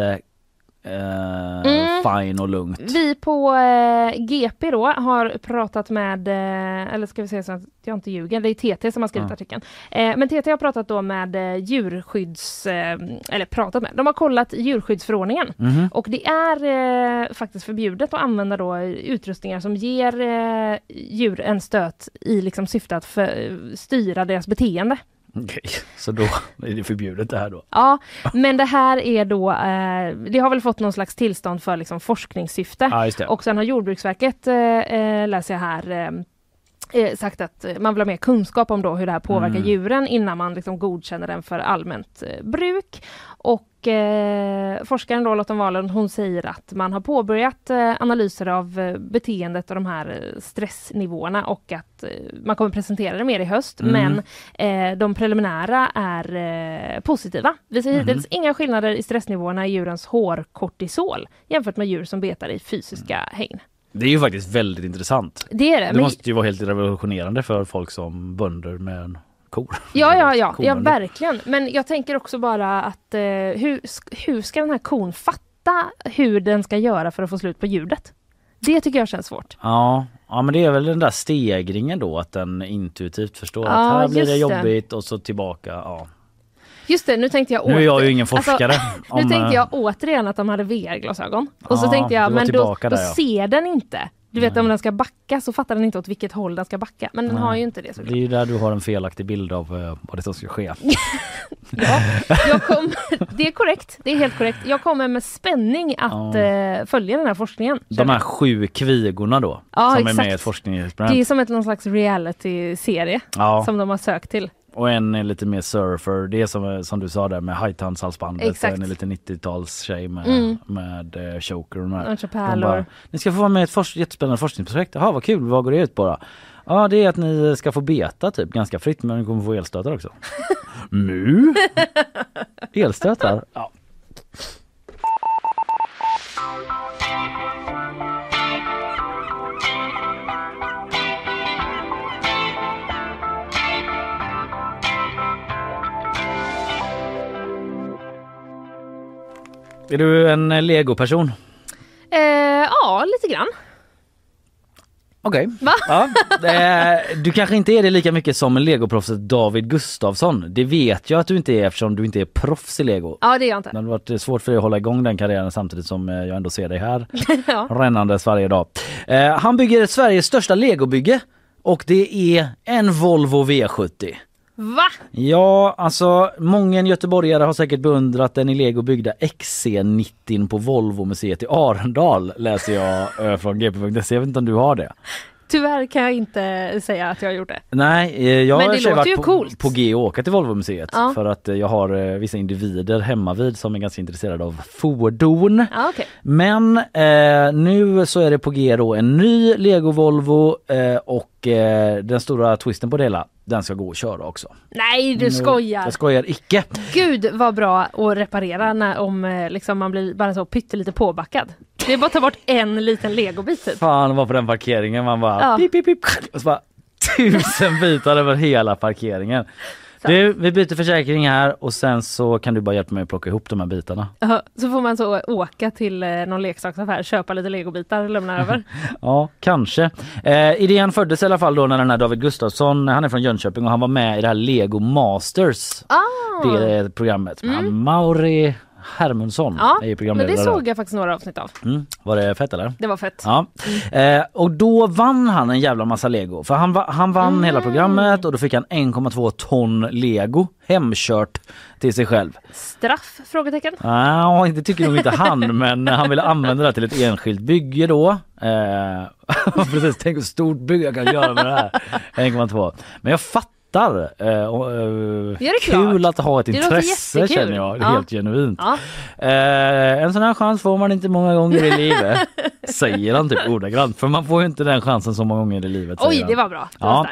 [SPEAKER 1] eh,
[SPEAKER 2] Mm.
[SPEAKER 1] fine och lugnt?
[SPEAKER 2] vi på eh, GP då har pratat med, eh, eller ska vi säga så att jag inte ljuger, det är TT som har skrivit
[SPEAKER 1] Ja.
[SPEAKER 2] artikeln. Eh, men TT har pratat då med eh, djurskydds, eh, eller pratat med, de har kollat djurskyddsförordningen.
[SPEAKER 1] Mhm.
[SPEAKER 2] Och det är faktiskt förbjudet att använda då utrustningar som ger djur en stöt i liksom syfte att för, styra deras beteende.
[SPEAKER 1] Okej, så då är det förbjudet det här då?
[SPEAKER 2] Ja, men det här är då, eh, det har väl fått någon slags tillstånd för liksom forskningssyfte.
[SPEAKER 1] Ja.
[SPEAKER 2] Och sen har Jordbruksverket, eh, eh, läser jag här, eh, sagt att man vill ha mer kunskap om då hur det här påverkar
[SPEAKER 1] Mm.
[SPEAKER 2] djuren innan man liksom godkänner den för allmänt eh, bruk. Och eh, forskaren då, Lotta Wahlund, hon säger att man har påbörjat eh, analyser av eh, beteendet och de här eh, stressnivåerna och att man kommer presentera det mer i höst.
[SPEAKER 14] Mm.
[SPEAKER 2] Men de preliminära är positiva. Vi ser
[SPEAKER 1] Mhm.
[SPEAKER 2] hittills inga skillnader i stressnivåerna i djurens hårkortisol jämfört med djur som betar i fysiska hägn.
[SPEAKER 1] Det är ju faktiskt väldigt intressant.
[SPEAKER 2] Det är det,
[SPEAKER 1] Det
[SPEAKER 2] men-
[SPEAKER 1] måste ju vara helt revolutionerande för folk som bönder med kor.
[SPEAKER 2] Ja, ja, ja, ja verkligen. Men jag tänker också bara att eh, hur, hur ska den här kon fatta hur den ska göra för att få slut på ljudet? Det tycker jag känns svårt.
[SPEAKER 1] Ja, ja men det är väl den där stegringen då att den intuitivt förstår
[SPEAKER 2] Ja,
[SPEAKER 1] att här blir det
[SPEAKER 2] just det.
[SPEAKER 1] jobbigt och så tillbaka. Ja.
[SPEAKER 2] Just det, nu tänkte jag
[SPEAKER 1] Nu är jag
[SPEAKER 2] åter-
[SPEAKER 1] ju ingen forskare
[SPEAKER 2] Alltså, nu tänkte
[SPEAKER 1] eh,
[SPEAKER 2] jag återigen att de hade VR-glasögon. Och så
[SPEAKER 1] Ja,
[SPEAKER 2] tänkte jag, men då, då
[SPEAKER 1] där, ja.
[SPEAKER 2] ser den inte. Du vet om den ska backa så fattar den inte åt vilket håll den ska backa. Men den
[SPEAKER 1] Nej.
[SPEAKER 2] har ju inte det. Så.
[SPEAKER 1] Det är ju där du har en felaktig bild av eh, vad det som ska ske.
[SPEAKER 2] Jag kom, det är korrekt, det är helt korrekt. Jag kommer med spänning att
[SPEAKER 1] Ja.
[SPEAKER 2] eh, följa den här forskningen.
[SPEAKER 1] De här sju kvigorna då
[SPEAKER 2] Ja,
[SPEAKER 1] som är
[SPEAKER 2] exakt.
[SPEAKER 1] med i ett forskningsexperiment.
[SPEAKER 2] Det är som ett någon slags reality-serie
[SPEAKER 1] Ja.
[SPEAKER 2] som de har sökt till.
[SPEAKER 1] Och en är lite mer surfer. Det är som, som du sa där med hajtandshalsbandet.
[SPEAKER 2] Exakt.
[SPEAKER 1] En är lite 90-talstjej med,
[SPEAKER 2] Mm.
[SPEAKER 1] med eh, choker och de här.
[SPEAKER 2] Pärlor.
[SPEAKER 1] bara, Ni ska få vara med i ett fors- jättespännande forskningsprojekt. Jaha vad kul, vad går det ut på då? Ja det är att ni ska få beta typ ganska fritt men ni kommer få elstötar också. nu? Elstötar? Ja. Är du en legoperson?
[SPEAKER 2] Eh, ja, lite grann.
[SPEAKER 1] Okej.
[SPEAKER 2] Va?
[SPEAKER 1] Ja, eh, du kanske inte är det lika mycket som legoproffset David Gustafsson. Det vet jag att du inte är eftersom du inte är proffs i lego.
[SPEAKER 2] Ja, det är jag inte.
[SPEAKER 1] Det hade varit svårt för dig att hålla igång den karriären samtidigt som eh, jag ändå ser dig här
[SPEAKER 2] ja.
[SPEAKER 1] rännandes varje dag. Eh, han bygger Sveriges största legobygge och det är en Volvo V70.
[SPEAKER 2] Va?
[SPEAKER 1] Ja, alltså många göteborgare har säkert beundrat den i lego byggda XC90 på Volvo-museet i Arendal läser jag eh, från gp.se. Jag vet inte om du har det?
[SPEAKER 2] Tyvärr kan jag inte säga att jag har gjort det.
[SPEAKER 1] Nej, eh, jag
[SPEAKER 2] Men
[SPEAKER 1] har
[SPEAKER 2] det låter ju
[SPEAKER 1] varit på,
[SPEAKER 2] coolt.
[SPEAKER 1] på G och åka till Volvo-museet
[SPEAKER 2] Ja.
[SPEAKER 1] för att eh, jag har eh, vissa individer hemma vid som är ganska intresserade av fordon.
[SPEAKER 2] Ja, okej.
[SPEAKER 1] Men eh, nu så är det på G då en ny Lego Volvo eh, och eh, den stora twisten på det hela, den ska gå att köra också.
[SPEAKER 2] Nej, du skojar.
[SPEAKER 1] Jag skojar icke.
[SPEAKER 2] Gud vad bra att reparera när, om eh, liksom, man blir bara så pyttelite påbackad. Det är bara att ta bort en liten legobit typ.
[SPEAKER 1] Fan var på den parkeringen man bara
[SPEAKER 2] Ja.
[SPEAKER 1] pip, pip, pip, och så bara tusen bitar över hela parkeringen. Du, vi byter försäkring här och sen så kan du bara hjälpa mig att plocka ihop de här bitarna.
[SPEAKER 2] Ja, Så får man så åka till eh, någon leksaksaffär, köpa lite legobitar och lämna över.
[SPEAKER 1] Ja, kanske. Eh, idén föddes i alla fall då när den här David Gustafsson, han är från Jönköping och han var med i det här Lego Masters.
[SPEAKER 2] Ah.
[SPEAKER 1] Det programmet.
[SPEAKER 2] Mm.
[SPEAKER 1] Mauri Hermundsson
[SPEAKER 2] Ja,
[SPEAKER 1] är ju
[SPEAKER 2] men
[SPEAKER 1] programledare.
[SPEAKER 2] det
[SPEAKER 1] där.
[SPEAKER 2] såg jag faktiskt några avsnitt av.
[SPEAKER 1] Mm. Var det fett eller?
[SPEAKER 2] Det var fett.
[SPEAKER 1] Ja. Eh, och då vann han en jävla massa lego. För han, va- han vann
[SPEAKER 2] Mm.
[SPEAKER 1] hela programmet och då fick han 1,2 ton lego hemkört till sig själv.
[SPEAKER 2] Straff? Frågetecken.
[SPEAKER 1] Ja, det tycker nog inte han men han ville använda det till ett enskilt bygge då. Eh, precis, tänk hur stort bygge jag kan göra med det här. 1,2. Men jag fattar. Eh, och, eh,
[SPEAKER 2] Det är det
[SPEAKER 1] kul
[SPEAKER 2] klart.
[SPEAKER 1] att ha ett
[SPEAKER 2] Det
[SPEAKER 1] intresse känner jag.
[SPEAKER 2] Ja.
[SPEAKER 1] Helt genuint.
[SPEAKER 2] Ja.
[SPEAKER 1] Eh, en sån här chans får man inte många gånger i livet. Säger han typ ordagrant. För man får ju inte den chansen så många gånger i livet.
[SPEAKER 2] Oj, det var bra. Det var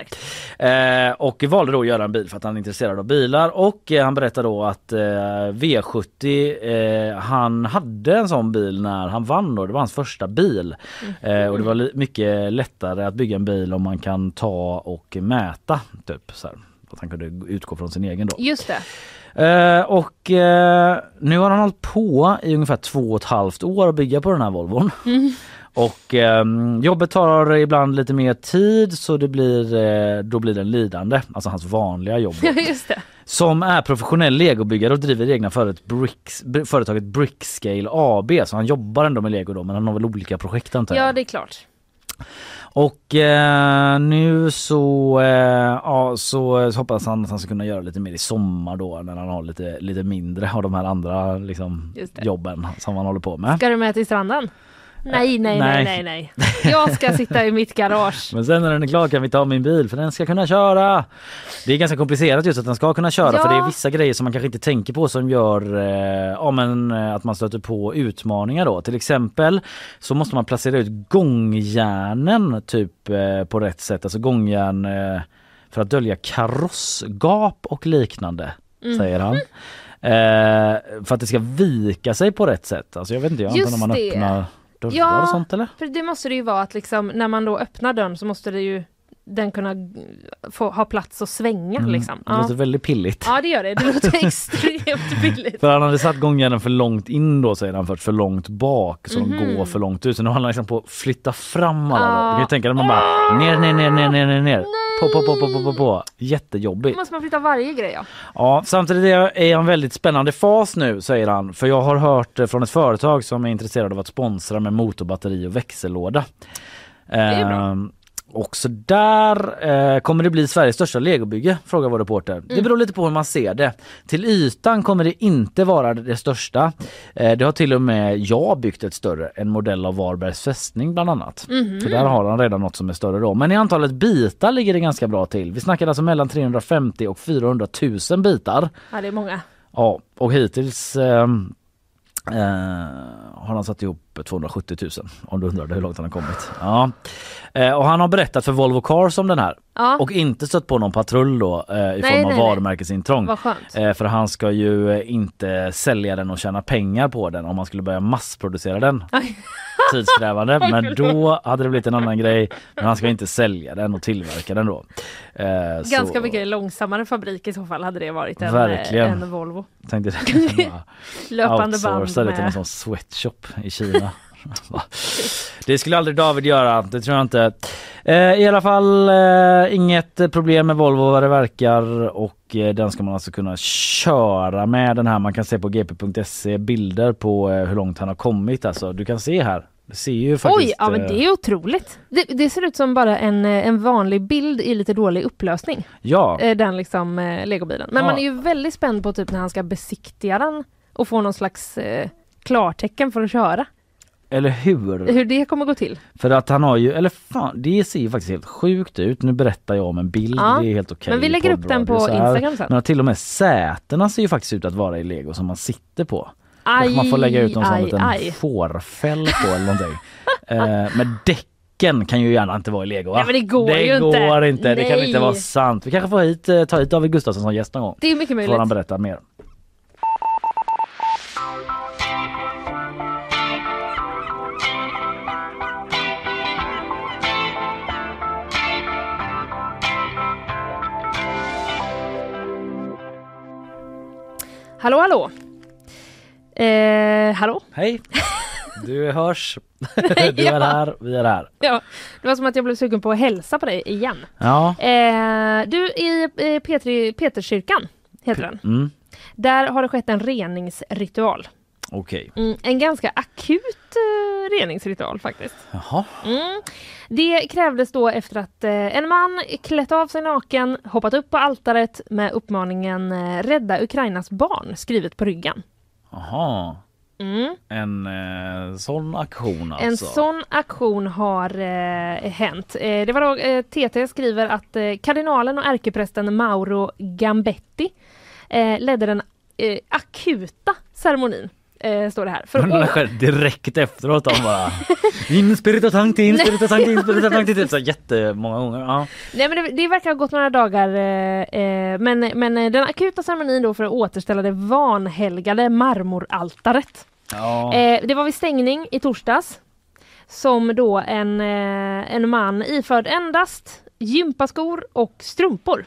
[SPEAKER 1] Ja. Eh, och valde då att göra en bil för att han är intresserad av bilar och eh, han berättar då att eh, V70 eh, han hade en sån bil när han vann då. Det var hans första bil. Eh, och det var mycket lättare att bygga en bil om man kan ta och mäta typ så. Att han kunde utgå från sin egen då.
[SPEAKER 2] Just det.
[SPEAKER 1] Eh, och eh, nu har han hållit på i ungefär två och ett halvt år att bygga på den här Volvon.
[SPEAKER 2] Mm.
[SPEAKER 1] Och ehm, jobbet tar ibland lite mer tid så det blir, eh, då blir den lidande, alltså hans vanliga jobb.
[SPEAKER 2] just det.
[SPEAKER 1] Som är professionell legobyggare och driver egna föret Bricks, br- företaget Brickscale AB. Så han jobbar ändå med lego då men han har väl olika projekt antar jag.
[SPEAKER 2] Ja, det är klart.
[SPEAKER 1] Och eh, nu så, eh, ja, så, hoppas han att han ska kunna göra lite mer i sommar då när han har lite, lite mindre av de här andra liksom, jobben som han håller på med.
[SPEAKER 2] Ska du med till stranden? Nej, nej, nej, nej, nej. Jag ska sitta i mitt garage.
[SPEAKER 1] Men sen när den är klar kan vi ta min bil för den ska kunna köra. Det är ganska komplicerat just att den ska kunna köra
[SPEAKER 2] Ja.
[SPEAKER 1] för det är vissa grejer som man kanske inte tänker på som gör eh, ja, men, eh, att man stöter på utmaningar då. Till exempel så måste man placera ut gångjärnen typ eh, på rätt sätt, alltså gångjärn eh, för att dölja karossgap och liknande
[SPEAKER 2] Mhm.
[SPEAKER 1] säger han. Eh, för att det ska vika sig på rätt sätt. Alltså jag vet inte, jag antar när man
[SPEAKER 2] det.
[SPEAKER 1] Dörrar
[SPEAKER 2] Ja,
[SPEAKER 1] och sånt eller?
[SPEAKER 2] för det måste det ju vara att liksom när man då öppnar dörren så måste det ju den kunna få ha plats att svänga
[SPEAKER 1] Mm,
[SPEAKER 2] liksom.
[SPEAKER 1] Det låter
[SPEAKER 2] Ja.
[SPEAKER 1] väldigt pilligt.
[SPEAKER 2] ja det gör det, det låter extremt billigt.
[SPEAKER 1] För han hade satt gångjärnen för långt in då säger han för för långt bak så de
[SPEAKER 2] Mhm.
[SPEAKER 1] går för långt ut. Så nu håller han liksom på att flytta fram alla. Då. Du kan ju tänka dig man bara ner, ner, ner, ner, ner, ner, ner. På, på, på, på, på, på, på.
[SPEAKER 2] Då
[SPEAKER 1] Jättejobbigt.
[SPEAKER 2] måste man flytta varje grej ja.
[SPEAKER 1] Ja, samtidigt är är en väldigt spännande fas nu säger han. För jag har hört eh, från ett företag som är intresserad av att sponsra med motorbatteri och växellåda.
[SPEAKER 2] är bra.
[SPEAKER 1] Ehm, och så där eh, kommer det bli Sveriges största legobygge? Frågar vår reporter. Det
[SPEAKER 2] Mm.
[SPEAKER 1] beror lite på hur man ser det. Till ytan kommer det inte vara det största. Eh, det har till och med jag byggt ett större, en modell av Varbergs fästning bland annat.
[SPEAKER 2] Mhm.
[SPEAKER 1] Så där har han redan något som är större då. Men i antalet bitar ligger det ganska bra till. Vi snackar alltså mellan 350 och 400 000 bitar.
[SPEAKER 2] Ja det är många.
[SPEAKER 1] Ja, och hittills ehm, eh, har han satt ihop 270 000 om du undrade hur långt han har kommit. Ja. Eh, och han har berättat för Volvo Cars om den här
[SPEAKER 2] Ja.
[SPEAKER 1] och inte stött på någon patrull då eh, i
[SPEAKER 2] Nej,
[SPEAKER 1] form av
[SPEAKER 2] nej,
[SPEAKER 1] varumärkesintrång. Eh, för han ska ju eh, inte sälja den och tjäna pengar på den om man skulle börja massproducera den. Tidskrävande men då hade det blivit en annan grej. Men han ska inte sälja den och tillverka den då. Eh,
[SPEAKER 2] Ganska
[SPEAKER 1] så,
[SPEAKER 2] mycket långsammare fabrik i så fall hade det varit än,
[SPEAKER 1] Verkligen.
[SPEAKER 2] än Volvo.
[SPEAKER 1] Tänkte det.
[SPEAKER 2] Löpande band
[SPEAKER 1] Outsourca det till en
[SPEAKER 2] med...
[SPEAKER 1] sån sweatshop i Kina. Det skulle aldrig David göra, det tror jag inte. Eh, I alla fall eh, inget problem med Volvo vad det verkar och eh, den ska man alltså kunna köra med den här. Man kan se på gp.se bilder på eh, hur långt han har kommit. Alltså, du kan se här. Det ser ju faktiskt...
[SPEAKER 2] Oj, ja men
[SPEAKER 1] eh,
[SPEAKER 2] det är otroligt. Det, det ser ut som bara en, eh, en vanlig bild i lite dålig upplösning.
[SPEAKER 1] Ja.
[SPEAKER 2] Eh, Den liksom eh, legobilen. Men
[SPEAKER 1] Ja.
[SPEAKER 2] man är ju väldigt spänd på typ när han ska besiktiga den och få någon slags eh, klartecken för att köra.
[SPEAKER 1] Eller hur?
[SPEAKER 2] Hur det kommer gå till.
[SPEAKER 1] För att han har ju, eller fan, det ser ju faktiskt helt sjukt ut. Nu berättar jag om en bild,
[SPEAKER 2] Ja,
[SPEAKER 1] det är helt okej.
[SPEAKER 2] men vi lägger upp den på. Instagram sen.
[SPEAKER 1] Men till och med sätena ser ju faktiskt ut att vara i lego som man sitter på.
[SPEAKER 2] Aj,
[SPEAKER 1] man får lägga ut någon sån
[SPEAKER 2] aj,
[SPEAKER 1] liten
[SPEAKER 2] aj.
[SPEAKER 1] fårfäll på eller någonting. eh, men däcken kan ju gärna inte vara i lego va?
[SPEAKER 2] Nej, men det går
[SPEAKER 1] det
[SPEAKER 2] ju inte.
[SPEAKER 1] går inte. Det kan inte vara sant. Vi kanske får hit, eh, ta hit David Gustafsson som gäst någon gång.
[SPEAKER 2] Det är mycket
[SPEAKER 1] Får han
[SPEAKER 2] möjligt.
[SPEAKER 1] berätta mer.
[SPEAKER 2] Hallå hallå! Eh, hallå?
[SPEAKER 1] Hej! Du hörs. Du är här, vi är här.
[SPEAKER 2] Ja, det var som att jag blev sugen på att hälsa på dig igen.
[SPEAKER 1] Ja.
[SPEAKER 2] Eh, du, i Petri, Peterskyrkan heter den.
[SPEAKER 1] Mm.
[SPEAKER 2] Där har det skett en reningsritual.
[SPEAKER 1] Okej.
[SPEAKER 2] Mm, en ganska akut eh, reningsritual faktiskt.
[SPEAKER 1] Jaha.
[SPEAKER 2] Mm. Det krävdes då efter att eh, en man klätt av sig naken, hoppat upp på altaret med uppmaningen eh, Rädda Ukrainas barn skrivet på ryggen.
[SPEAKER 1] Jaha.
[SPEAKER 2] Mm.
[SPEAKER 1] En eh, sån aktion alltså.
[SPEAKER 2] En sån aktion har eh, hänt. Eh, det var då eh, TT skriver att eh, kardinalen och ärkeprästen Mauro Gambetti eh, ledde den eh, akuta ceremonin. Eh, står det här. För
[SPEAKER 1] Men det
[SPEAKER 2] å-
[SPEAKER 1] sker direkt efteråt de bara In spirito sancti, in spirito sancti, in spirito sancti typ så jättemånga gånger. Ja.
[SPEAKER 2] Nej men det, det verkar ha gått några dagar eh, eh, men, men eh, den akuta ceremonin då för att återställa det vanhelgade marmoraltaret.
[SPEAKER 1] Ja.
[SPEAKER 2] Eh, det var vid stängning i torsdags som då en, eh, en man iförd endast gympaskor och strumpor.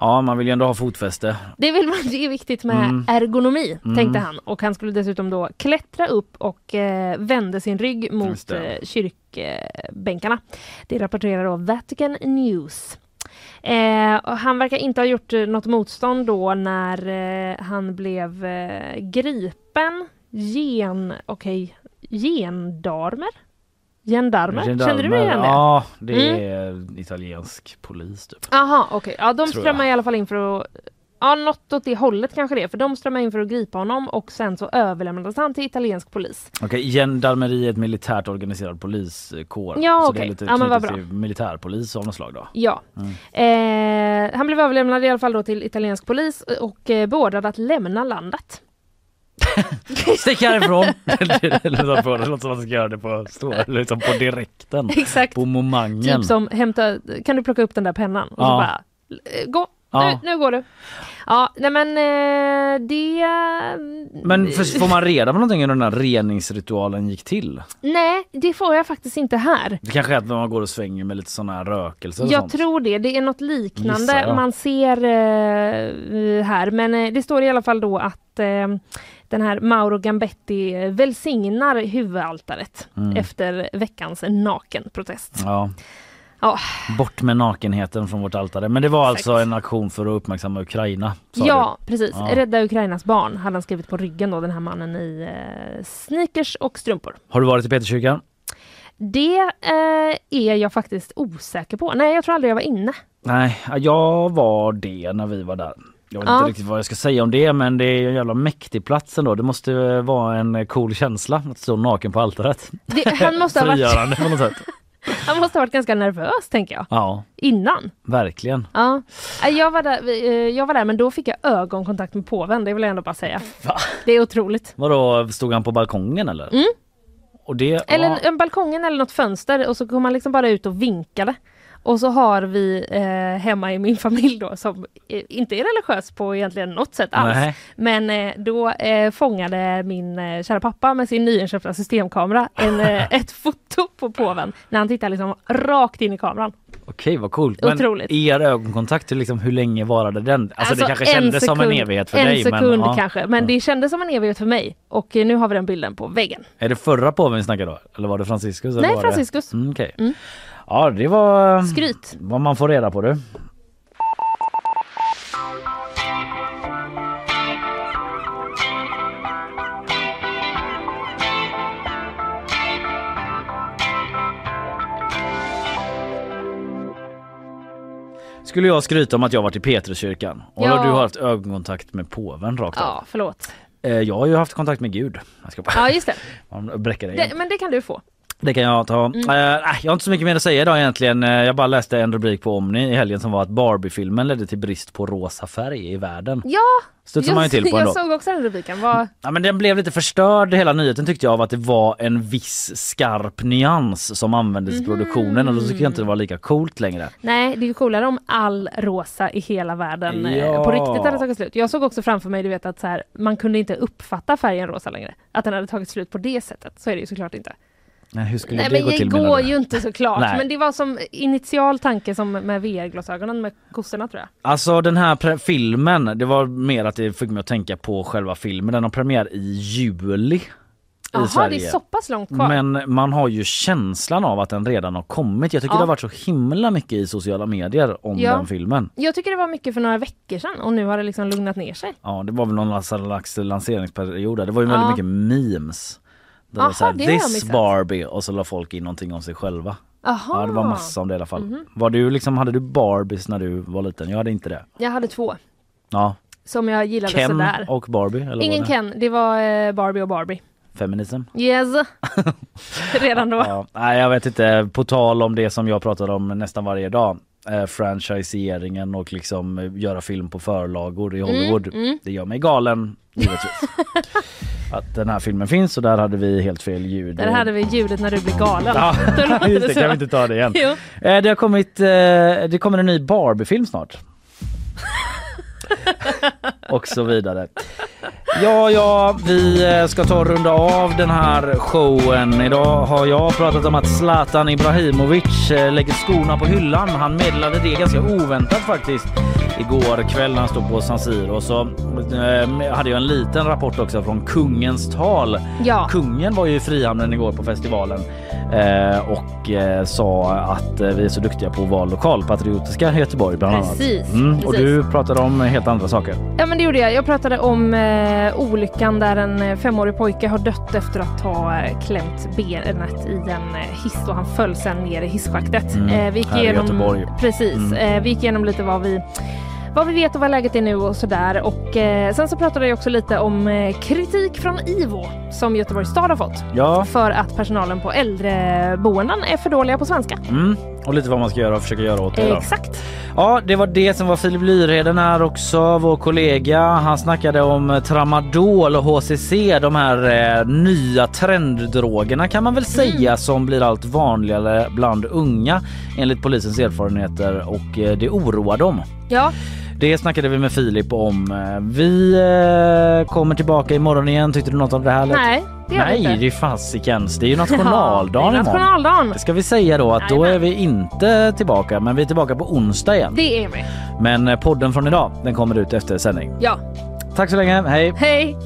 [SPEAKER 1] Ja, man vill ju ändå ha fotfäste.
[SPEAKER 2] Det, vill man, det är viktigt med
[SPEAKER 1] Mm.
[SPEAKER 2] ergonomi
[SPEAKER 1] Mm.
[SPEAKER 2] tänkte han och han skulle dessutom då klättra upp och eh, vände sin rygg mot eh, kyrkbänkarna. Det rapporterar då Vatican News. Eh, han verkar inte ha gjort eh, något motstånd då när eh, han blev eh, gripen. Gen... Okej. Gendarmer? Gendarmer? Kände du igen det?
[SPEAKER 1] Ja, det
[SPEAKER 2] Mm.
[SPEAKER 1] är italiensk polis typ.
[SPEAKER 2] Aha, okej. Ja, de strömmar i alla fall in för att Ja, något åt det hållet kanske det, för de strömmade in för att gripa honom och sen så överlämnades han till italiensk polis.
[SPEAKER 1] Okej, gendarmeri är ett militärt organiserad poliskår.
[SPEAKER 2] Ja,
[SPEAKER 1] så det är lite
[SPEAKER 2] Ja, men vad
[SPEAKER 1] militärpolis av något slag då.
[SPEAKER 2] Ja.
[SPEAKER 1] Mm.
[SPEAKER 2] Eh, han blev överlämnad i alla fall då till italiensk polis och eh, beordrad att lämna landet.
[SPEAKER 1] Stick härifrån! det låter som att man ska göra det på, stå, liksom på direkten.
[SPEAKER 2] Exakt.
[SPEAKER 1] På momangen.
[SPEAKER 2] Typ som hämta, kan du plocka upp den där pennan? Och så bara, "Eh, gå,
[SPEAKER 1] Ja.
[SPEAKER 2] nu, nu går du. Ja, nej men eh, det...
[SPEAKER 1] Men för, får man reda på någonting hur den här reningsritualen gick till?
[SPEAKER 2] Nej, det får jag faktiskt inte här.
[SPEAKER 1] Det kanske är att man går och svänger med lite sådana här rökelser
[SPEAKER 2] Jag
[SPEAKER 1] sånt.
[SPEAKER 2] tror det. Det är något liknande
[SPEAKER 1] Gissar
[SPEAKER 2] man ser eh, här. Men eh, det står i alla fall då att den här Mauro Gambetti välsignar huvudaltaret
[SPEAKER 1] Mm.
[SPEAKER 2] efter veckans nakenprotest.
[SPEAKER 1] Ja.
[SPEAKER 2] Ja.
[SPEAKER 1] Bort med nakenheten från vårt altare. Men det var
[SPEAKER 2] Exakt.
[SPEAKER 1] alltså en aktion för att uppmärksamma Ukraina?
[SPEAKER 2] Ja,
[SPEAKER 1] du.
[SPEAKER 2] precis.
[SPEAKER 1] Ja.
[SPEAKER 2] Rädda Ukrainas barn hade han skrivit på ryggen då, den här mannen i eh, sneakers och strumpor.
[SPEAKER 1] Har du varit i Peterskyrkan?
[SPEAKER 2] Det eh, är jag faktiskt osäker på. Nej, jag tror aldrig jag var inne.
[SPEAKER 1] Nej, jag var det när vi var där. Jag vet
[SPEAKER 2] Ja.
[SPEAKER 1] inte riktigt vad jag ska säga om det men det är en jävla mäktig plats ändå. Det måste vara en cool känsla att stå naken på altaret.
[SPEAKER 2] Det, han, måste ha varit,
[SPEAKER 1] på något sätt.
[SPEAKER 2] han måste ha varit ganska nervös, tänker jag.
[SPEAKER 1] Ja,
[SPEAKER 2] Innan.
[SPEAKER 1] verkligen.
[SPEAKER 2] Ja, jag var, där, eh, jag var där men då fick jag ögonkontakt med påven, det vill jag ändå bara säga. Det är otroligt.
[SPEAKER 1] Vadå, stod han på balkongen eller?
[SPEAKER 2] Mm.
[SPEAKER 1] Och det,
[SPEAKER 2] Eller
[SPEAKER 1] ja,
[SPEAKER 2] en balkongen eller något fönster och så kom man liksom bara ut och vinkade. Och så har vi eh, hemma i min familj då som inte är religiös på egentligen något sätt alls.
[SPEAKER 1] Nej.
[SPEAKER 2] Men eh, då eh, fångade min eh, kära pappa med sin nyinköpta systemkamera en, eh, ett foto på påven när han tittar liksom rakt in i kameran.
[SPEAKER 1] Okej vad coolt. Men
[SPEAKER 2] Otroligt.
[SPEAKER 1] er ögonkontakt, hur liksom, hur länge varade den? Alltså, det kanske
[SPEAKER 2] en
[SPEAKER 1] kändes som en
[SPEAKER 2] sekund-
[SPEAKER 1] evighet för
[SPEAKER 2] en
[SPEAKER 1] dig.
[SPEAKER 2] sekund
[SPEAKER 1] men, ja.
[SPEAKER 2] kanske, men det kändes som en evighet för mig. Och eh, nu har vi den bilden på väggen.
[SPEAKER 1] Är det förra påven vi snackar då? Eller var det Franciscus?
[SPEAKER 2] Nej, Franciscus.
[SPEAKER 1] Det? Mm, okej.
[SPEAKER 2] Mm.
[SPEAKER 1] Ja det var
[SPEAKER 2] Skryt.
[SPEAKER 1] vad man får reda på du. Skulle jag skryta om att jag varit i Petruskyrkan och
[SPEAKER 2] Ja.
[SPEAKER 1] du har haft ögonkontakt med påven rakt av.
[SPEAKER 2] Ja, förlåt.
[SPEAKER 1] Eh, Jag har ju haft kontakt med Gud. Jag ska bara...
[SPEAKER 2] Ja, just det.
[SPEAKER 1] Man bräcker det igen.
[SPEAKER 2] det. Men det kan du få.
[SPEAKER 1] Det kan jag ta.
[SPEAKER 2] Mm.
[SPEAKER 1] Nej, jag har inte så mycket mer att säga idag egentligen. Eh, jag bara läste en rubrik på Omni i helgen som var att Barbie-filmen ledde till brist på rosa färg i världen.
[SPEAKER 2] Ja,
[SPEAKER 1] Studsar man ju till på
[SPEAKER 2] jag
[SPEAKER 1] ändå.
[SPEAKER 2] såg också den rubriken. Vad-
[SPEAKER 1] Ja, men den blev lite förstörd hela nyheten tyckte jag av att det var en viss skarp nyans som användes i produktionen och då tycker jag inte det var lika coolt längre.
[SPEAKER 2] Nej, det är ju coolare om all rosa i hela världen eh,
[SPEAKER 1] Ja.
[SPEAKER 2] på riktigt hade tagit slut. Jag såg också framför mig, du vet att så här, man kunde inte uppfatta färgen rosa längre. Att den hade tagit slut på det sättet. Så är det ju såklart inte.
[SPEAKER 1] Nej, hur skulle
[SPEAKER 2] Nej
[SPEAKER 1] det
[SPEAKER 2] men
[SPEAKER 1] gå
[SPEAKER 2] det
[SPEAKER 1] till menar
[SPEAKER 2] går
[SPEAKER 1] du?
[SPEAKER 2] ju inte såklart.
[SPEAKER 1] Nej.
[SPEAKER 2] Men det var som initial tanke som med VR-glasögonen med kossorna tror jag.
[SPEAKER 1] Alltså den här filmen, det var mer att det fick mig att tänka på själva filmen. Den har premiär i juli i
[SPEAKER 2] Jaha, det är så pass långt kvar.
[SPEAKER 1] Men man har ju känslan av att den redan har kommit. Jag tycker
[SPEAKER 2] Ja.
[SPEAKER 1] det har varit så himla mycket i sociala medier om
[SPEAKER 2] Ja.
[SPEAKER 1] den filmen.
[SPEAKER 2] Jag tycker det var mycket för några veckor sedan och nu har det liksom lugnat ner sig.
[SPEAKER 1] Ja, det var väl någon slags lanseringsperiod där. Det var ju väldigt
[SPEAKER 2] Ja.
[SPEAKER 1] mycket memes. Det var
[SPEAKER 2] Aha,
[SPEAKER 1] så här,
[SPEAKER 2] det har jag
[SPEAKER 1] this
[SPEAKER 2] missat."
[SPEAKER 1] Barbie och så la folk in någonting om sig själva.
[SPEAKER 2] Aha.
[SPEAKER 1] Ja, det var massa om det i alla fall.
[SPEAKER 2] Mhm.
[SPEAKER 1] Var du liksom, hade du Barbies när du var liten? Jag hade inte det.
[SPEAKER 2] Jag hade två
[SPEAKER 1] Ja.
[SPEAKER 2] som jag gillade
[SPEAKER 1] Ken
[SPEAKER 2] sådär.
[SPEAKER 1] och Barbie? Eller
[SPEAKER 2] Ingen
[SPEAKER 1] var det?
[SPEAKER 2] Ken, det var eh, Barbie och Barbie.
[SPEAKER 1] Feminism?
[SPEAKER 2] Yes! Redan då.
[SPEAKER 1] Ja, nej, jag vet inte. På tal om det som jag pratar om nästan varje dag. Eh, franchiseringen och liksom eh, göra film på förlagor i Hollywood.
[SPEAKER 2] mm.
[SPEAKER 1] Det gör mig galen givetvis. att den här filmen finns och där hade vi helt fel ljud.
[SPEAKER 2] Där hade vi ljudet när du blir galen.
[SPEAKER 1] Ja, just det, kan vi inte ta det igen. Eh, det har kommit, eh, det kommer en ny Barbie-film snart. och så vidare. Ja, ja, vi eh, ska ta och runda av den här showen. Idag har jag pratat om att Zlatan Ibrahimovic eh, lägger skorna på hyllan. Han meddelade det ganska oväntat faktiskt igår kväll när han stod på San Siro. Så eh, hade jag en liten rapport också från kungens tal.
[SPEAKER 2] Ja.
[SPEAKER 1] Kungen var ju i Frihamnen igår på festivalen och eh, sa att eh, vi är så duktiga på att vara lokalpatriotiska i Göteborg bland
[SPEAKER 2] Precis,
[SPEAKER 1] annat. Mm, och
[SPEAKER 2] precis.
[SPEAKER 1] du pratade om helt andra saker.
[SPEAKER 2] Ja men det gjorde jag. Jag pratade om eh, olyckan där en eh, femårig pojke har dött efter att ha eh, klämt benet i en eh, hiss och han föll sen ner i hisschaktet.
[SPEAKER 1] Mm,
[SPEAKER 2] Eh, vi gick
[SPEAKER 1] här i
[SPEAKER 2] igenom,
[SPEAKER 1] Göteborg.
[SPEAKER 2] Precis.
[SPEAKER 1] Mm.
[SPEAKER 2] Eh, vi gick igenom lite vad vi vad vi vet och vad läget är nu och sådär. Och eh, sen så pratade jag också lite om eh, kritik från IVO som Göteborgs stad har fått.
[SPEAKER 1] Ja.
[SPEAKER 2] För att personalen på äldreboenden är för dåliga på svenska.
[SPEAKER 1] Mm. Och lite vad man ska göra och försöka göra åt det. då.
[SPEAKER 2] Exakt.
[SPEAKER 1] Ja, det var det som var Filip Lyrheden här också, vår kollega. Han snackade om tramadol och HCC, de här eh, nya trenddrogerna kan man väl säga som blir allt vanligare bland unga enligt polisens erfarenheter och eh, det oroar dem.
[SPEAKER 2] Ja,
[SPEAKER 1] Det snackade vi med Filip om. Vi eh, kommer tillbaka imorgon igen. Tyckte du något om det här? lät-
[SPEAKER 2] nej det
[SPEAKER 1] Nej, det är fasikens. Det är ju nationaldagen
[SPEAKER 2] ja, det är nationaldagen.
[SPEAKER 1] Ska vi säga då att då är vi inte tillbaka men vi är tillbaka på onsdag igen.
[SPEAKER 2] Det är vi.
[SPEAKER 1] Men eh, podden från idag den kommer ut efter sändning.
[SPEAKER 2] Ja.
[SPEAKER 1] Tack så länge, hej!
[SPEAKER 2] Hej!